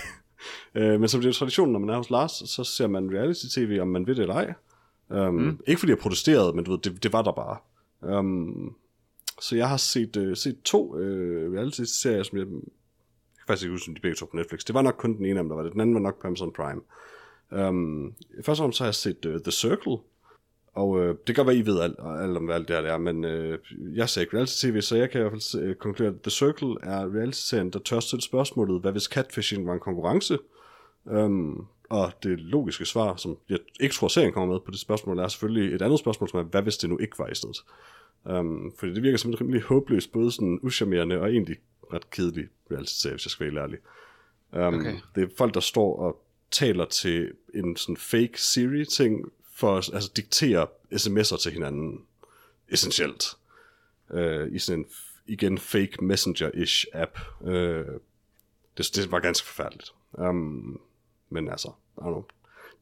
Øh, men som det er tradition, når man er hos Lars, så ser man reality-tv, om man vil det eller ej. Um, mm. Ikke fordi jeg protesterede, men du ved, det, det var der bare. Um, så jeg har set, uh, set to uh, reality-serier, som jeg, jeg kan faktisk ikke huske, om de begge to på Netflix. Det var nok kun den ene af dem, der var det. Den anden var nok på Amazon Prime. Um, først og fremmest så har jeg set uh, The Circle, og øh, det kan være, I ved alt, alt om hvad alt det her er, men øh, jeg ser ikke reality-tv, så jeg kan i hvert fald øh, konkludere, at The Circle er reality-serien, der tør stille spørgsmålet, hvad hvis catfishing var en konkurrence? Um, og det logiske svar, som jeg ikke tror, serien kommer med på det spørgsmål, er selvfølgelig et andet spørgsmål, som er, hvad hvis det nu ikke var i stedet? Um, fordi det virker som en rimelig håbløst, både sådan uschammerende og egentlig ret kedelig reality-serie, hvis jeg skal være ærlig. Um, Okay. Det er folk, der står og taler til en sådan fake Siri-ting, for at altså, diktere sms'er til hinanden, essentielt. Uh, I sådan en, igen, fake messenger-ish app. Uh, det, det var ganske forfærdeligt. Um, men altså, I don't know.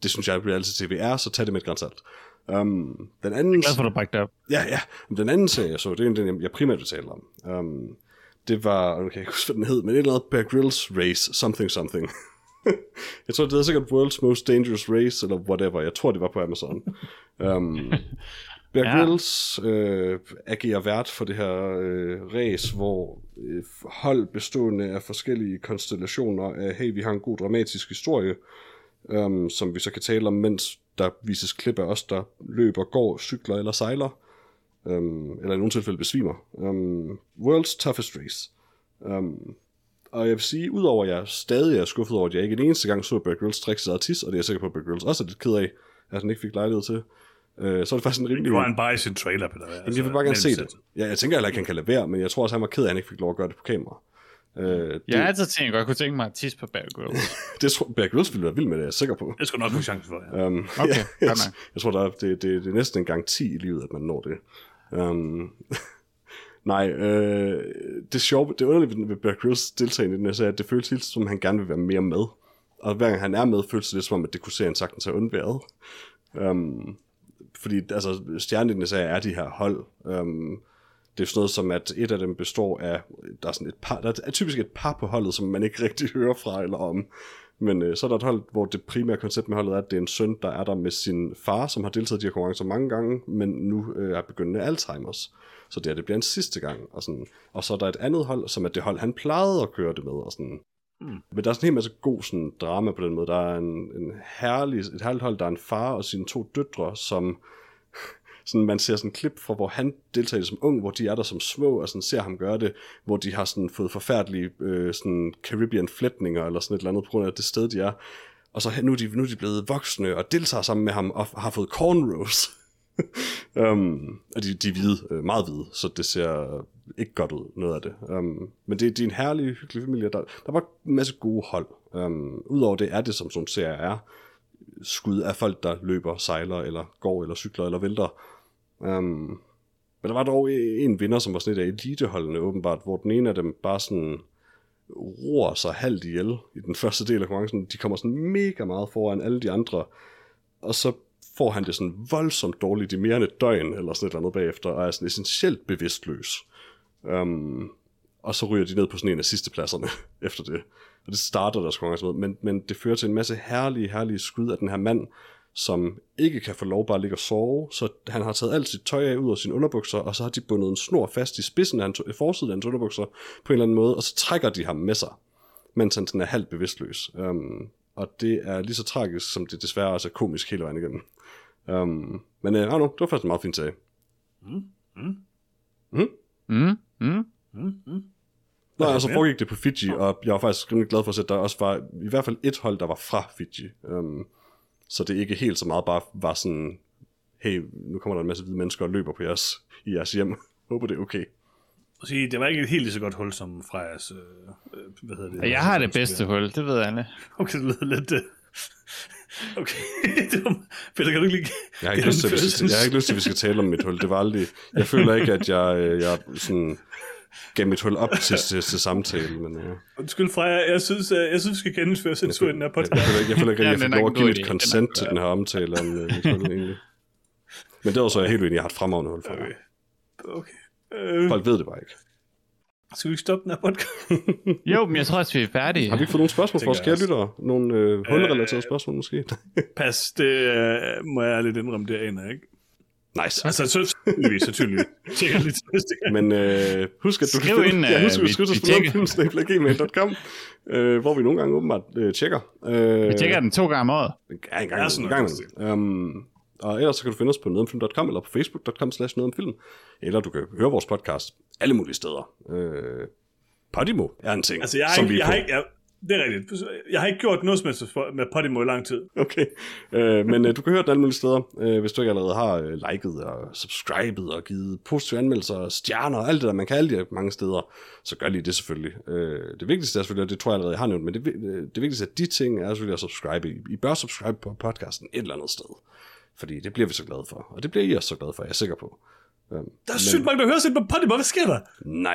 Det synes jeg, reality-tv er, så tag det med et grænsalt. Um, den anden... Glad for, at du det op. Ja, ja. Den anden serie, jeg så, det er den, jeg- jeg primært vil tale om. Um, det var, kan jeg ikke huske, hvad den hed, men et eller andet Bear Grylls Race, something something. <laughs> jeg tror, det hedder sikkert World's Most Dangerous Race, eller whatever. Jeg tror, det var på Amazon. Um, <laughs> Bear Ja. Grylls øh, agerer vært for det her øh, race, hvor øh, hold bestående af forskellige konstellationer af, hey, vi har en god dramatisk historie, um, som vi så kan tale om, mens der vises klip af os, der løber, går, cykler eller sejler, um, eller i nogle tilfælde besvimer. Um, World's Toughest Race. Um, og jeg vil sige, udover at jeg stadig er skuffet over, at jeg ikke en eneste gang så Bear Grylls drikke sig tis, og det er jeg sikker på, at Bear Grylls også er lidt ked af, at han ikke fik lejlighed til, øh, så er det faktisk en rimelig... Det var en bare i sin trailer, Peter. Altså, Jamen, jeg vil bare gerne se det. Ja, jeg tænker heller ikke, han kan lade være, men jeg tror også, han var ked af, at han ikke fik lov at gøre det på kamera. Øh, det, Jeg har altid tænkt, at jeg kunne tænke mig at tisse på Bear Grylls. <laughs> det tror Bear Grylls ville være vild med det, er jeg sikker på. Det skal nok få chance for, ja. Um, Okay, <laughs> ja, jeg, nok. jeg tror, der er, det, det, det er næsten en gang 10 i livet, at man når det. Um, <laughs> nej, øh, det sjove, det underlige ved- Bear Grylls deltagende i den her serie, at det føles helt som om, han gerne vil være mere med. Og hver gang han er med, føles det lidt som om, at det kunne serien sagtens have undværet. Um, fordi altså, stjernen i den her serie er de her hold. Um, det er sådan noget som, at et af dem består af, der er sådan et par, der er typisk et par på holdet, som man ikke <laughs> rigtig hører fra eller om. Men øh, så er der et hold, hvor det primære koncept med holdet er, at det er en søn, der er der med sin far, som har deltaget i de her konkurrencer mange gange, men nu øh, er begyndende Alzheimer's. Så det, er, det bliver en sidste gang. Og, sådan. og så er der et andet hold, som er det hold, han plejede at køre det med. Og sådan. Mm. Men der er sådan en hel masse god sådan, drama på den måde. Der er en, en herlig, et herligt hold, der er en far og sine to døtre, som <laughs> sådan, man ser sådan en klip fra, hvor han deltager som ung, hvor de er der som små, og sådan ser ham gøre det, hvor de har sådan fået forfærdelige øh, sådan Caribbean flætninger, eller sådan et eller andet, på grund af det sted, de er. Og så nu er de, nu er de blevet voksne, og deltager sammen med ham, og har fået cornrows. <laughs> um, <laughs> og de, de er hvide, øh, meget hvide, så det ser ikke godt ud, noget af det. Um, men det, det er en herlig, hyggelig familie. Der, der var en masse gode hold. Um, Udover det er det, som sådan en serie er, skud af folk, der løber, sejler, eller går, eller cykler, eller vælter. Um, men der var dog en vinder, som var sådan et af eliteholdene åbenbart, hvor den ene af dem bare sådan roer sig halvt ihjel i den <laughs> første del af konkurrencen. De kommer sådan mega meget foran alle de andre, og så får han det sådan voldsomt dårligt i mere end et døgn, eller sådan et eller andet bagefter, og er sådan essentielt bevidstløs. Um, og så ryger de ned på sådan en af sidste pladserne <laughs> efter det. Og det starter der sgu med, men, men det fører til en masse herlige, herlige skud af den her mand, som ikke kan få lov bare at ligge og sove, så han har taget alt sit tøj af ud af sine underbukser, og så har de bundet en snor fast i spidsen af hans, forsiden af hans underbukser på en eller anden måde, og så trækker de ham med sig, mens han sådan er halvt bevidstløs. Um, og det er lige så tragisk, som det desværre også er komisk hele vejen igennem. Um, men uh, no, det var faktisk en meget fint sag. Mm, mm, Mm, mm. mm, mm. Nå, Okay, altså foregik det på Fiji, og jeg var faktisk rimelig glad for at se, at der også var i hvert fald et hold, der var fra Fiji. Um, så det ikke helt så meget bare var sådan, hey, nu kommer der en masse hvide mennesker og løber på jeres, i jeres hjem. <laughs> Håber det er okay. Sige, det var ikke et helt lige så godt hul som Frejas, øh, øh, hvad hedder det? Jeg har det bedste hul, det ved alle. <laughs> Okay, det lyder lidt... Øh... Okay, <laughs> det var... Peter, kan du ikke lige... Jeg har ikke, lyst til, at vi skal, jeg har ikke lyst til, at vi skal tale om mit hul. Det var aldrig... Jeg føler ikke, at jeg, jeg sådan, gav mit hul op til, til, til samtale, men... Uh, Undskyld, Freja, jeg synes, øh, jeg synes, vi skal gennemføre censur i den her jeg, jeg, podcast. føler ikke, jeg føler ikke, at Ja, jeg fik lov at give mit consent til den her omtale om uh, mit hul, egentlig. Men derudover så er jeg helt uenig, jeg har et fremragende hul for. Okay. okay. Øh, Folk ved det bare ikke. Skal vi ikke stoppe den her podcast? <laughs> Jo, men jeg tror også, vi er færdige. Har vi ikke fået nogle spørgsmål fra os kære lyttere? Nogle øh, hulrelaterede spørgsmål måske? <laughs> Pas, det øh, må jeg lidt indrømme, det aner jeg ikke. nice. Altså, så tydeligvis, så tydeligvis. Tjekker <laughs> næste gang. Men øh, husk, at du Skriv kan finde, ind, ja, husk, at øh, du vi- skriver vi til tjekker. spillerfilm.gmail.com, øh, hvor vi nogle gange åbenbart øh, tjekker. Øh, Vi tjekker den to gange om året. Ja, en gang, Ja, sådan en noget, gang imellem. Og ellers så kan du finde os på nogetomfilm.com eller på facebook.com slash nogetomfilm. Eller du kan høre vores podcast alle mulige steder. Øh, Podimo er en ting, Altså, jeg har som ikke, vi jeg har ikke, jeg, det er rigtigt. Jeg har ikke gjort noget for- med Podimo i lang tid. Okay, øh, men øh, du kan høre den alle mulige steder, øh, hvis du ikke allerede har øh, liket og subscribet og givet positive anmeldelser og stjerner og alt det der, man kan alle de mange steder, så gør lige det selvfølgelig. Øh, det vigtigste er selvfølgelig, og det tror jeg allerede jeg har nævnt, men det, øh, det vigtigste af de ting er selvfølgelig at subscribe. I, I bør subscribe på podcasten et eller andet sted, fordi det bliver vi så glade for, og det bliver I også så glade for, jeg er sikker på. Øhm, Der er sygt mange, der hører sig på Podimo. Hvad sker der?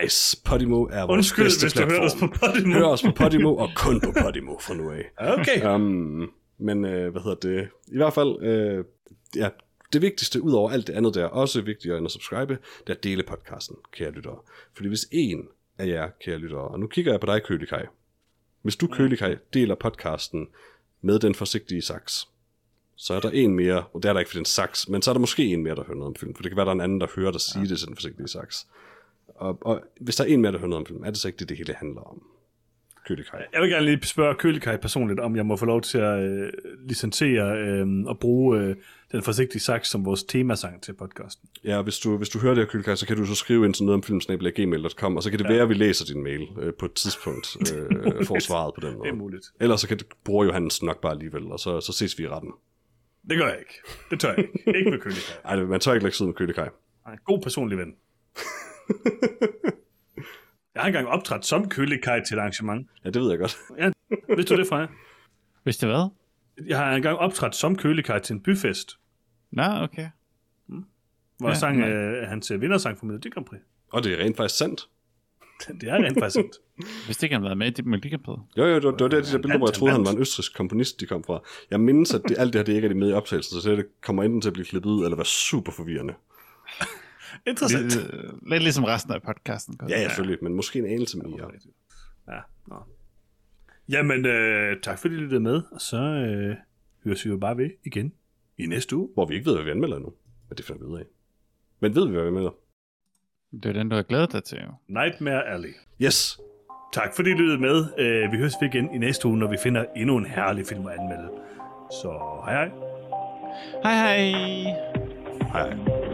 Nice. Podimo er vores Undskyld, bedste hvis du hører os platform. på Podimo. Hør os på Podimo og kun på Podimo fra nu af. Okay. Um, men øh, hvad hedder det? I hvert fald, øh, ja, det vigtigste ud over alt det andet, der er også vigtigere end at subscribe, det er at dele podcasten, kære lyttere. Fordi hvis en af jer, kære lyttere, og nu kigger jeg på dig, Kølikaj. Hvis du, Kølikaj, deler podcasten med den forsigtige saks, så er der en mere, og det er der ikke for den saks, men så er der måske en mere, der hører noget om film, for det kan være, der er en anden, der hører dig sige ja. det til den forsigtige saks. Og, og hvis der er en mere, der hører noget om film, er det så ikke det, det hele handler om? Kølikaj. Jeg vil gerne lige spørge Kølikaj personligt, om jeg må få lov til at øh, licensere øh, og bruge øh, den forsigtige saks som vores temasang til podcasten. Ja, hvis du, hvis du hører det her, Kylkaj, så kan du så skrive ind til noget om filmsnabel.gmail.com, og så kan det ja. være, at vi læser din mail øh, på et tidspunkt, øh, <laughs> får svaret på den Det er måde. muligt. Ellers så kan det, bruger Johannes nok bare alligevel, og så, så ses vi i retten. Det gør jeg ikke. Det tør jeg ikke. Ikke med Kølikaj. Ej, man tør ikke lægge sidde med. Nej, god personlig ven. <laughs> Jeg har engang optrådt som Kølikaj til et arrangement. Ja, det ved jeg godt. Ja, vidste du det? Hvis det hvad? Jeg har engang optrådt som Kølikaj til en byfest, Nå, okay. hvor Ja, jeg sang nej. øh, hans øh, vindersang for Melodi Grand Prix. Og det er rent faktisk sandt. <laughs> Det er rent faktisk. Hvis det ikke har været med i Melodikampet. Jo, jo, det var, det var der, de der billeder, hvor jeg Han troede, han var en østrisk komponist, de kom fra. Jeg mindes, at det, alt det her, det ikke er det med i optagelsen, så det kommer enten til at blive klippet ud, eller være super forvirrende. <laughs> Interessant. Lidt, øh, lidt ligesom resten af podcasten. Ja, ja, selvfølgelig, men måske en anelse mere. Ja, nå. Jamen, øh, tak fordi I lyttede med, og så øh, høres vi jo bare ved igen i næste uge. Hvor vi ikke ved, hvad vi anmelder endnu. Men det finder vi ud af. Men ved vi, hvad vi anmelder? Det er den, du har glædet dig til. Nightmare Alley. Yes, Tak fordi I lyttede med. Øh, vi høres ved igen i næste uge, når vi finder endnu en herlig film at anmelde. Så hej hej. Hej hej! hej.